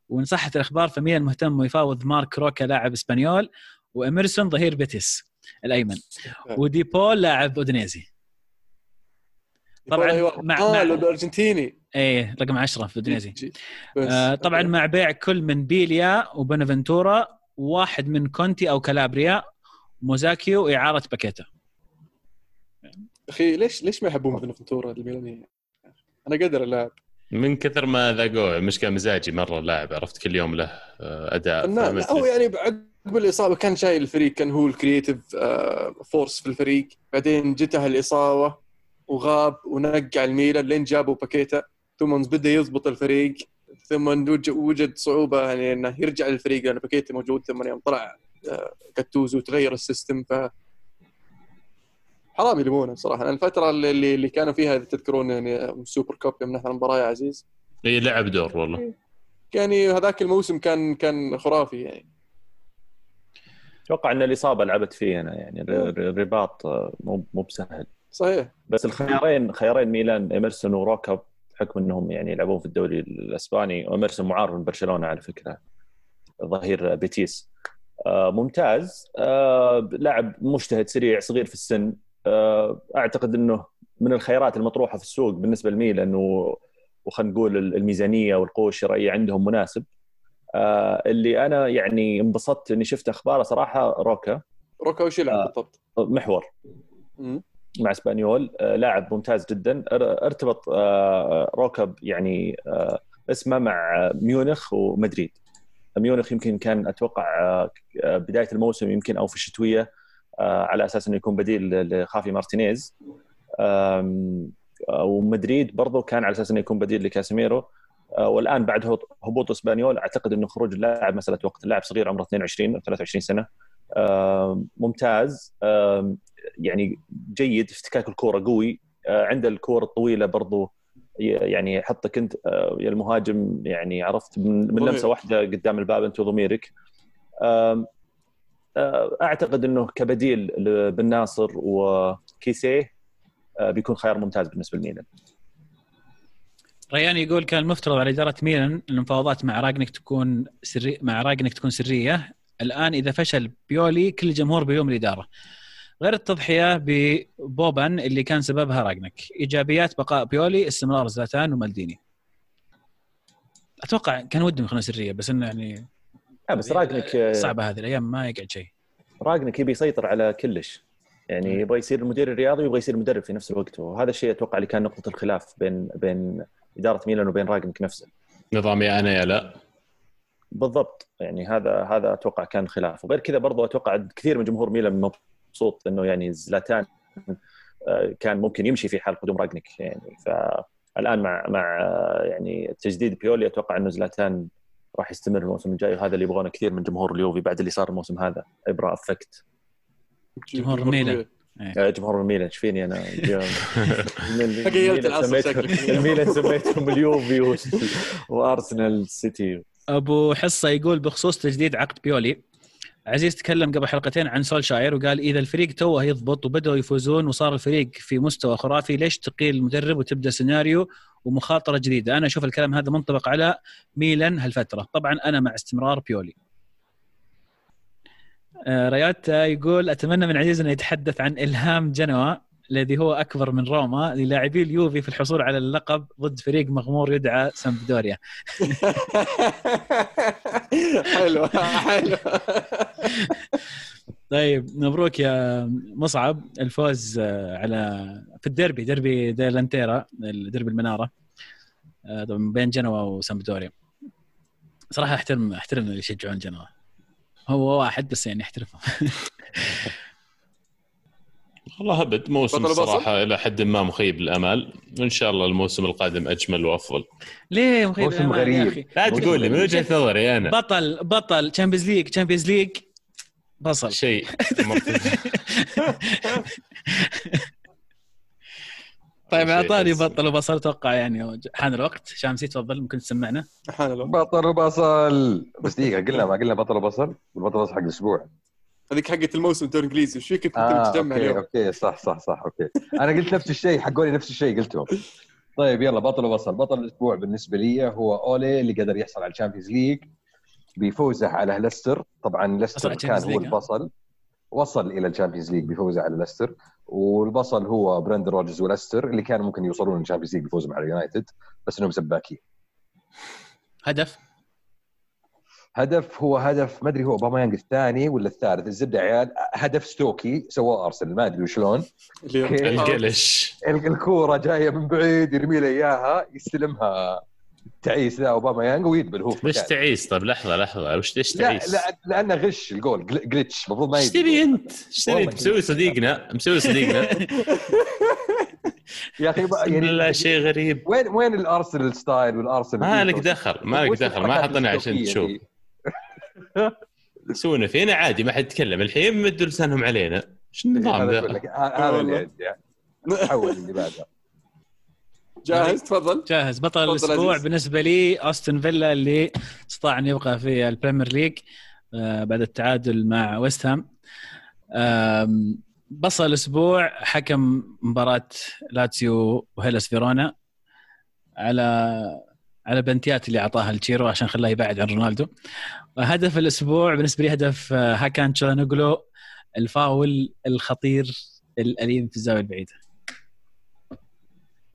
وإن صحت الأخبار فميلان مهتم ويفاوض مارك روكا لاعب إسبانيول وإميرسون ظهير بيتيس الأيمن. ودي بول لاعب أودينيزي. طبعاً والله مع- آه مع- الأرجنتيني. إيه رقم 10 في أودينيزي. بس. آه طبعا مع بيع كل من بيليا وبونافنتورا واحد من كونتي أو كالابريا موزاكيو واعاره باكيتا. أخي ليش ليش ما يحبون بونافنتورا الميلانيه؟ أنا قدر اللاعب من كثر ما ذاقوه المشكلة مزاجي مرة اللاعب عرفت كل يوم له آه، أداء فنان لا هو فمثل- يعني بعقب بالاصابه كان شايل الفريق كان هو ال creative force في الفريق. بعدين جته الإصابة وغاب ونقع الميلان لين جابوا باكيتا. ثم بدأ يضبط الفريق. ثم وج- وجد صعوبة يعني إنه يرجع للفريق لأن باكيتا موجود. ثم يوم طلع آه، كاتوزو تغير ال system. ف حرام يلومونه بصراحة لأن الفترة اللي اللي كانوا فيها إذا تذكرون يعني Super Cup يوم نحن المباراه يا عزيز. إي لعب دور والله. يعني هذاك الموسم كان كان خرافي يعني. أتوقع إن الإصابة لعبت فيه هنا يعني الر- الر- الرباط آه، مو مو بسهل. صحيح. بس الخيارين خيارين ميلان إيمرسون وروكا بحكم إنهم يعني يلعبون في الدوري الأسباني وإيمرسون معار من برشلونه على فكرة ظهير بيتيس. آه، ممتاز. آه، لاعب مجتهد سريع صغير في السن. آه، أعتقد إنه من الخيارات المطروحة في السوق بالنسبة لميلان وخلينا نقول الميزانية والقوه الشرائيه عندهم مناسب آه، اللي أنا يعني انبسطت إني شفت اخباره صراحة روكا روكا وش يلعب آه. بالضبط؟ محور. مع إسبانيول آه، لاعب ممتاز جدا أر- أرتبط آه، روكب يعني آه، اسمه مع ميونخ ومدريد ميونخ يمكن كان أتوقع آه، آه، بداية الموسم يمكن أو في الشتوية آه، على أساس إنه يكون بديل لخافي مارتينيز. آه، ومدريد برضو كان على أساس إنه يكون بديل لكاسيميرو. آه، والآن بعد هبوط- إسبانيول أعتقد إنه خروج اللاعب مسألة وقت. اللاعب صغير عمره 22 أو 23 سنة. ممتاز. يعني جيد افتكاك الكورة قوي. آه، عنده الكوره الطويلة برضو. يعني يحطك أنت آه، يا المهاجم يعني عرفت من. لمسة واحدة قدام الباب أنت وضميرك. آه، أعتقد إنه كبديل لبن ناصر وكيسيه آه، بيكون خيار ممتاز بالنسبة لميلان. ريان يقول كان المفترض على إدارة ميلان المفاوضات مع راجنك تكون سري مع راجنك تكون سرية. الآن إذا فشل بيولي كل الجمهور بيلوم الاداره غير التضحية ببوبان اللي كان سببها راجنك إيجابيات بقاء بيولي استمرار زلاتان ومالديني. أتوقع كان ودهم يخلونها سرية بس إنه يعني آه، بس راجنك آه، صعبة هذه الأيام ما يقعد شيء. راجنك يبي يسيطر على كلش. يعني مم. يبغى يصير المدير الرياضي ويبغى يصير مدرب في نفس الوقت. وهذا الشيء أتوقع اللي كان نقطة الخلاف بين بين إدارة ميلان وبين راجنك نفسه. نظامي أنا يا لا. بالضبط. يعني هذا هذا أتوقع كان خلاف. وغير كذا برضو أتوقع كثير من جمهور ميلان مبسوط إنه يعني زلاتان آه، كان ممكن يمشي في حال قدوم راجنك يعني فالان مع مع آه، يعني تجديد بيولي أتوقع إنه زلاتان راح يستمر الموسم الجاي وهذا اللي يبغونه كثير من جمهور اليوفي بعد اللي صار الموسم هذا ابرا أفكت. جمهور ميلان. آه، جمهور الميلان إيش فيني أنا؟ غيرت الميلان العصر سميتهم-. الميلان اليوفي وأرسنال سيتي. أبو حصة يقول بخصوص تجديد عقد بيولي عزيز تكلم قبل حلقتين عن سولشاير وقال إذا الفريق توه يضبط وبدأوا يفوزون وصار الفريق في مستوى خرافي ليش تقيل المدرب وتبدأ سيناريو ومخاطرة جديدة؟ أنا أشوف الكلام هذا منطبق على ميلان هالفترة. طبعا أنا مع استمرار بيولي. آه، رياتا يقول أتمنى من عزيز انه يتحدث عن إلهام جنوا. الذي هو أكبر من روما للاعبي اليوفي في الحصول على اللقب ضد فريق مغمور يدعى سامبدوريا. حلو حلو. طيب مبروك يا مصعب. الفوز آه، على في الديربي ديربي ديلانتيرا ديربي المنارة آه، طبعاً بين جنوا وسامبدوريا. صراحة أحترم أحترم اللي يشجعون جنوا. هو واحد بس يعني أحترمه. والله أبد موسم؟ الصراحه إلى حد ما مخيب الامال وإن شاء الله الموسم القادم أجمل وأفضل. ليه مخيب موسم الأمال يا غريب. أخي؟ لا تقول لي من. وجهة نظري أنا. بطل بطل Champions League Champions League بصل. شيء طيب أعطاني. بطل وبصل أتوقع يعني حان الوقت. شامسي تفضل ممكن تسمعنا. سبحان الله بطل وبصل بس دقيقة قلنا ما قلنا بطل وبصل والبطل وبصل حق الأسبوع. هذيك حقت الموسم الدوري الانجليزي إيش فيك كنت آه تجمع okay اليوم؟ okay صح صح صح okay. أنا قلت نفس الشيء حقوني نفس الشيء قلتهم طيب يلا بطل وبصل. بطل الأسبوع بالنسبة لي هو أولي اللي قدر يحصل على ال Champions League بفوزه على ليستر. طبعا ليستر وصل كان هو؟ البصل. وصل إلى ال Champions League بفوزه على ليستر. والبصل هو براندن روجرز وليستر اللي كانوا ممكن يوصلون لل Champions League بفوزهم على يونايتد بس إنهم سباكين. هدف؟ هدف هو هدف ما أدري هو أوباميانج الثاني ولا الثالث الزبدة يا عيال هدف ستوكي سواه أرسنال ما أدري وشلون. القلش. ال- الكورة جاية من بعيد يرمي له إياها يستلمها. تعيس ذا اوباما يانج ويدبل هو ليش مكان. تعيس؟ طيب لحظة لحظة. وش ليش لا تعيس؟ لا لأنه غش الجول جل- جلتش. المفروض ما إيش تبي أنت؟ إيش تبي؟ مسوي صديقنا مسوي صديقنا. يا أخي بقى يعني لا شيء غريب. وين وين الأرسنال ستايل والأرسنال ما لك؟ دخل ما لك دخل ما حطنا عشان تشوف. يسوونه فينا عادي ما حد يتكلم. الحين مدوا لسانهم علينا. إيش النظام هذا أقول ذا؟ لك، هذا اللي عندي يعني. حول اللي بعده. جاهز؟ تفضل. جاهز. بطل الأسبوع. بالنسبة لي أستون فيلا اللي استطاع أن يبقى في ال Premier League آه، بعد التعادل مع ويست هام. بصل الأسبوع حكم مباراة لاتسيو وهيلاس فيرونا على على بلنتيات اللي أعطاها التشيرو عشان خلاه يبعد عن رونالدو. هدف الأسبوع بالنسبة لي هدف آه، هاكان تشالانوغلو الفاول الخطير الأليم في الزاوية البعيدة.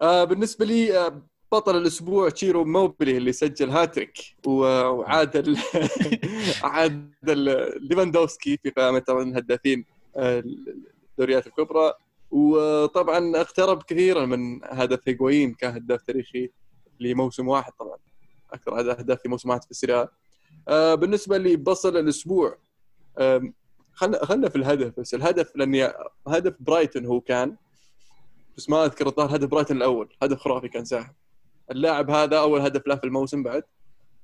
آه بالنسبة لي آه بطل الأسبوع تشيرو إيموبيلي اللي سجل هاتريك وعادل عادل ليفاندوفسكي في قائمه الهدافين آه، الدوريات الكبرى. وطبعا اقترب كثيرا من هدف هيغوين كهداف تاريخي لموسم واحد طبعا. أكثر اهداف في موسم واحد في السيريا آه بالنسبة لي بصل الأسبوع خلنا خلنا في الهدف بس. الهدف لاني هدف برايتون هو كان بس ما أذكر الظاهر هدف برايتون الأول. هدف خرافي كان ساحب اللاعب هذا أول هدف له في الموسم بعد.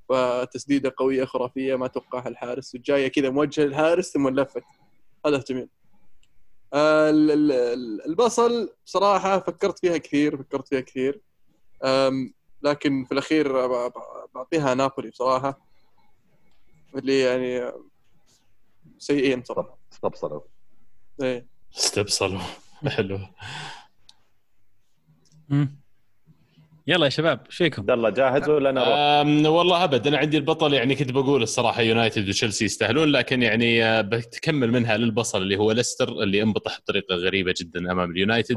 فتسديده قوية خرافية ما توقعها الحارس. وجايه كذا موجهة للحارس ثم لفت. هدف جميل. آه، ال- ال- ال- البصل بصراحة فكرت فيها كثير فكرت فيها كثير. لكن في الأخير بعطيها نابولي بصراحة اللي يعني سيئين صراحة استبصروا إيه. استبصلوا حلو. يلا يا شباب إيش فيكم؟ عبد الله جاهز ولا أنا أروح؟ والله أبد أنا عندي البطل يعني كنت بقول الصراحة يونايتد وتشيلسي يستاهلون لكن يعني آه، بتكمل منها للبصل اللي هو ليستر اللي انبطح بطريقة غريبة جدا أمام اليونايتد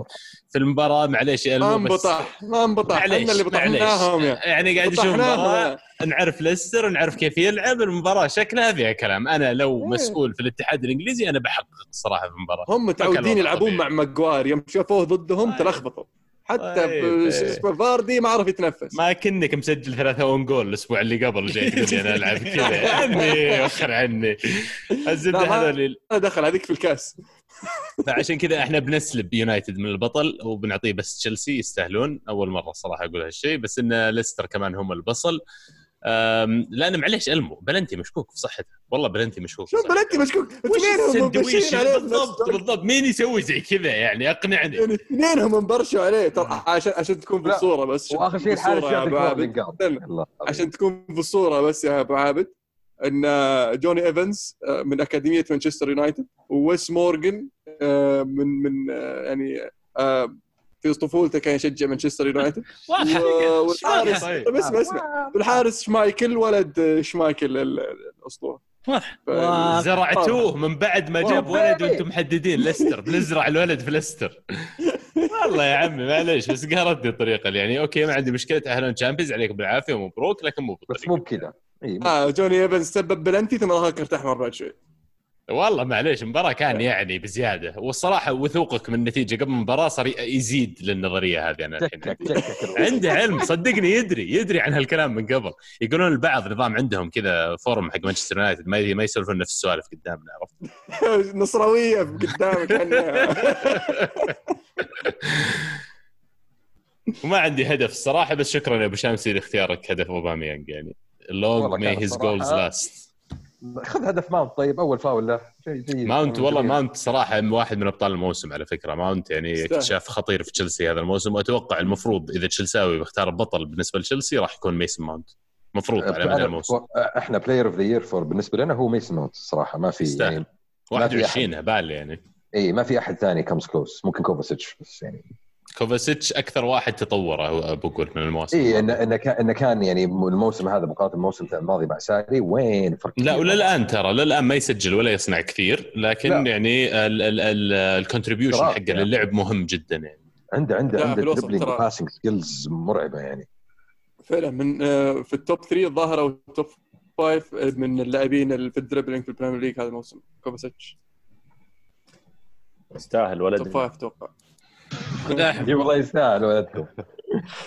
في المباراة معليش يا ما انبطح ما انبطح إحنا معليش اللي بطحناهم يعني قاعد أشوف مباراة نعرف ليستر نعرف كيف يلعب المباراة شكلها فيها كلام أنا لو إيه. مسؤول في الاتحاد الإنجليزي أنا بحقق الصراحة في المباراة هم متعودين يلعبون. مع ماجوار يوم شافوه ضدهم طيب. تلخبطوا حتى طيب. اسمه فاردي ما عرف يتنفس. ما كنك مسجل ثلاثة أون جول الأسبوع اللي قبل جاي تقول لي أنا ألعب كذا. يا عمي وخر عني. الزبدة ما دخل هذيك في الكاس. فعشان كذا إحنا بنسلب يونايتد من البطل وبنعطيه بس تشيلسي يستاهلون. أول مرة صراحة أقول هالشيء. بس إن ليستر كمان هم البصل. لأن معليش ألمو بلنتي مشكوك في صحته والله بلنتي مشكوك شوف. بلنتي مشكوك؟ السندويش؟ بالضبط؟ بالضبط. مين يسوي زي كذا يعني؟ أقنعني. يعني اثنينهم انبرشوا عليه. ترى عشان عشان تكون في. الصورة بس. وآخر شيء الحارس عشان تكون في الصورة بس يا أبو عابد إن جوني إيفنز آه، من أكاديمية مانشستر يونايتد وويس مورجن آه، من من آه، يعني آه، في طفولته كان يشجع مانشستر يونايتد؟ والحارس. طيب. اسمع اسمع والحارس شمايكل ولد شمايكل ال- ال- الأسطورة. واضح. ف-. زرعتوه من بعد ما جاب ولد وأنتم محددين ليستر. بنزرع الولد في ليستر. والله يا عمي معليش بس قهرتني الطريقة اللي يعني okay ما عندي مشكلة أهلا Champions عليك بالعافية ومبروك لكن مو بس مو بكذا. إي آه جوني إيفنز سبب بلنتي ثم راح كرت احمر بعد شوي. والله معليش المباراه كان يعني بزيادة. والصراحة وثوقك من النتيجة قبل المباراة صار يزيد للنظرية هذه أنا الحين. عنده علم صدقني يدري يدري عن هالكلام من قبل. يقولون البعض نظام عندهم كذا forum حق مانشستر يونايتد ما ما يسولفون نفس السوالف قدامنا عرفت؟ نصراوية قدامك وما عندي هدف الصراحة بس شكرا يا أبو شامسي لاختيارك هدف أوباميانج يعني. my man his goals last خذ هدف ماونت طيب أول فاول له. شيء جيد. ماونت والله. ماونت صراحة واحد من أبطال الموسم على فكرة. ماونت يعني. اكتشاف خطير في تشيلسي هذا الموسم وأتوقع المفروض إذا تشيلساوي بيختار بطل بالنسبة لتشيلسي راح يكون ميسن ماونت. مفروض على مدى الموسم. إحنا player of the year for بالنسبة لنا هو ميسن ماونت الصراحه ما في. يعني ما في 21 هبال يعني. إي ما في أحد ثاني comes close ممكن كوفاسيتش بس يعني. كوفاسيتش أكثر واحد تطور بقول من المواسم اي انه انه كان انه كان يعني الموسم هذا مقارنة الموسم الماضي مع ساري وين فرق لا الان ترى للآن ما يسجل ولا يصنع كثير لكن لا. يعني ال contribution حقه للعب مهم جدا يعني. عنده عنده عنده dribbling ترى. و passing skills مرعبة يعني. فعلا من آه، في ال top 3 الظاهر أو ال top 5 من اللاعبين اللي في ال dribbling في البريمير ليج هذا الموسم كوفاسيتش. يستاهل top ولد 5 أتوقع اي والله يستاهل ولدكم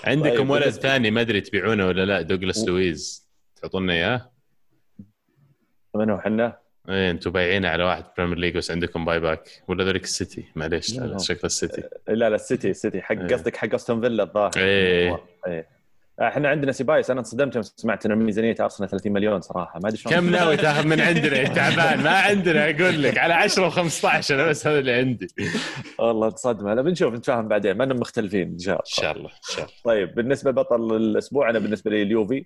عندكم طيب، ولد ثاني ما أدري تبيعونه ولا لا دوغلاس لويز تعطونا إياه؟ من هو حنا؟ إيه أنتم بايعينه على واحد بريمير ليج بس عندكم buy back ولا ذوليك السيتي معليش لا، لا. شكل السيتي لا لا السيتي السيتي حق إيه. قصدك حق أستون فيلا الظاهر إيه. إيه إحنا عندنا سيبايوس أنا انصدمت يوم سمعت ان ميزانية أرسنال 30 مليون صراحة ما أدري شلون. كم ناوي تاخذ من عندنا يا تعبان؟ ما عندنا أقول لك على 10 و15 أنا بس هذا اللي عندي. ان والله تصدم لا بنشوف نتفاهم بعدين ما مختلفين إن شاء الله. شاء الله إن شاء الله. طيب بالنسبة لبطل الأسبوع أنا بالنسبة لي اليوفي.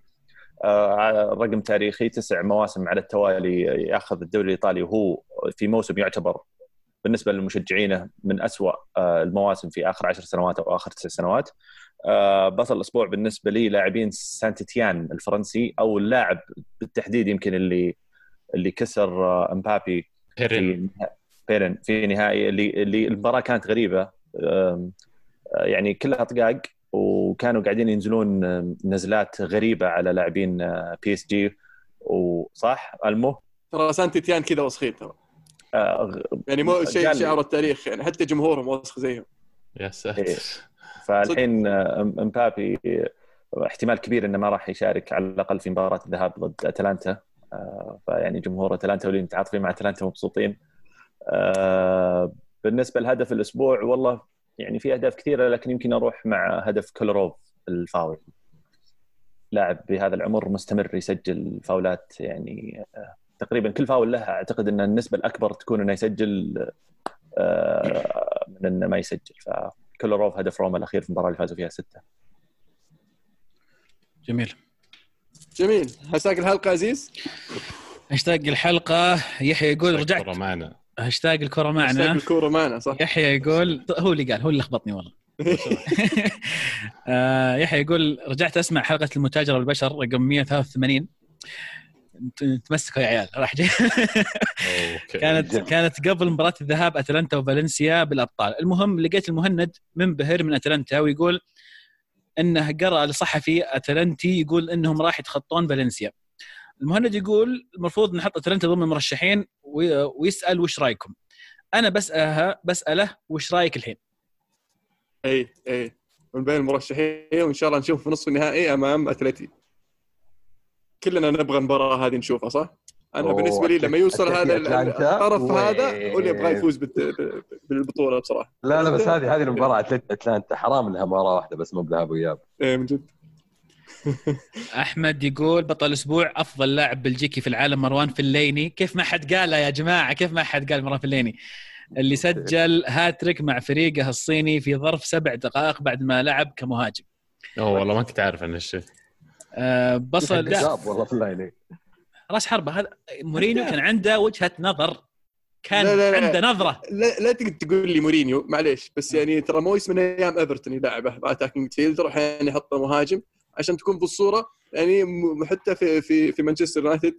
آه رقم تاريخي تسع مواسم على التوالي يأخذ الدوري الإيطالي وهو في موسم يعتبر بالنسبة لمشجعينه من أسوأ آه المواسم في آخر عشر سنوات أو آخر تسع سنوات. بطل الأسبوع بالنسبة لي لاعبين سانتيتيان الفرنسي أو اللاعب بالتحديد يمكن اللي اللي كسر آه امبابي بيرين. في بيرن في نهائي اللي اللي المباراة كانت غريبة آه، يعني كلها طقاق وكانوا قاعدين ينزلون نزلات غريبة على لاعبين PSG. وصح؟ ألمو؟ ترى سانتي تيان كذا وسخين ترى. آه، يعني مو شيء عبر التاريخ يعني حتى جمهورهم وسخ زيهم. يا إيه. ساتر فالحين آه، أمبابي آه، احتمال كبير إنه ما راح يشارك على الأقل في مباراة الذهاب ضد أتلانتا. آه، فيعني جمهور أتلانتا واللي متعاطفين مع أتلانتا مبسوطين. بالنسبة لهدف الأسبوع والله يعني في أهداف كثيرة لكن يمكن أروح مع هدف كولوروف الفاول. لاعب بهذا العمر مستمر يسجل فاولات يعني تقريبا كل فاول له أعتقد إن النسبة الأكبر تكون إنه يسجل من إنه ما يسجل. فكولوروف هدف روما الأخير في المباراة اللي فازوا فيها ستة. جميل. جميل. هاشتاج الحلقة عزيز؟ هاشتاج الحلقة يحيى يقول رجعت. الكرة معنا هاشتاج الكره هاشتاج معنا الكوره معنا صح. يحيى يقول هو اللي قال هو اللي لخبطني والله. آه، يحيى يقول رجعت أسمع حلقة المتاجره بالبشر رقم 183 انت- تمسكوا يا عيال راح جاي. أوكي. كانت كانت قبل مباراة الذهاب أتلانتا وفالنسيا بالأبطال. المهم لقيت المهند منبهر من أتلانتا ويقول إنه قرأ لصحفي أتلانتي يقول إنهم راح يتخطون فالنسيا. المهند يقول المفروض نحط أتلانتا ضمن المرشحين وي- ويسأل وش رأيكم. أنا بساله بسأله وش رأيك الحين؟ اي اي من بين المرشحين وإن شاء الله نشوف في نصف النهائي أمام اتلتي كلنا نبغى المباراة هذه نشوفها صح؟ أنا بالنسبة لي لما يوصل هذا. الطرف؟ هذا هو اللي يبغى يفوز بالبطولة بصراحه لا لا بس هذه هذه المباراة أتلانتا. حرام إنها مباراة واحدة بس مو بذهاب واياب إيه من جد. أحمد يقول بطل الأسبوع أفضل لاعب بلجيكي في العالم مروان فليني. كيف ما حد قالها يا جماعة كيف ما حد قال مروان فليني؟ اللي سجل هاتريك مع فريقه الصيني في ظرف سبع دقائق بعد ما لعب كمهاجم. أوه والله ما كنت عارف عن الشيء. أه بصل والله فيلايني راس حربة هذا مورينيو كان عنده وجهة نظر. كان لا، لا، لا. عنده نظرة. لا لا تقدر تقول لي مورينيو معليش بس يعني ترى مويس من أيام ايفرتون يلعبه ب attacking midfielder أحيانا يحط مهاجم. عشان تكون في الصورة يعني م- حتى في في في مانشستر يونايتد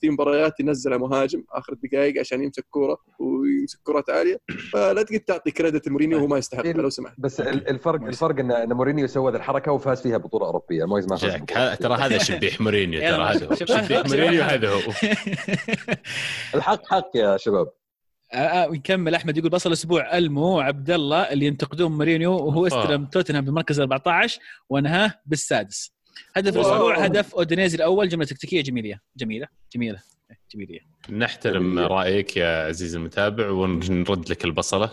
في مباريات ينزل مهاجم آخر الدقائق عشان يمسك كورة ويمسك كرات عالية. فلا تقدر تعطي credit مورينيو وهو ما يستحق إيه. لو سمحت. بس ال- الفرق الفرق ان إن مورينيو سوى ذا الحركة وفاز فيها بطولة أوروبية. مويز ما فاز ترى هذا شبيح مورينيو ترى هذا هو. شبيح مورينيو. هذا هو. الحق حق يا شباب. آه، آه، ويكمل أحمد يقول بصل الأسبوع ألمو وعبد الله اللي ينتقدون مورينيو وهو آه. استلم توتنهام بالمركز 14 وانهاه بالسادس. هدف wow. الأسبوع هدف أودينيزي الأول جملة تكتيكية جميلة. جميلة جميلة جميلة. نحترم رأيك يا عزيزي المتابع ونرد لك البصلة.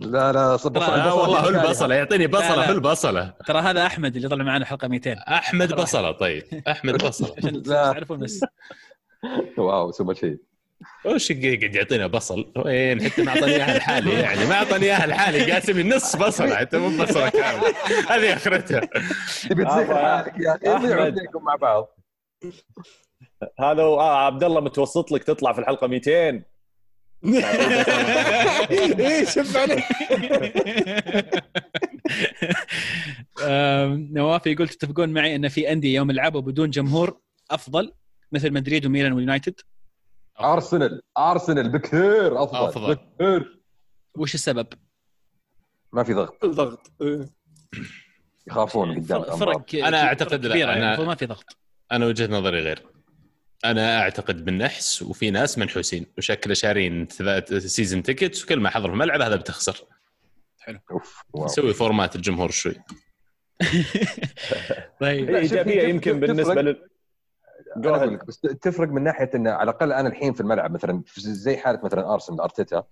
لا لا صب ترى- لا والله هو البصلة يعطيني بصلة. في البصله ترى هذا أحمد اللي طلع معنا حلقة 200 أحمد بصلة طيب. أحمد بصلة. عشان. تعرفون بس. واو سو ماتش وش قاعد يعطينا بصل؟ وين؟ حتى ما أعطاني إياها لحالي يعني ما أعطاني إياها لحالي قاسم نص بصلة حتى مو بصلة كاملة. هذه آخرتها. تبي تصير أبا. حالك يا أخي؟ مع بعض. هذا آه عبد الله متوسط لك تطلع في الحلقة 200 إيه شوف عليك نواف يقول تتفقون معي إن في أندية يوم يلعبوا بدون جمهور أفضل مثل مدريد وميلان واليونايتد أرسنال. أرسنال بكثير أفضل. أفضل. بكثير وش السبب؟ ما في ضغط. الضغط. يخافون قدام فرق, أنا أعتقد لا، أنا- يعني المفروض ما في ضغط. أنا وجهة نظري غير. أنا أعتقد بالنحس وفي ناس منحوسين وشكله شارين season tickets وكل ما حضر في الملعب هذا بتخسر. أوف wow. نسوي format الجمهور شوي. طيب. إيجابية يمكن بالنسبة. لل أنا أقول لك. بس تفرق من ناحية إنه على الأقل أنا الحين في الملعب مثلا في- زي حالة مثلا أرسنال أرتيتا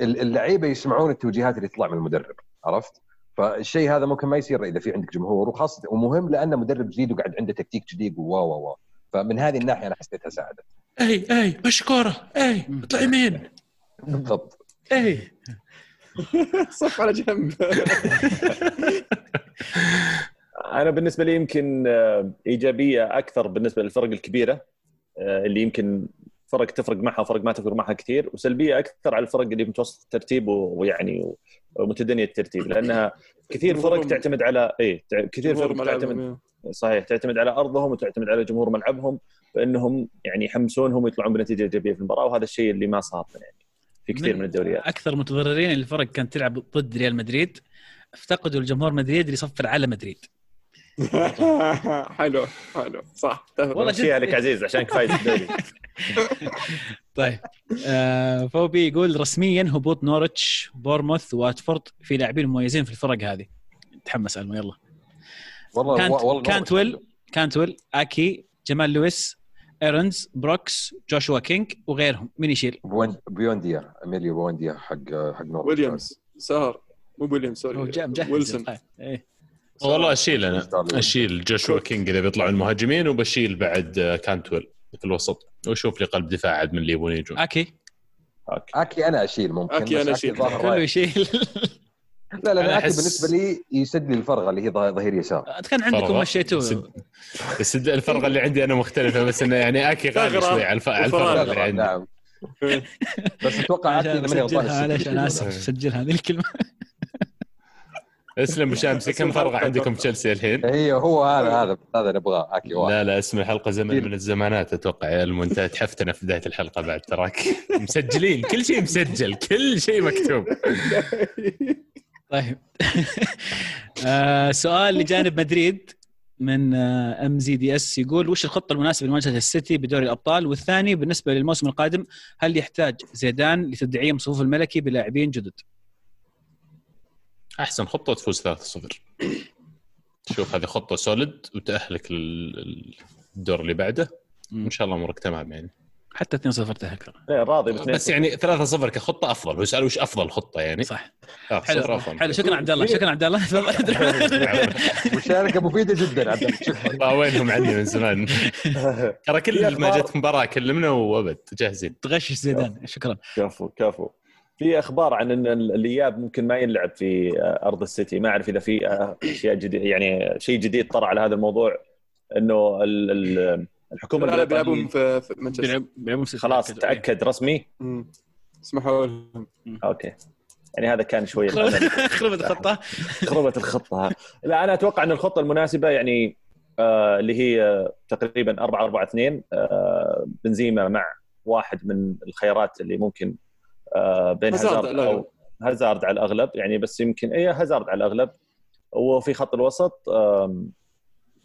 ال- اللعيبة يسمعون التوجيهات اللي تطلع من المدرب عرفت؟ فالشيء هذا ممكن ما يصير إذا في عندك جمهور وخاصة ومهم لأنه مدرب جديد وقاعد عنده تكتيك جديد ووا وا وا فمن هذه الناحية أنا حسيتها ساعدت إي إي مشكوره إي اطلع يمين. بالضبط. إي. صف على جنب. أنا بالنسبة لي يمكن آه، إيجابية أكثر بالنسبة للفرق الكبيرة آه، اللي يمكن فرق تفرق معها وفرق ما تفرق معها كثير وسلبية أكثر على الفرق اللي متوسط الترتيب ويعني ومتدنية الترتيب لأنها كثير فرق تعتمد على اي كثير فرق تعتمد ملعبهم، صحيح تعتمد على أرضهم وتعتمد على جمهور ملعبهم فإنهم يعني يحمسونهم ويطلعون بنتيجة إيجابية في المباراة وهذا الشيء اللي ما صار يعني في كثير من الدوريات. أكثر متضررين الفرق كانت تلعب ضد ريال مدريد افتقدوا الجمهور مدريد اللي يصفر على مدريد. حلو حلو صح. والله جد. لك عزيز عشانك فايز الدوري طيب آه فوبي يقول رسميا هبوط نورتش بورموث واتفورد في لاعبين مميزين في الفرق هذه تحمس الما يلا والله كانت والله كانتويل كانتويل أكي جمال لويس إيرنز بروكس جوشوا كينج وغيرهم مين يشيل؟ بوينديا اميليو بوينديا حق حق نورويتش. ويليامز سهر مو ويليامز sorry ويلسون طيب. إيه. والله أشيل أنا. أشيل جوشوا كينج إذا بيطلعوا المهاجمين وبشيل بعد آه، كانتويل في الوسط واشوف لي قلب دفاع عاد من اللي يبون يجون أكي. أكي أنا أشيل ممكن أنا أشيل. ظاهر كله. يشيل لا لا أكي أحس- بالنسبة لي يسد لي الفرغه اللي هي ظه- ظهير يسار كان عندكم. مشيتوه سد- بس الفرقة اللي عندي أنا مختلفة بس إنه يعني أكي غالي شوي على الف- على الفرقة وفراغ. اللي عندي نعم بس أتوقع أكي سجلها معلش. أنا آسف سجلها هذه الكلمة اسلم وشامسي كم فرقه عندكم في تشيلسي الحين؟ هي هو هذا هذا هذا نبغاه أكي واحد. لا لا اسم الحلقة زمن من الزمانات أتوقع يا المنتهى تحفتنا في بداية الحلقة بعد تراك. مسجلين كل شيء مسجل كل شيء مكتوب. طيب. آه سؤال لجانب مدريد من ام زي دي اس يقول وش الخطة المناسبة لمانشستر السيتي بدوري الأبطال؟ والثاني بالنسبة للموسم القادم هل يحتاج زيدان لتدعيم صفوف الملكي بلاعبين جدد؟ أحسن خطة تفوز 3-0 شوف هذه خطة solid وتأهلك للدور اللي بعده. إن شاء الله أمورك تمام يعني. حتى 2-0 تاهل لا راضي بس يعني 3-0 كخطة أفضل. هو سأل وش أفضل خطة يعني؟ صح. 3-0 حلو. حلو. شكرا عبد الله. شكرا عبد الله. مشاركة مفيدة جدا عبد الله. وينهم عني من زمان. ترى كل ما جت مباراة كلمنا وأبد. جاهزين. تغشش زيدان. شكرا. كفو كفو. في أخبار عن إن الإياب ممكن ما ينلعب في أرض السيتي. ما أعرف إذا في أشياء جديد يعني شيء جديد طرى على هذا الموضوع إنه ال- ال- الحكومة لا لا بيلعبون في مانشستر بيلعب- بيلعبون في خلاص تأكد. تأكد رسمي. اسمحوا لهم. okay. يعني هذا كان شوية خربت الخطة. خربت الخطة. لا أنا أتوقع إن الخطة المناسبة يعني آه اللي هي آه، تقريبا 4 4 2 آه بنزيما مع واحد من الخيارات اللي ممكن آه بين هازارد. أو هازارد على الأغلب. يعني بس يمكن اي هازارد على الأغلب. وفي خط الوسط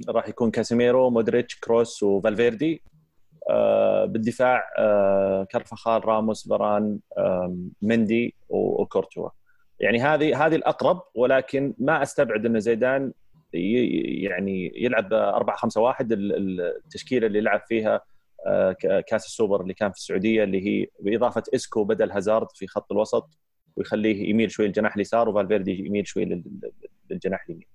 راح يكون كاسيميرو مودريتش كروس وفالفيردي. آه بالدفاع آه كارفخال راموس فران مندي وكورتوا. يعني هذه هذه الأقرب ولكن ما أستبعد إن زيدان يعني يلعب 4 5 1 التشكيلة اللي لعب فيها آه، كاس السوبر اللي كان في السعودية اللي هي بإضافة إسكو بدل هازارد في خط الوسط ويخليه يميل شوي الجناح اليسار وفالفيردي يميل شوي لل- لل- للجناح اليمين.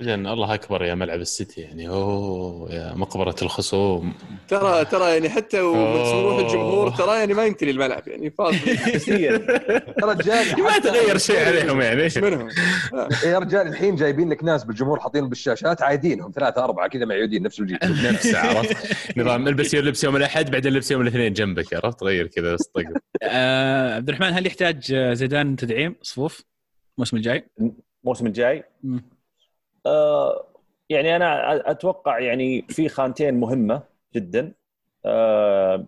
لأن الله أكبر يا ملعب السيتي يعني اوه يا مقبرة الخصوم. ترى ترى يعني حتى وروح الجمهور ترى يعني ما يمتلي الملعب يعني فاضي. نفسيا يا رجال ما تغير شيء عليهم يعني. إيش منهم؟ يا رجال الحين جايبين لك ناس بالجمهور حاطين بالشاشات عايدينهم ثلاثة أربعة كذا معيودين نفس الجيل. نفسه عرفت؟ نظام البس يوم لبس يوم الأحد بعدين لبس يوم الاثنين جنبك عرفت؟ غير كذا بس طق آه عبد الرحمن هل يحتاج آه، زيدان تدعيم؟ صفوف الموسم الجاي؟ الموسم الجاي؟ يعني أنا أتوقع يعني في خانتين مهمة جدا. آه،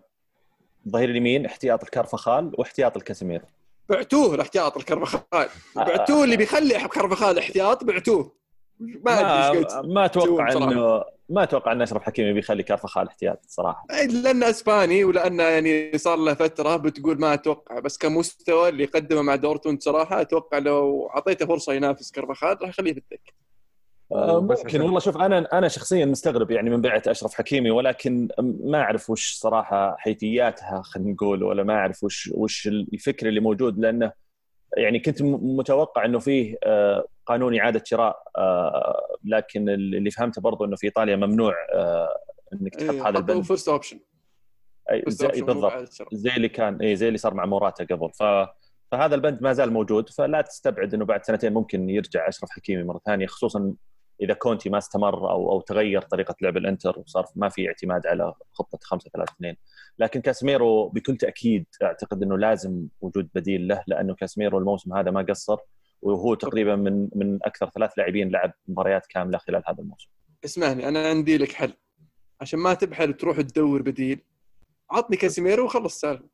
ظهير اليمين احتياط الكارفخال واحتياط الكاسيميرو بعتوه الاحتياط الكرفخال بعتوه اللي بيخلي كرفخال احتياط بعتوه. ما ما, ما أتوقع. انه ما أتوقع ان أشرف حكيمي بيخلي كارفخال احتياط صراحة. لأنه إسباني ولأنه يعني صار له فترة بتقول ما أتوقع. بس كمستوى اللي قدمه مع دورتموند صراحة أتوقع لو أعطيته فرصة ينافس كرفخال راح يخليه في الدكة. آه، ممكن. عشان- والله شوف أنا أنا شخصيا مستغرب يعني من بيعة أشرف حكيمي ولكن ما أعرف وش صراحة حيثياتها خلينا نقول ولا ما أعرف وش وش الفكر اللي موجود لأنه يعني كنت متوقع إنه فيه آه، قانون إعادة شراء آه، لكن اللي فهمته برضو إنه في إيطاليا ممنوع آه، إنك تحط هذا البند. first option بالضبط. زي اللي كان اي زي اللي صار مع موراتا قبل. ف فهذا البند ما زال موجود فلا تستبعد إنه بعد سنتين ممكن يرجع أشرف حكيمي مرة ثانية خصوصا إذا كونتي ما استمر أو أو تغير طريقة لعب الإنتر وصار ما في اعتماد على خطة 5 3 2 لكن كاسميرو بكل تأكيد أعتقد إنه لازم وجود بديل له لأنه كاسميرو الموسم هذا ما قصر وهو تقريبا من من أكثر ثلاث لاعبين لعب مباريات كاملة خلال هذا الموسم. اسمعني أنا عندي لك حل. عشان ما تبحر وتروح تدور بديل عطني كاسيميرو وخلص السالفه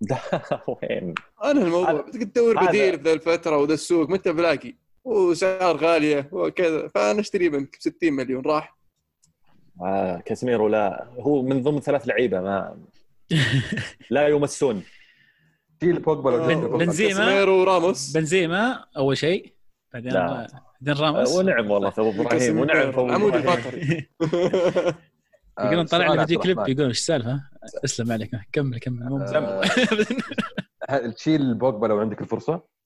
لا وين؟ أنا الموضوع بدك تدور بديل في ذا الفترة وذا السوق ما أنت بلاقي. وسعر غالية وكذا فانا اشتري منك ب 60 مليون راح آه كاسميرو لا هو من ضمن ثلاث لعيبة ما لا يمسون شيل بوجبا لو آه،. بنزيما. كاسيميرو وراموس بنزيما أول شيء بعدين. بعدين راموس ونعم والله ابو إبراهيم كاسيميرو، ونعم إبراهيم. الفقري آه، يقولون طلع لي فيديو كليب. يقولون إيش السالفة اسلم عليك كمل كمل آه، هل تشيل بوجبا لو عندك الفرصة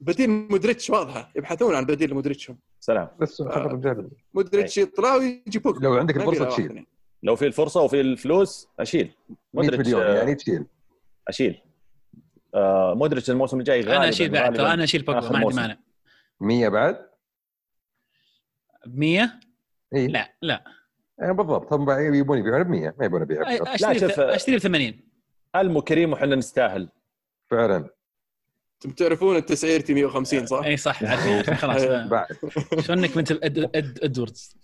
بديل مودريتش واضحة. يبحثون عن بديل لمودريتش هم. سلام. بس الرجال مودريتش يطلع ويجي بوك. لو عندك الفرصة تشيل. لو في الفرصة وفي الفلوس أشيل. 100 مودريتش آه، يعني تشيل. أشيل. آه مودريتش الموسم الجاي غالبا أنا أشيل بعد أنا أشيل بوجبا آخر ما عندي. مانع. 100 بعد؟ ب 100 اي لا لا. يعني بالضبط. هم يبون يبيعون ب 100 ما يبون يبيعون شوف- أشتري ب 80 ألمو كريم وحنا نستاهل. فعلا. أنتم تعرفون التسعيرتي 150 صح؟ اي صح خلاص. أيوة. بعد. شلونك مثل اد اد إدوردز؟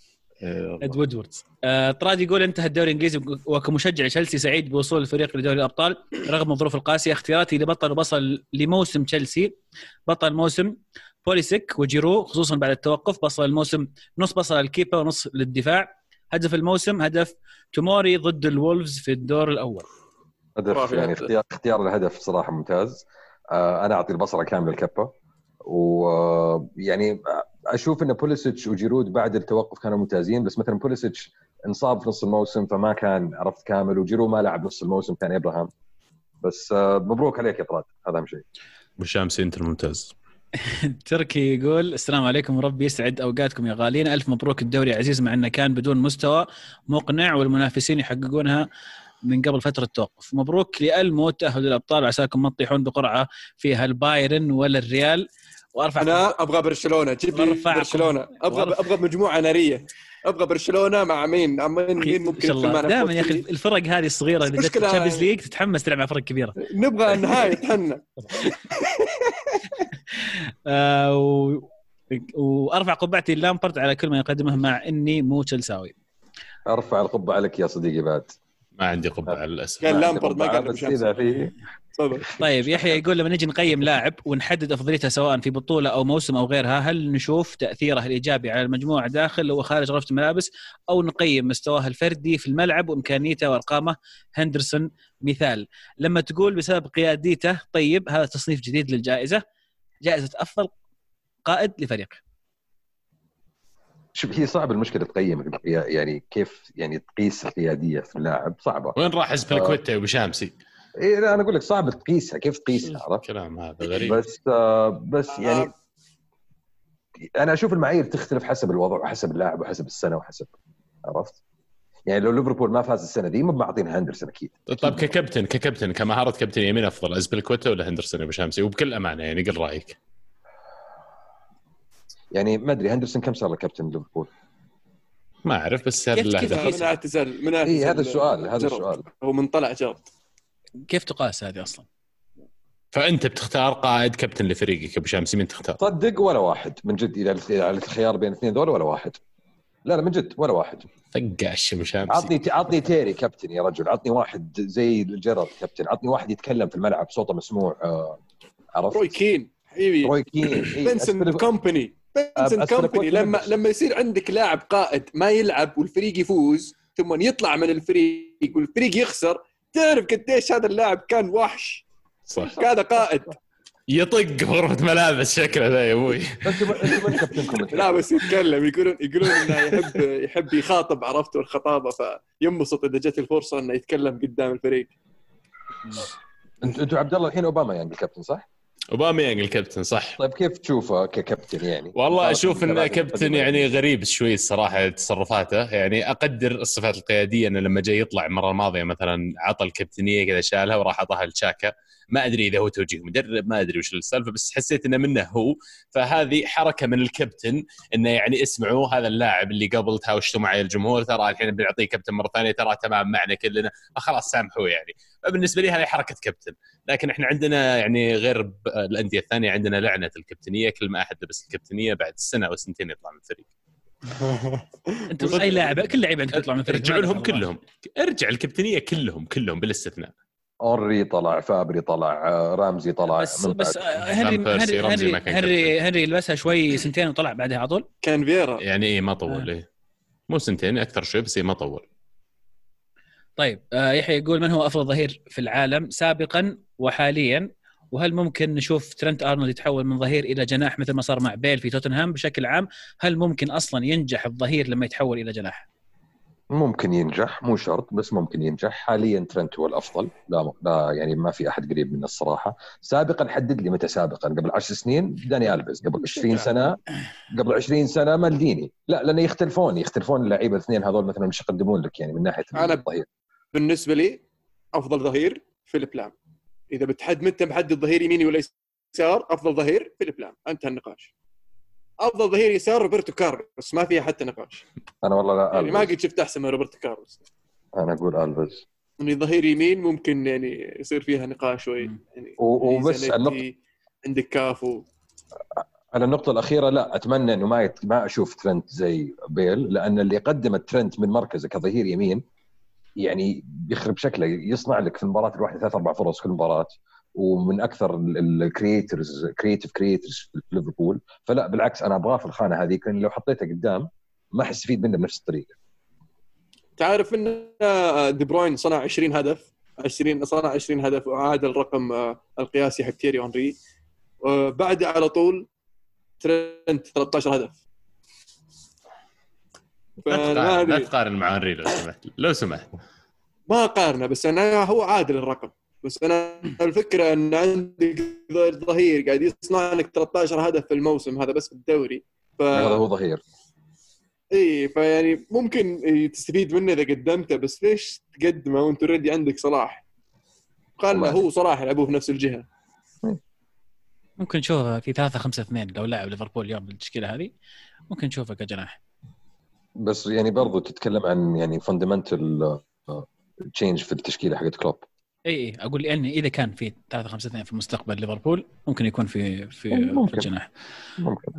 آه، إد وودوردز. آه طراد يقول انتهى الدوري الإنجليزي وكمشجع تشيلسي سعيد بوصول الفريق لدوري الأبطال رغم الظروف القاسية. اختياراتي لبطل وبصل لموسم تشيلسي بطل الموسم بوليسيك وجيرو خصوصا بعد التوقف بصل الموسم نص بصل الكيبا ونص للدفاع. هدف الموسم هدف توموري ضد الولفز في الدور الأول. هدف يعني. اختيار اختيار الهدف صراحة ممتاز. أنا أعطي البصلة كاملة لكيبا. ويعني أشوف إن بوليسيتش وجيرود بعد التوقف كانوا ممتازين بس مثلا بوليسيتش انصاب في نص الموسم فما كان عرفت كامل وجيرو ما لعب نص الموسم كان إبراهام. بس آه مبروك عليك يا طراد هذا أهم شيء. وشامسي انت الممتاز تركي يقول السلام عليكم ربي يسعد أوقاتكم يا غالين ألف مبروك الدوري عزيز مع إنه كان بدون مستوى مقنع والمنافسين يحققونها من قبل فترة توقف مبروك لالمو تاهل للابطال وعساكم ما تطيحون بقرعة فيها البايرن ولا الريال وارفع أنا أبغى برشلونة جيب لي. برشلونة أبغى وارفع- أبغى مجموعة نارية أبغى برشلونة مع مين؟ مع مين مين ممكن الله دائما يا أخي؟ الفرق هذه الصغيرة اللي جت ال Champions League تتحمس تلعب مع فرق كبيرة نبغى النهاية تحنا آه. وأرفع قبعتي لامبرد على كل ما يقدمه مع إني مو تشيلساوي أرفع القبه عليك يا صديقي بعد ما عندي قبعة للأسف. قال ما لامبرد ما قال تفضل. طيب يحيى يقول لما نجي نقيم لاعب ونحدد أفضليته سواء في بطولة أو موسم أو غيرها هل نشوف تأثيره الإيجابي على المجموعة داخل وخارج غرفة الملابس أو نقيم مستواه الفردي في الملعب وإمكانيته وأرقامه؟ هندرسون مثال. لما تقول بسبب قياديته طيب هذا تصنيف جديد للجائزة. جائزة أفضل قائد لفريق. شوف هي صعبه المشكلة تقيم يعني كيف يعني تقيس القيادية في اللاعب صعبة. وين راح اسبلكويتا وبشامسي؟ إيه لا أنا أقول لك صعب تقيسها كيف تقيسها عرفت؟ الكلام هذا غريب. بس آه بس يعني أنا أشوف المعايير تختلف حسب الوضع وحسب اللاعب وحسب السنة وحسب عرفت؟ يعني لو ليفربول ما فاز السنة دي مو معطين هندرسون أكيد. طيب ككابتن ككابتن كمهاره كابتن يمين أفضل اسبلكويتا ولا هندرسون يا أبو شامسي؟ وبكل أمانة يعني قل رأيك. يعني ما أدري هندرسون كم صار له كابتن ليفربول؟ ما أعرف بس هذا. تقيس؟ من اعتزل من اي اعتزل إيه، هذا السؤال هذا. السؤال هو من طلع جرب كيف تقاس هذه أصلا؟ فأنت بتختار قائد كابتن لفريقك أبو شامسي مين تختار؟ صدق ولا واحد من جد إذا الخيار بين الاثنين دول ولا واحد لا لا من جد ولا واحد فقاش أبو شامسي عطني عطني تيري كابتن يا رجل عطني واحد زي جيرارد كابتن عطني واحد يتكلم في الملعب صوته مسموع آه، عرفت روي كين حبيبي روي كين إيه، بنسن كومباني بنسن أسبلك كومباني لما بس. لما يصير عندك لاعب قائد ما يلعب والفريق يفوز ثم يطلع من الفريق والفريق يخسر تعرف قديش هذا اللاعب كان وحش؟ صح. هذا قائد. يطق غرفة ملابس شكله ذا يا أبوي؟ لا بس يتكلم يقولون يقولون إنه يحب يحب يخاطب عرفته الخطابه فينبسط إذا جت الفرصة إنه يتكلم قدام الفريق. انت أنتم عبد الله الحين أوباما يعني الكابتن صح؟ أوباما يانج الكابتن صح طيب كيف تشوفه ككابتن يعني؟ والله أشوف إنه كابتن. يعني غريب شوي الصراحة تصرفاته يعني أقدر الصفات القيادية إنه لما جاي يطلع المرة الماضية مثلا عطى الكابتنية كذا شالها وراح اعطاها لشاكا ما أدري إذا هو توجيه مدرب ما أدري وش السالفة بس حسيت إنه منه هو. فهذه حركة من الكابتن إنه يعني اسمعوا هذا اللاعب اللي قبل تهاوشتوا معي الجمهور ترى الحين بنعطيه كابتن مرة ثانية ترى تمام معنا كلنا. فخلاص سامحوه يعني. فبالنسبة لي هذه حركة كابتن. لكن إحنا عندنا يعني غير الأندية الثانية عندنا لعنة الكابتنية كل ما أحد لبس الكابتنية بعد سنة أو سنتين يطلع من الفريق. انت أي لاعب كل لعيب عندك يطلع من الفريق. ارجعوا لهم. كلهم. ارجع الكابتنية كلهم كلهم بلا استثناء أوري طلع فابري طلع رامزي طلع بس من بس. آه، هنري هنري هنري هنري, هنري لبسها شوي سنتين وطلع بعدها على طول كان فيرا يعني إيه ما طول آه. إيه. مو سنتين أكثر شوي بس إيه ما طول. طيب آه، يحيى يقول من هو أفضل ظهير في العالم سابقا وحاليا؟ وهل ممكن نشوف ترنت أرنولد يتحول من ظهير إلى جناح مثل ما صار مع بيل في توتنهام بشكل عام؟ هل ممكن أصلا ينجح الظهير لما يتحول إلى جناح؟ ممكن ينجح مو شرط بس ممكن ينجح. حاليا ترنت هو الأفضل. لا لا يعني ما في أحد قريب منه الصراحة. سابقا حدد لي متى سابقا. قبل 10 سنين داني ألفيس قبل 20 سنة قبل 20 سنة مالديني. لا لأنه يختلفون. يختلفون اللعيبه الاثنين هذول مثلا مش يقدمون لك يعني من ناحية أنا- الظهير. بالنسبة لي أفضل ظهير فيليب لام. إذا بتحد متى محدد ظهير يميني ولا يسار أفضل ظهير فيليب لام. أنتهى النقاش. أفضل ظهير يسار روبرتو كارلوس ما فيها حتى نقاش. أنا والله لا يعني ما. قد شفت أحسن من روبرتو كارلوس. أنا أقول الفيز اني ظهير يمين ممكن يعني يصير فيها نقاش شوي. يعني وبس زانيتي، عندك كافو. على النقطة الأخيرة لا أتمنى إنه ما يت... ما أشوف ترنت زي بيل لأن اللي قدم ترنت من مركزه كظهير يمين يعني بيخرب شكله يصنع لك في المباراة الواحدة ثلاث أربع فرص كل مباراة. ومن أكثر ال creators creative creators في ليفربول. فلا بالعكس أنا أبغاه في الخانة هذه. لأن لو حطيته قدام ما حستفيد منه بنفس الطريقة. تعرف إن دي بروين صنع 20 هدف. 20 صنع 20 هدف وعاد الرقم آه، القياسي حق تييري هنري وبعد على طول ترنت 13 هدف. لا تقارن مع انري لو سمحت. لو سمحت. ما اقارنه بس أنا هو عادل الرقم. بس أنا الفكرة إن عندك ظهير قاعد يصنع لك 13 هدف في الموسم هذا بس في الدوري. ف هذا هو ظهير. إي فيعني ممكن تستفيد منه إذا قدمته بس ليش تقدمه وأنت already عندك صلاح؟ قال. هو صلاح يلعبوه في نفس الجهة. ممكن نشوفه في 3 5 2 لو لاعب ليفربول اليوم بالتشكيله هذه. ممكن نشوفه كجناح. بس يعني برضو تتكلم عن يعني fundamental change في التشكيلة حقت كلوب. اي اي أقول لاني إذا كان في 3 5 2 في مستقبل ليفربول ممكن يكون في في, في ممكن. الجناح. ممكن.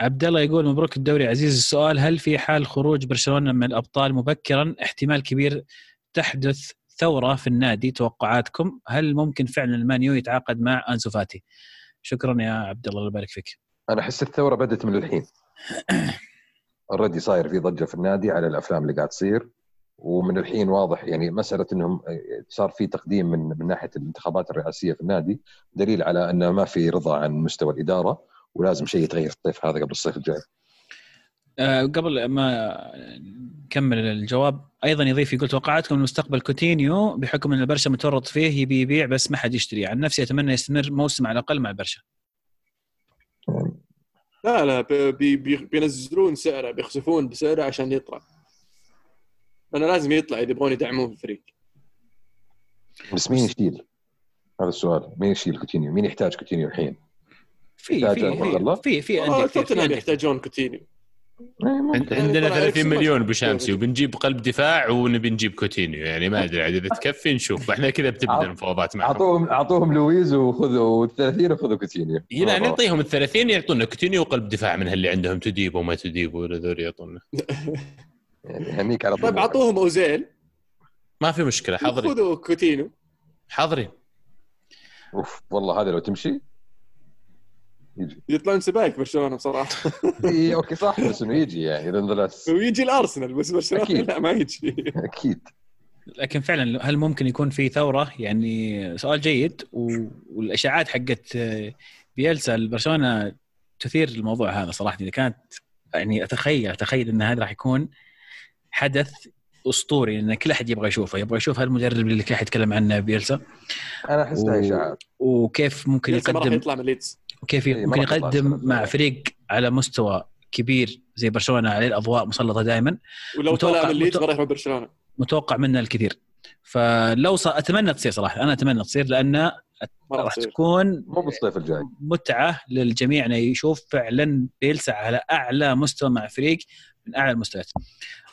عبد الله يقول مبروك الدوري. عزيز السؤال هل في حال خروج برشلونة من الأبطال مبكرا؟ احتمال كبير تحدث ثورة في النادي توقعاتكم. هل ممكن فعلا المان يو يتعاقد مع أنسو فاتي؟ شكرا يا عبد الله الله يبارك فيك. أنا أحس الثورة بدأت من الحين. already صاير في ضجة في النادي على الأفلام اللي قاعد تصير. ومن الحين واضح يعني مسألة إنهم صار في تقديم من من ناحية الانتخابات الرئاسية في النادي دليل على انه ما في رضا عن مستوى الإدارة ولازم شيء يتغير في الصيف هذا قبل الصيف الجاي. أه، قبل ما نكمل الجواب أيضا يضيف يقول توقعاتكم لمستقبل كوتينيو بحكم إن البرشا متورط فيه يبي يبيع بس ما حد يشتري. عن نفسي أتمنى يستمر موسم على الأقل مع البرشا. لا لا بي بي بينزلون سعره بيخسفون بسعره عشان يطلع. أنا لازم يطلع إذا يبغون يدعموه في الفريق بس مين يشيل؟ هذا السؤال مين يشيل كوتينيو؟ مين يحتاج كوتينيو الحين؟ في في؟ في في آه، في توتنهام أندية يحتاجون كوتينيو إيه، يعني عندنا طلع 30 إريكسون مليون ابو شامسي وبنجيب قلب دفاع ونبي نجيب كوتينيو يعني ما أدري عاد إذا تكفي نشوف إحنا كذا بتبدأ المفاوضات معهم اعطوهم أعطوهم لويز وخذوا 30 وخذوا كوتينيو. لا نعطيهم ال 30 يعطونا كوتينيو وقلب دفاع من اللي عندهم تديبو وما تديبو ولا ذول يعطونا يعني هنيك على طول. طيب اعطوهم أوزيل. ما في مشكلة حاضرين. خذوا كوتينيو حاضرين. أوف والله هذا لو تمشي يجي. يطلعون سبايك برشلونة بصراحة. إي okay صح بس إنه يجي يعني nonetheless. ويجي الأرسنال بس برشلونة أكيد. لا ما يجي. أكيد. لكن فعلا هل ممكن يكون في ثورة؟ يعني سؤال جيد و- والإشاعات حقت بيلسا لبرشلونة تثير الموضوع هذا صراحة. إذا كانت يعني أتخيل أتخيل إن هذا راح يكون حدث أسطوري لأن كل أحد يبغى يشوفه يبغى يشوف هالمدرب اللي كل أحد يتكلم عنه بيلسا. أنا احسها و- اشاعات وكيف ممكن لسه ما راح يقدم يطلع من ليدز. وكيف إيه، ممكن يقدم مع. فريق على مستوى كبير زي برشلونة عليه الأضواء مسلطة دائما ولو متوقع- طلع من ليدز راح برشلونة. متوقع منه الكثير. فلو صار أتمنى تصير صراحة أنا أتمنى تصير لأن راح تكون مو بالصيف الجاي. متعة للجميع إنه يشوف فعلا بيلسا على أعلى مستوى مع فريق من أعلى المستويات.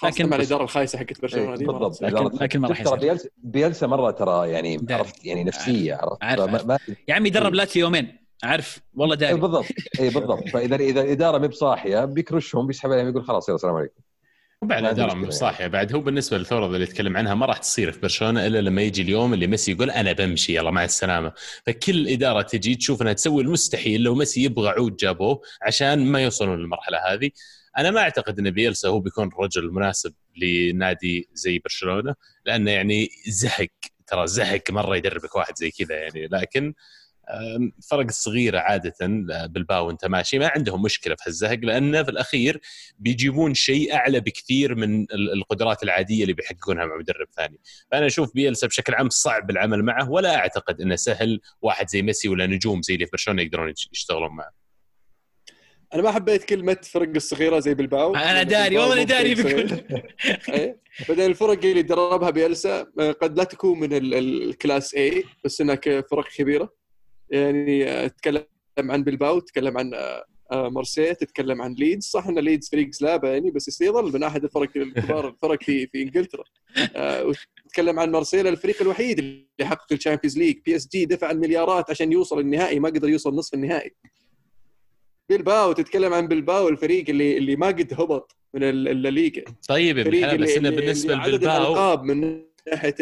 لكن مع الإدارة الخايسة حقت برشلونة إيه، دي راح بالضبط. لكن- لكن ما راح ترى يصير. بيلسا مرة ترى يعني داري. عرفت يعني نفسية عرفت؟ عارف، فما- عارف. ما يا عمي درب لاتسيو يومين. عارف والله اي داري. بالضبط. اي بالضبط. فاذا إذا الإدارة ما بصاحية بيكرشهم بيسحب عليهم يقول خلاص يلا السلام عليكم. وبعد الإدارة مش صاحيه بعد هو بالنسبة للثوره اللي يتكلم عنها ما راح تصير في برشلونة إلا لما يجي اليوم اللي ميسي يقول أنا بمشي يلا مع السلامة. فكل إدارة تجي تشوف إنها تسوي المستحيل لو ميسي يبغى عود جابوه عشان ما يوصلون للمرحلة هذه. أنا ما أعتقد إن بيلسا هو بيكون الرجل المناسب لنادي زي برشلونة لأنه يعني زهق ترى زهق مرة يدربك واحد زي كذا يعني. لكن فرق الصغيره عادة بالباو وأنت ماشي. ما عندهم مشكلة في هالزهق لأنه في الأخير بيجيبون شيء أعلى بكثير من ال- القدرات العادية اللي بيحققونها مع مدرب ثاني. فأنا أشوف بيلسا بشكل عام صعب العمل معه ولا أعتقد إنه سهل واحد زي ميسي ولا نجوم زي اللي في برشلونة يقدرون يش- يشتغلون معه. أنا ما حبيت كلمة فرق الصغيرة زي بلباو أنا داري والله اني داري بكل إيه. بعدين الفرق اللي دربها بيلسا آه، قد لا تكون من ال- ال- ال class اي بس إنها فرق كبيرة. يعني آه، تتكلم عن بلباو تتكلم عن آه، آه، مارسيليا تتكلم عن ليدز. صح إن ليدز فريق سلابه يعني بس يظل من أحد الفرق الكبار الفرق في في إنجلترا. آه، وتتكلم عن مارسيليا الفريق الوحيد اللي حقق ال Champions League. بي إس جي دفع المليارات عشان يوصل النهائي ما قدر يوصل نصف النهائي. بلباو تتكلم عن بلباو الفريق اللي اللي ما قد هبط من ال- الليغا. طيب يا ابن الفريق الحلال بس اللي انه بالنسبة لبلباو من ناحية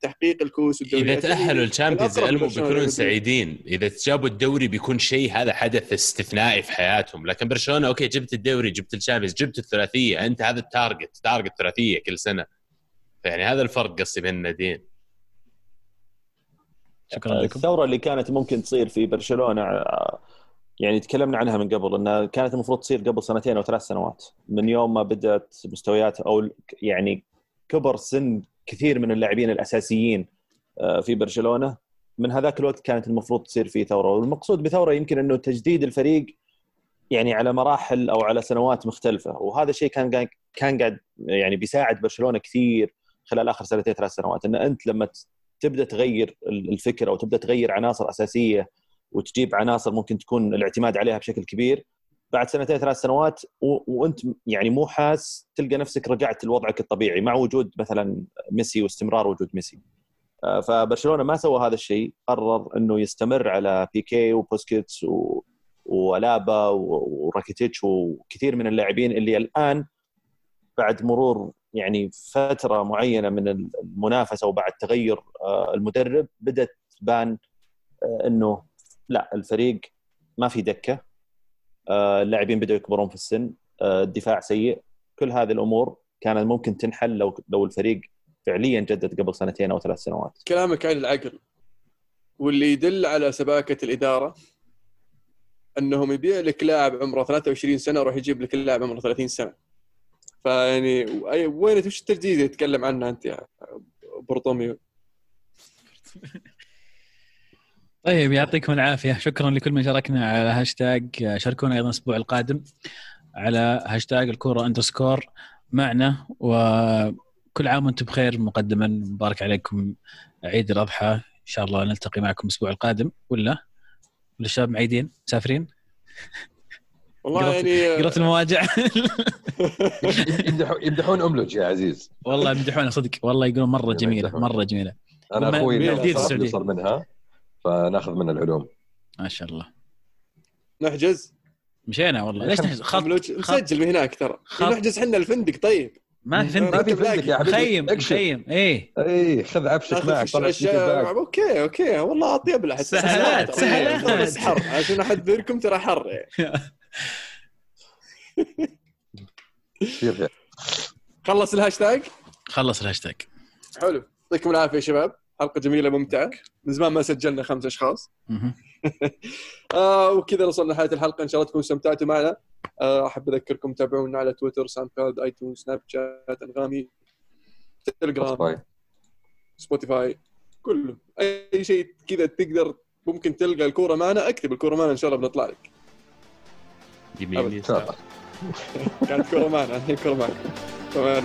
تحقيق الكؤوس إذا تأهلوا ال Champions الأقرب المو لبرشلونة بيكونون. سعيدين. إذا جابوا الدوري بيكون شيء هذا حدث استثنائي في حياتهم. لكن برشلونة okay جبت الدوري جبت ال Champions جبت الثلاثية. أنت هذا ال target target ثلاثية كل سنة. يعني هذا الفرق قصدي بين الناديين. شكرا لكم. الثورة اللي كانت ممكن تصير في برشلونة آه، يعني تكلمنا عنها من قبل إنها كانت المفروض تصير قبل سنتين أو ثلاث سنوات. من يوم ما بدأت مستويات أو يعني كبر سن كثير من اللاعبين الأساسيين آه، في برشلونة من هذاك الوقت كانت المفروض تصير فيه ثورة. والمقصود بثورة يمكن إنه تجديد الفريق يعني على مراحل أو على سنوات مختلفة. وهذا الشيء كان كان قاعد يعني بيساعد برشلونة كثير خلال آخر سنتين ثلاث سنوات. إن أنت لما تبدأ تغير الفكرة وتبدا تغير عناصر أساسية وتجيب عناصر ممكن تكون الاعتماد عليها بشكل كبير بعد سنتين ثلاث سنوات. وانت يعني مو حاس تلقى نفسك رجعت لوضعك الطبيعي مع وجود مثلا ميسي واستمرار وجود ميسي آه، فبرشلونة ما سوى هذا الشيء قرر إنه يستمر على بيكي وبوسكيتس و... وألابا. وراكيتيتش وكثير من اللاعبين اللي الآن بعد مرور يعني فترة معينة من المنافسة وبعد تغير آه، المدرب بدأت تبان آه، إنه لا الفريق ما في دكة. آه، اللاعبين بدأوا يكبرون في السن. آه، الدفاع سيء. كل هذه الأمور كانت ممكن تنحل لو لو الفريق فعليا جدد قبل سنتين أو ثلاث سنوات. كلامك عن العقل واللي يدل على سباكة الإدارة أنهم يبيع لك لاعب عمره 23 سنة ويروح يجيب لك لاعب عمره 30 سنة. فيعني وين وش التجديد اللي تتكلم عنه أنت يا بارتوميو طيب يعطيكم العافية. شكرا لكل من شاركنا على هاشتاج شاركونا أيضا الأسبوع القادم على هاشتاج الكورة underscore معنا وكل عام وأنتم بخير. مقدما مبارك عليكم عيد الأضحى. إن شاء الله نلتقي معكم الأسبوع القادم. ولا؟ ولا الشباب معيدين؟ مسافرين؟ والله يعني قربت المواجع. يمدحون يمدحون املج يا عزيز. والله يمدحونها صدق. والله يقولون مرة جميلة مرة جميلة. أنا أخوي اللي السعودية. يوصل منها. فناخذ منها العلوم. ما شاء الله. نحجز؟ مشينا والله. ليش نحجز؟ خط مسجل من هناك ترى. نحجز إحنا الفندق طيب. ما في ما فندق في فندق يا حبيبي. مخيم اكشف مخيم. إيه. اي خذ عفشك معك طلع. أوكي أوكي. والله أطيب له سهلات،. سهلات. بس حر. عشان احذركم ترى حر. يعني. خلص الهاشتاج؟ خلص الهاشتاج. حلو. يعطيكم العافية يا شباب. حلقة جميلة ممتعة. من زمان ما سجلنا خمس أشخاص. آه وكذا وصلنا لنهاية الحلقة. إن شاء الله تكونوا استمتعتوا معنا. آه أحب أذكركم تابعونا على تويتر ساوند كلاود آيتونز سناب شات أنغامي تليجرام طيب. سبوتيفاي كله. أي شيء كذا تقدر ممكن تلقى الكورة معنا أكتب الكورة معنا إن شاء الله بنطلع لك. يمين يسار كانت كورة معنا. الحين كورة معنا. تمام.